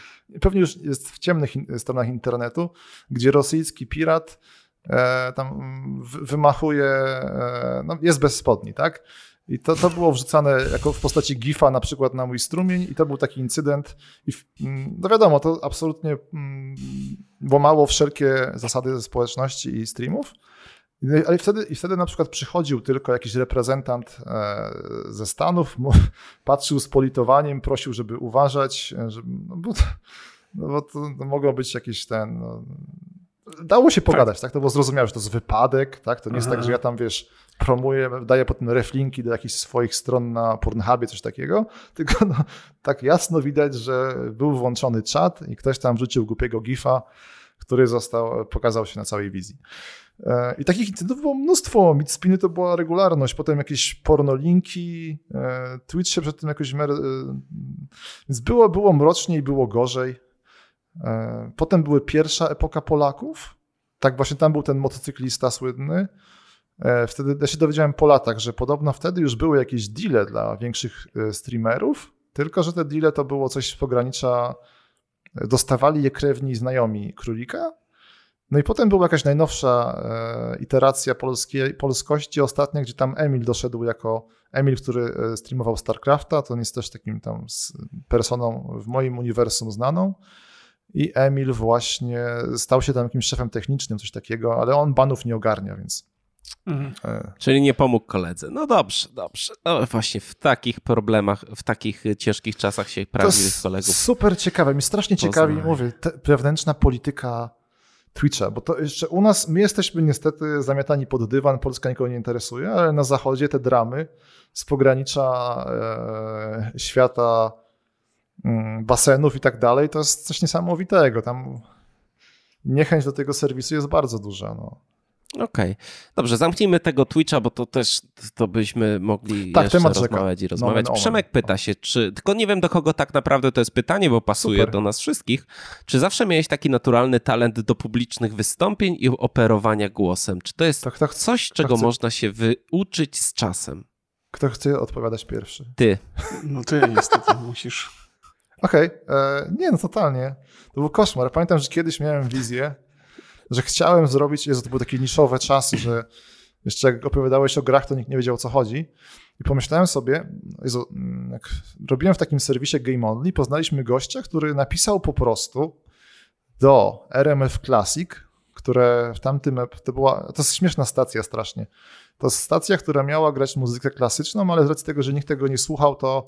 pewnie już jest w ciemnych stronach internetu, gdzie rosyjski pirat e, tam wymachuje, e, no jest bez spodni, tak? I to, to było wrzucane jako w postaci gifa na przykład na mój strumień i to był taki incydent. I mm, no wiadomo, to absolutnie mm, łamało wszelkie zasady ze społeczności i streamów. Ale wtedy, i wtedy na przykład przychodził tylko jakiś reprezentant e, ze Stanów, patrzył z politowaniem, prosił, żeby uważać, e, żeby, no bo, to, no bo to, to mogło być jakiś ten. No, dało się pogadać, tak. tak? To było zrozumiałe, że to jest wypadek, tak? To nie jest tak, że ja tam wiesz, promuję, daję potem reflinki do jakichś swoich stron na Pornhubie, coś takiego, tylko no, tak jasno widać, że był włączony czat i ktoś tam wrzucił głupiego gifa, który został, pokazał się na całej wizji. E, I takich incydentów było mnóstwo. Midspiny to była regularność, potem jakieś pornolinki, e, Twitch się przed tym jakoś... E, więc było, było mroczniej, było gorzej. Potem były pierwsza epoka Polaków. Tak właśnie tam był ten motocyklista słynny. Wtedy ja się dowiedziałem po latach, że podobno wtedy już były jakieś deale dla większych streamerów, tylko że te deale to było coś z pogranicza dostawali je krewni znajomi królika no i potem była jakaś najnowsza e, iteracja polskiej, polskości ostatnia, gdzie tam Emil doszedł jako Emil, który e, streamował StarCrafta, to on jest też takim tam personą w moim uniwersum znaną. I Emil właśnie stał się tam jakimś szefem technicznym, coś takiego, ale on banów nie ogarnia, więc. Mhm. E. Czyli nie pomógł koledze. No dobrze, dobrze. No właśnie w takich problemach, w takich ciężkich czasach się prawdziwych kolegów. Super ciekawe. Mi strasznie ciekawi, mówię, wewnętrzna polityka Twitcha, bo to jeszcze u nas, my jesteśmy niestety zamiatani pod dywan, Polska nikogo nie interesuje, ale na zachodzie te dramy z pogranicza e, świata mm, basenów i tak dalej, to jest coś niesamowitego. Tam niechęć do tego serwisu jest bardzo duża. No. Okej. Okay. Dobrze, zamknijmy tego Twitcha, bo to też to byśmy mogli tak, jeszcze rozmawiać i rozmawiać. No, no, Przemek pyta się, czy, tylko nie wiem do kogo tak naprawdę to jest pytanie, bo pasuje Super. do nas wszystkich. Czy zawsze miałeś taki naturalny talent do publicznych wystąpień i operowania głosem? Czy to jest tak, tak, coś, czego chce... można się wyuczyć z czasem? Kto chce odpowiadać pierwszy? Ty. No ty niestety musisz. Okej, okay. E, nie no totalnie. To był koszmar. Pamiętam, że kiedyś miałem wizję, że chciałem zrobić, Jezu, to były takie niszowe czasy, że jeszcze jak opowiadałeś o grach, to nikt nie wiedział o co chodzi. I pomyślałem sobie, Jezu, mm, jak robiłem w takim serwisie Game Only, poznaliśmy gościa, który napisał po prostu do RMF Classic, które w tamtym, to była, to jest śmieszna stacja strasznie. To jest stacja, która miała grać muzykę klasyczną, ale z racji tego, że nikt tego nie słuchał, to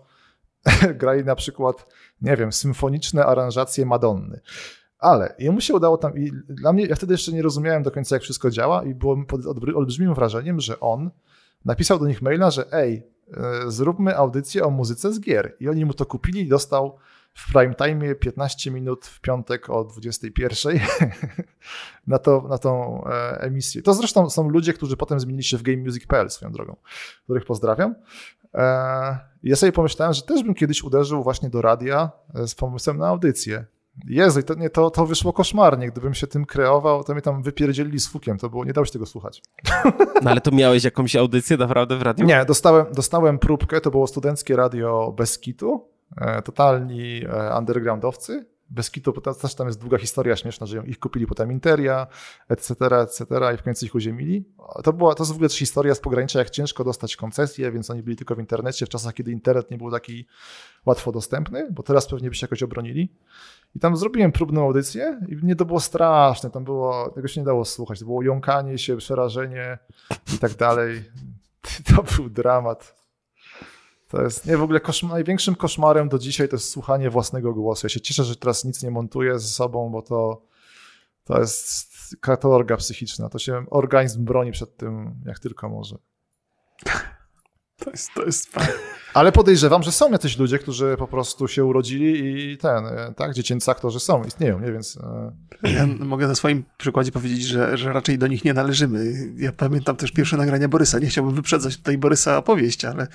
grali na przykład, nie wiem, symfoniczne aranżacje Madonny. Ale jemu się udało tam, i dla mnie, ja wtedy jeszcze nie rozumiałem do końca, jak wszystko działa, i byłem pod olbrzymim wrażeniem, że on napisał do nich maila, że ej, e, zróbmy audycję o muzyce z gier. I oni mu to kupili i dostał w prime time 15 minut w piątek o 21 na, to, na tą e, emisję. To zresztą są ludzie, którzy potem zmienili się w GameMusic.pl swoją drogą, których pozdrawiam. E, ja sobie pomyślałem, że też bym kiedyś uderzył właśnie do radia z pomysłem na audycję. Jezu, to, nie, to, to wyszło koszmarnie. Gdybym się tym kreował, to mnie tam wypierdzielili z fukiem. To było, nie dało się tego słuchać. No ale to miałeś jakąś audycję naprawdę w radiu? Nie, dostałem, dostałem próbkę, to było studenckie radio bez kitu, e, totalni e, undergroundowcy. Bez kitu, też tam jest długa historia śmieszna, że ich kupili potem Interia, etc., etc. i w końcu ich uziemili. To, była, to jest w ogóle też historia z pogranicza, jak ciężko dostać koncesję, więc oni byli tylko w internecie w czasach, kiedy internet nie był taki łatwo dostępny, bo teraz pewnie by się jakoś obronili. I tam zrobiłem próbną audycję i nie to było straszne, tam było, tego się nie dało słuchać, to było jąkanie się, przerażenie i tak dalej. To był dramat. To jest nie w ogóle koszmar, największym koszmarem do dzisiaj to jest słuchanie własnego głosu. Ja się cieszę, że teraz nic nie montuję ze sobą, bo to, to jest katorga psychiczna. To się organizm broni przed tym, jak tylko może. To jest, to jest fajne. Ale podejrzewam, że są jacyś ludzie, którzy po prostu się urodzili i ten, e, tak, dziecięcy aktorzy są, istnieją, nie, więc... E, ja mogę na swoim przykładzie powiedzieć, że, że raczej do nich nie należymy. Ja pamiętam też pierwsze nagrania Borysa. Nie chciałbym wyprzedzać tutaj Borysa opowieść, ale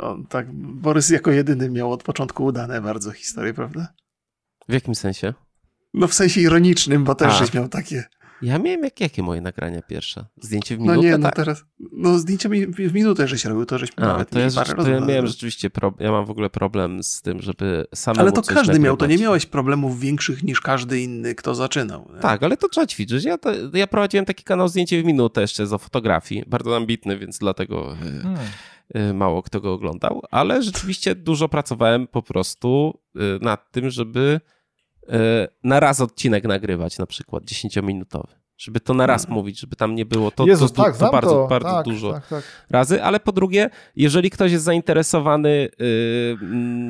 on, tak, Borys jako jedyny miał od początku udane bardzo historie, prawda? W jakim sensie? No w sensie ironicznym, bo też żeś miał takie... Ja miałem jak, jakie moje nagrania pierwsze? Zdjęcie w minutę? No nie, no tak. teraz, no zdjęcie w minutę żeś robił, to żeśmy A, nawet to ja, parę to ja miałem rzeczywiście, pro, ja mam w ogóle problem z tym, żeby samemu Ale to każdy miał, to nie miałeś problemów większych niż każdy inny, kto zaczynał. Nie? Tak, ale to trzeba ćwiczyć. Ja, to, ja prowadziłem taki kanał Zdjęcie w minutę jeszcze z fotografii, bardzo ambitny, więc dlatego... E, hmm e, mało kto go oglądał, ale rzeczywiście dużo pracowałem po prostu e, nad tym, żeby E, na raz odcinek nagrywać, na przykład 10-minutowy. Żeby to na raz hmm. mówić, żeby tam nie było to, Jezus, to, tak, to bardzo, to. bardzo tak, dużo tak, tak. razy. Ale po drugie, jeżeli ktoś jest zainteresowany y,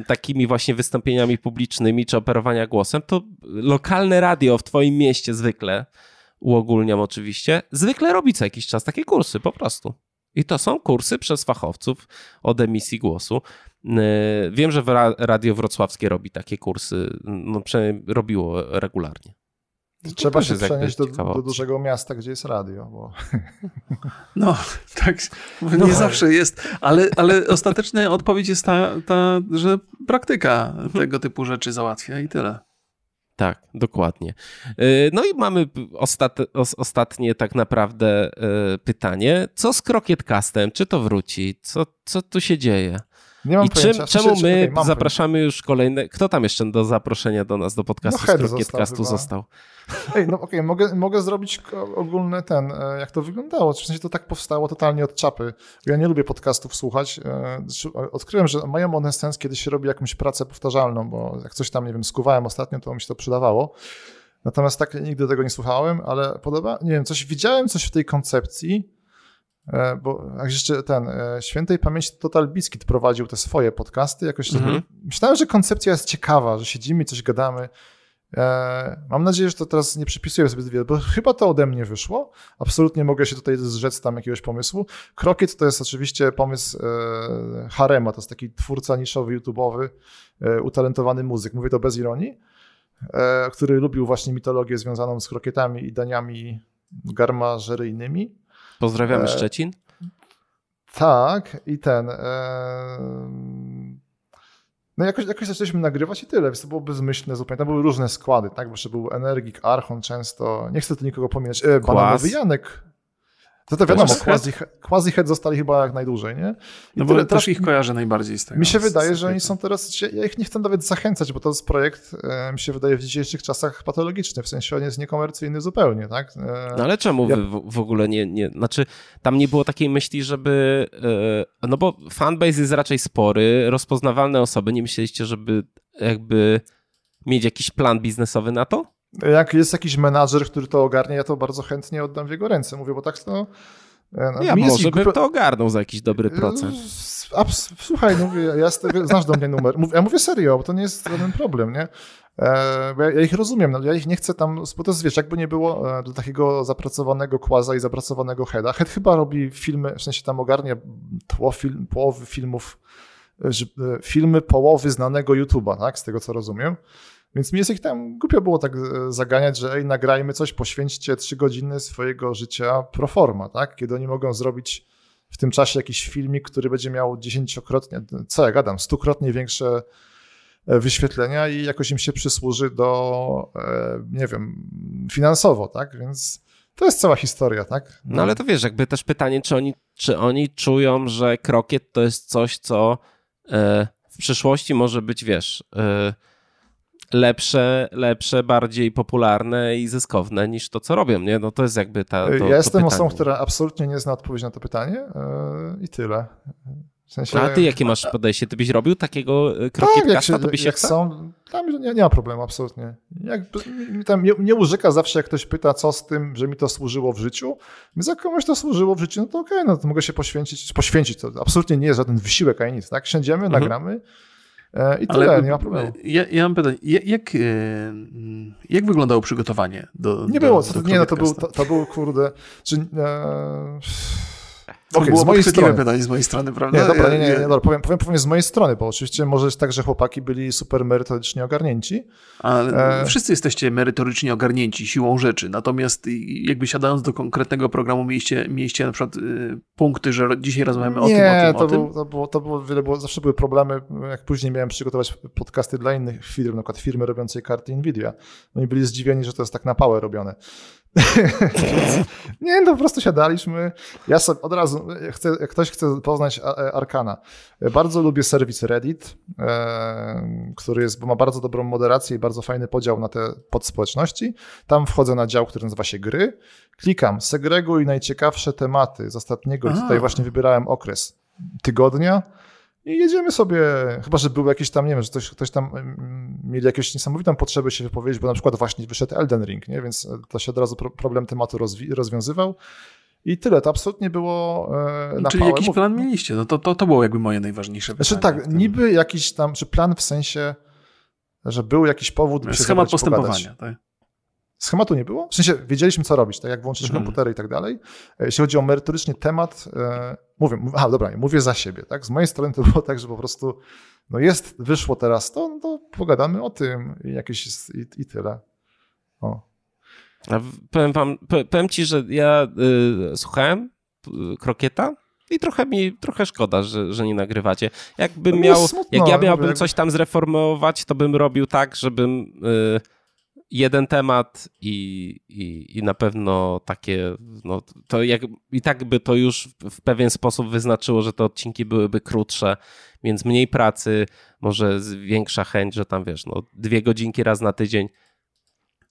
takimi właśnie wystąpieniami publicznymi czy operowania głosem, to lokalne radio w Twoim mieście zwykle, uogólniam oczywiście, zwykle robi co jakiś czas takie kursy po prostu. I to są kursy przez fachowców od emisji głosu. E, wiem, że Radio Wrocławskie robi takie kursy, no przynajmniej robiło regularnie. Trzeba się przenieść do, do, dużego miasta, gdzie jest radio. Bo... No, tak, nie no. zawsze jest, ale, ale ostateczna odpowiedź jest ta, ta, że praktyka tego typu rzeczy załatwia i tyle. Tak, dokładnie. E, no i mamy ostat, ostatnie tak naprawdę e, pytanie. Co z Castem? Czy to wróci? Co, co tu się dzieje? Nie mam I czym, czemu my okay, zapraszamy pojęcia. już kolejne... Kto tam jeszcze do zaproszenia do nas, do podcastu no, z Krokietcastu został? Ej, no okej, okay, mogę, mogę zrobić ogólny ten, e, jak to wyglądało. W sensie to tak powstało totalnie od czapy. Ja nie lubię podcastów słuchać. Odkryłem, że mają one sens, kiedy się robi jakąś pracę powtarzalną, bo jak coś tam, nie wiem, skuwałem ostatnio, to mi się to przydawało. Natomiast tak nigdy tego nie słuchałem, ale podoba, nie wiem, coś widziałem coś w tej koncepcji, e, bo jak jeszcze ten e, świętej pamięci Total Biscuit prowadził te swoje podcasty, jakoś mhm. myślałem, że koncepcja jest ciekawa, że siedzimy, coś gadamy. E, mam nadzieję, że to teraz nie przypisuję sobie wiele, bo chyba to ode mnie wyszło. Absolutnie mogę się tutaj zrzec tam jakiegoś pomysłu. Krokiet to jest oczywiście pomysł Harema, to jest taki twórca niszowy, YouTube'owy, utalentowany muzyk. Mówię to bez ironii. E, który lubił właśnie mitologię związaną z krokietami i daniami garmażeryjnymi. Pozdrawiamy e, Szczecin. Tak, i ten. E, no jakoś, jakoś zaczęliśmy nagrywać i tyle, więc to było bezmyślne zupełnie. Tam były różne składy, tak? Bo jeszcze był Energik, Archon często. Nie chcę tu nikogo pominąć. E, Bananowy Janek to to wiadomo, quasi, quasi Head zostali chyba jak najdłużej, nie? I no bo też ich kojarzę najbardziej z tego. Mi się wydaje, że oni są teraz, ja ich nie chcę nawet zachęcać, bo to jest projekt, e, mi się wydaje, w dzisiejszych czasach patologiczny, w sensie on jest niekomercyjny zupełnie, tak? E, no ale czemu ja... wy w ogóle nie, nie, znaczy tam nie było takiej myśli, żeby, e, no bo fanbase jest raczej spory, rozpoznawalne osoby, nie myśleliście, żeby jakby mieć jakiś plan biznesowy na to? Jak jest jakiś menadżer, który to ogarnie, ja to bardzo chętnie oddam w jego ręce. Mówię, bo tak to... E, no, ja może bym to ogarnął za jakiś dobry e, procent. Słuchaj, no mówię, ja tego, znasz do mnie numer. Ja mówię serio, bo to nie jest żaden problem, nie? E, ja, ja, ich rozumiem, no, ja ich nie chcę tam, bo to jest, wiesz, jakby nie było do takiego zapracowanego kłaza i zapracowanego heada. Head chyba robi filmy, w sensie tam ogarnia tło film, połowy filmów, filmy połowy znanego YouTube'a, tak, z tego co rozumiem. Więc mi jest ich tam głupio było tak e, zaganiać, że ej, nagrajmy coś, poświęćcie trzy godziny swojego życia pro forma, tak? Kiedy oni mogą zrobić w tym czasie jakiś filmik, który będzie miał dziesięciokrotnie, co ja gadam, stukrotnie większe wyświetlenia i jakoś im się przysłuży do, nie wiem, finansowo, tak? Więc to jest cała historia, tak? No, no ale to wiesz, jakby też pytanie, czy oni, czy oni czują, że krokiet to jest coś, co w przyszłości może być, wiesz, lepsze, lepsze, bardziej popularne i zyskowne niż to, co robią, nie? No to jest jakby ta. To, ja jestem osobą, która absolutnie nie zna odpowiedzi na to pytanie yy, i tyle. W sensie, A ty jakie masz podejście? Ty byś robił takiego krokietkasta? Tak, jak, się, to byś jak są, tam nie, nie ma problemu, absolutnie. Jak, tam nie, nie użyka zawsze, jak ktoś pyta, co z tym, że mi to służyło w życiu. Więc jak komuś to służyło w życiu, no to okej, okay, no to mogę się poświęcić. Poświęcić to absolutnie nie jest żaden wysiłek ani nic, tak? Siędziemy, mhm. nagramy E, I tyle, Ale, nie ma problemu. Ja, ja mam pytanie, jak, e, jak wyglądało przygotowanie do Nie do, było, do nie, no to był, to, to był kurde, czy, e, okay, było z mojej strony. pytanie z mojej strony, prawda? Nie, dobra, nie, nie, nie dobra, powiem, powiem, powiem z mojej strony, bo oczywiście może jest tak, że chłopaki byli super merytorycznie ogarnięci. Ale e... wszyscy jesteście merytorycznie ogarnięci siłą rzeczy, natomiast jakby siadając do konkretnego programu mieliście, mieliście na przykład y, punkty, że dzisiaj rozmawiamy o nie, tym, o tym, to o był, To było, to było, wiele było, zawsze były problemy, jak później miałem przygotować podcasty dla innych firm, na przykład firmy robiącej karty Nvidia. Oni byli zdziwieni, że to jest tak na pałę robione. nie, no po prostu siadaliśmy. Ja sobie od razu, chcę, jak ktoś chce poznać e, Arkana, bardzo lubię serwis Reddit, e, który jest, bo ma bardzo dobrą moderację i bardzo fajny podział na te podspołeczności. Tam wchodzę na dział, który nazywa się gry. Klikam, segreguj najciekawsze tematy z ostatniego i tutaj właśnie wybierałem okres tygodnia i jedziemy sobie, chyba że był jakiś tam, nie wiem, że ktoś, ktoś tam mieli jakąś niesamowitą potrzebę się wypowiedzieć, bo na przykład właśnie wyszedł Elden Ring, nie? więc to się od razu problem tematu rozwiązywał. I tyle, to absolutnie było e, na Czyli pałę. jakiś plan mieliście, no to, to, to było jakby moje najważniejsze pytanie. Znaczy tak, niby jakiś tam, czy plan w sensie, że był jakiś powód, by Schemat postępowania, tak? Schematu nie było? W sensie wiedzieliśmy, co robić, tak jak włączyć mhm. komputery i tak dalej. E, jeśli chodzi o merytoryczny temat, e, mówię, a dobra, mówię za siebie, tak? Z mojej strony to było tak, że po prostu no jest, wyszło teraz to, no to pogadamy o tym i jakieś jest, i, i tyle. O. A powiem wam, powiem ci, że ja y, słuchałem Krokieta i trochę mi, trochę szkoda, że, że nie nagrywacie. Jakbym miał, smutno, jak ja miałbym coś tam zreformować, to bym robił tak, żebym... Y, jeden temat i, i, i na pewno takie, no to jak, i tak by to już w pewien sposób wyznaczyło, że te odcinki byłyby krótsze, więc mniej pracy, może większa chęć, że tam wiesz, no dwie godzinki raz na tydzień.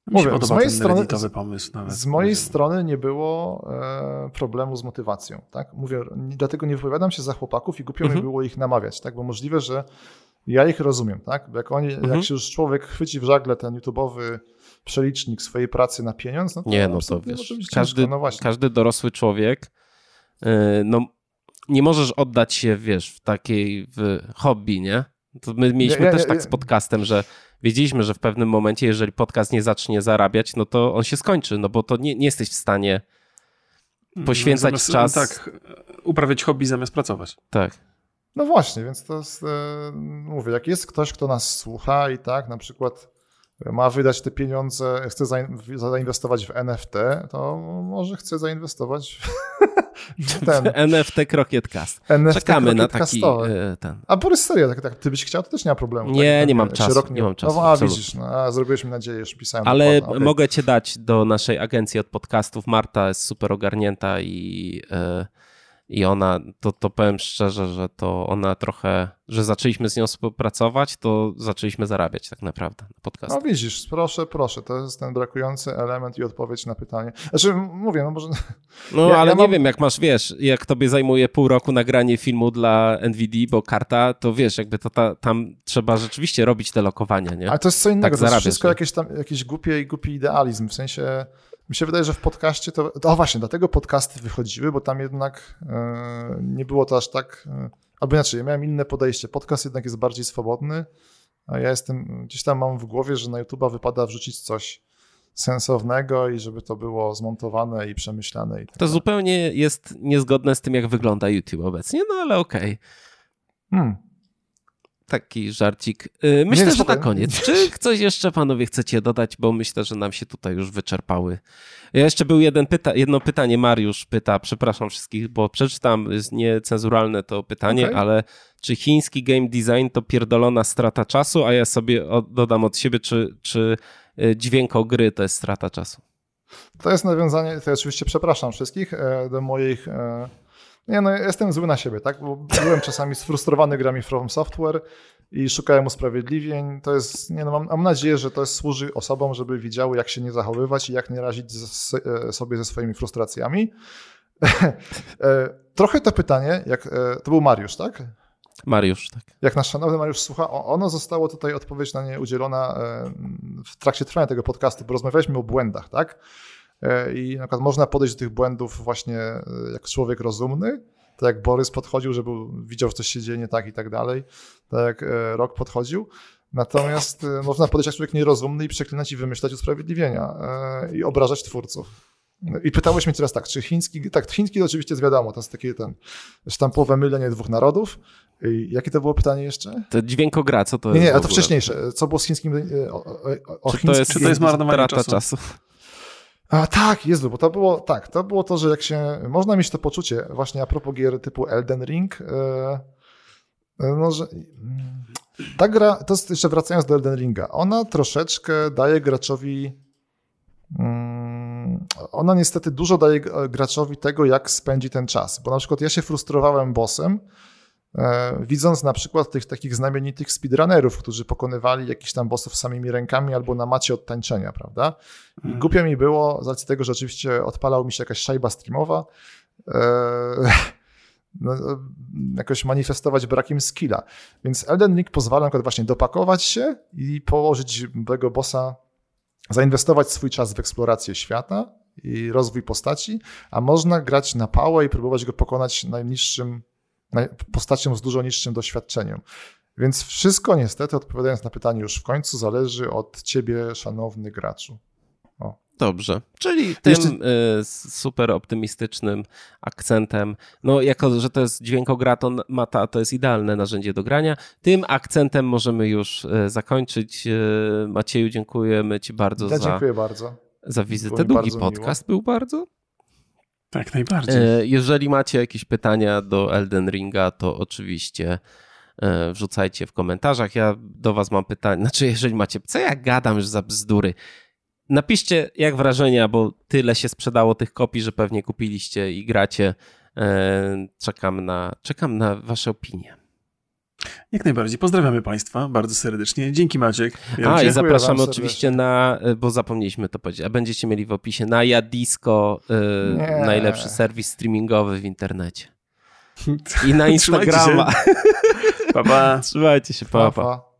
Mówię, z mojej strony, pomysł nawet. Z mojej strony nie było e, problemu z motywacją, tak? Mówię, dlatego nie wypowiadam się za chłopaków i głupio mhm. mi było ich namawiać, tak? Bo możliwe, że ja ich rozumiem, tak? Jak, oni, mhm. jak się już człowiek chwyci w żagle ten YouTube'owy przelicznik swojej pracy na pieniądz, no to nie, no to wiesz, każdy, no każdy dorosły człowiek, yy, no nie możesz oddać się, wiesz, w takiej w hobby, nie? To my mieliśmy nie, nie, też tak z podcastem, że wiedzieliśmy, że w pewnym momencie, jeżeli podcast nie zacznie zarabiać, no to on się skończy, no bo to nie, nie jesteś w stanie poświęcać zamiast, czas. Tak, uprawiać hobby zamiast pracować. Tak. No właśnie, więc to jest, e, mówię, jak jest ktoś, kto nas słucha i tak, na przykład ma wydać te pieniądze, chce zainwestować w NFT, to może chce zainwestować w ten. NFT Krokietkast. NFT Czekamy na taki e, ten. A Borys, serio, tak, tak, ty byś chciał, to też nie ma problemu. Nie, tak, nie, mam czasu, rok nie... nie mam czasu. No, a widzisz, no, a zrobiłeś mi nadzieję, już pisałem. Ale mogę cię dać do naszej agencji od podcastów. Marta jest super ogarnięta i... Yy i ona, to, to powiem szczerze, że to ona trochę, że zaczęliśmy z nią współpracować, to zaczęliśmy zarabiać tak naprawdę na podcast. No widzisz, proszę, proszę, to jest ten brakujący element i odpowiedź na pytanie. Znaczy, mówię, no może... No, ja, ale ja nie mam... wiem, jak masz, wiesz, jak tobie zajmuje pół roku nagranie filmu dla NVD, bo karta, to wiesz, jakby to ta, tam trzeba rzeczywiście robić te lokowania, nie? Ale to jest co innego, tak to jest wszystko jakieś tam, jakiś głupi, głupi idealizm, w sensie mi się wydaje, że w podcaście to. O właśnie, dlatego podcasty wychodziły, bo tam jednak e, nie było to aż tak. E, albo inaczej, ja miałem inne podejście. Podcast jednak jest bardziej swobodny, a ja jestem. Gdzieś tam mam w głowie, że na YouTube'a wypada wrzucić coś sensownego i żeby to było zmontowane i przemyślane. I tak to zupełnie jest niezgodne z tym, jak wygląda YouTube obecnie, no ale okej. Okay. Hmm. Taki żarcik. Y, myślę, nie, że na koniec. Czy coś jeszcze panowie chcecie dodać, bo myślę, że nam się tutaj już wyczerpały. Ja jeszcze był jeden pyta jedno pytanie, Mariusz pyta, przepraszam wszystkich, bo przeczytam, jest niecenzuralne to pytanie, okay. ale czy chiński game design to pierdolona strata czasu, a ja sobie dodam od siebie, czy, czy y, dźwięko gry to jest strata czasu? To jest nawiązanie, to ja oczywiście przepraszam wszystkich e, do moich e, nie, no jestem zły na siebie, tak? Bo byłem czasami sfrustrowany grami From Software i szukałem usprawiedliwień. To jest, nie no, mam, mam nadzieję, że to jest, służy osobom, żeby widziały, jak się nie zachowywać i jak nie razić z, e, sobie ze swoimi frustracjami. E, trochę to pytanie, jak, e, to był Mariusz, tak? Mariusz, tak. Jak nasz szanowny Mariusz słucha, ono zostało tutaj odpowiedź na nie udzielona w trakcie trwania tego podcastu, bo rozmawialiśmy o błędach, tak? E, i na przykład można podejść do tych błędów właśnie e, jak człowiek rozumny, tak jak Borys podchodził, żeby widział, że coś się dzieje nie tak i tak dalej, tak jak e, Rok podchodził. Natomiast można podejść jak człowiek nierozumny i przeklinać i wymyślać usprawiedliwienia i obrażać twórców. I pytałeś mnie teraz tak, czy chiński, tak, chiński to oczywiście jest wiadomo, to jest takie ten sztampowe mylenie dwóch narodów. I jakie to było pytanie jeszcze? To dźwiękogra, co to nie, jest? Nie, a to wcześniejsze. Co było z chińskim? O, o, o czy, chińskim, to jest, czy to jest marnowanie czasu? czasu? A tak, Jezu, bo to było tak, to było to, że jak się, można mieć to poczucie właśnie a propos gier typu Elden Ring, yy, no, że ta gra, to jest jeszcze wracając do Elden Ringa, ona troszeczkę daje graczowi, yy, ona niestety dużo daje graczowi tego, jak spędzi ten czas, bo na przykład ja się frustrowałem bossem, E, widząc na przykład tych takich znamienitych speedrunnerów, którzy pokonywali jakichś tam bossów samymi rękami albo na macie od tańczenia, prawda? I mm. głupio mi było, z racji tego, że oczywiście odpalał mi się jakaś szajba streamowa, e, no, jakoś manifestować brakiem skilla. Więc Elden Ring pozwala na właśnie dopakować się i położyć tego bossa, zainwestować swój czas w eksplorację świata i rozwój postaci, a można grać na pałę i próbować go pokonać najniższym postacią z dużo niższym doświadczeniem. Więc wszystko niestety, odpowiadając na pytanie już w końcu, zależy od ciebie, szanowny graczu. O. Dobrze, czyli tym Jeszcze... Y, super optymistycznym akcentem, no jako, że to jest dźwiękograton Mata, to jest idealne narzędzie do grania, tym akcentem możemy już y, zakończyć. Y, Macieju, dziękujemy ci bardzo ja za, dziękuję bardzo. za wizytę. Długi podcast miło. był bardzo. Tak, najbardziej. E, jeżeli macie jakieś pytania do Elden Ringa, to oczywiście e, wrzucajcie w komentarzach. Ja do was mam pytanie, znaczy jeżeli macie, co ja gadam już za bzdury. Napiszcie jak wrażenia, bo tyle się sprzedało tych kopii, że pewnie kupiliście i gracie. E, czekam na, czekam na wasze opinie. Jak najbardziej. Pozdrawiamy Państwa bardzo serdecznie. Dzięki Maciek. Ja a i zapraszamy oczywiście na, bo zapomnieliśmy to powiedzieć, a będziecie mieli w opisie na Jadisko, yy, najlepszy serwis streamingowy w internecie. I na Instagrama. Trzymajcie się. Pa, pa. Trzymajcie się, pa, pa. pa.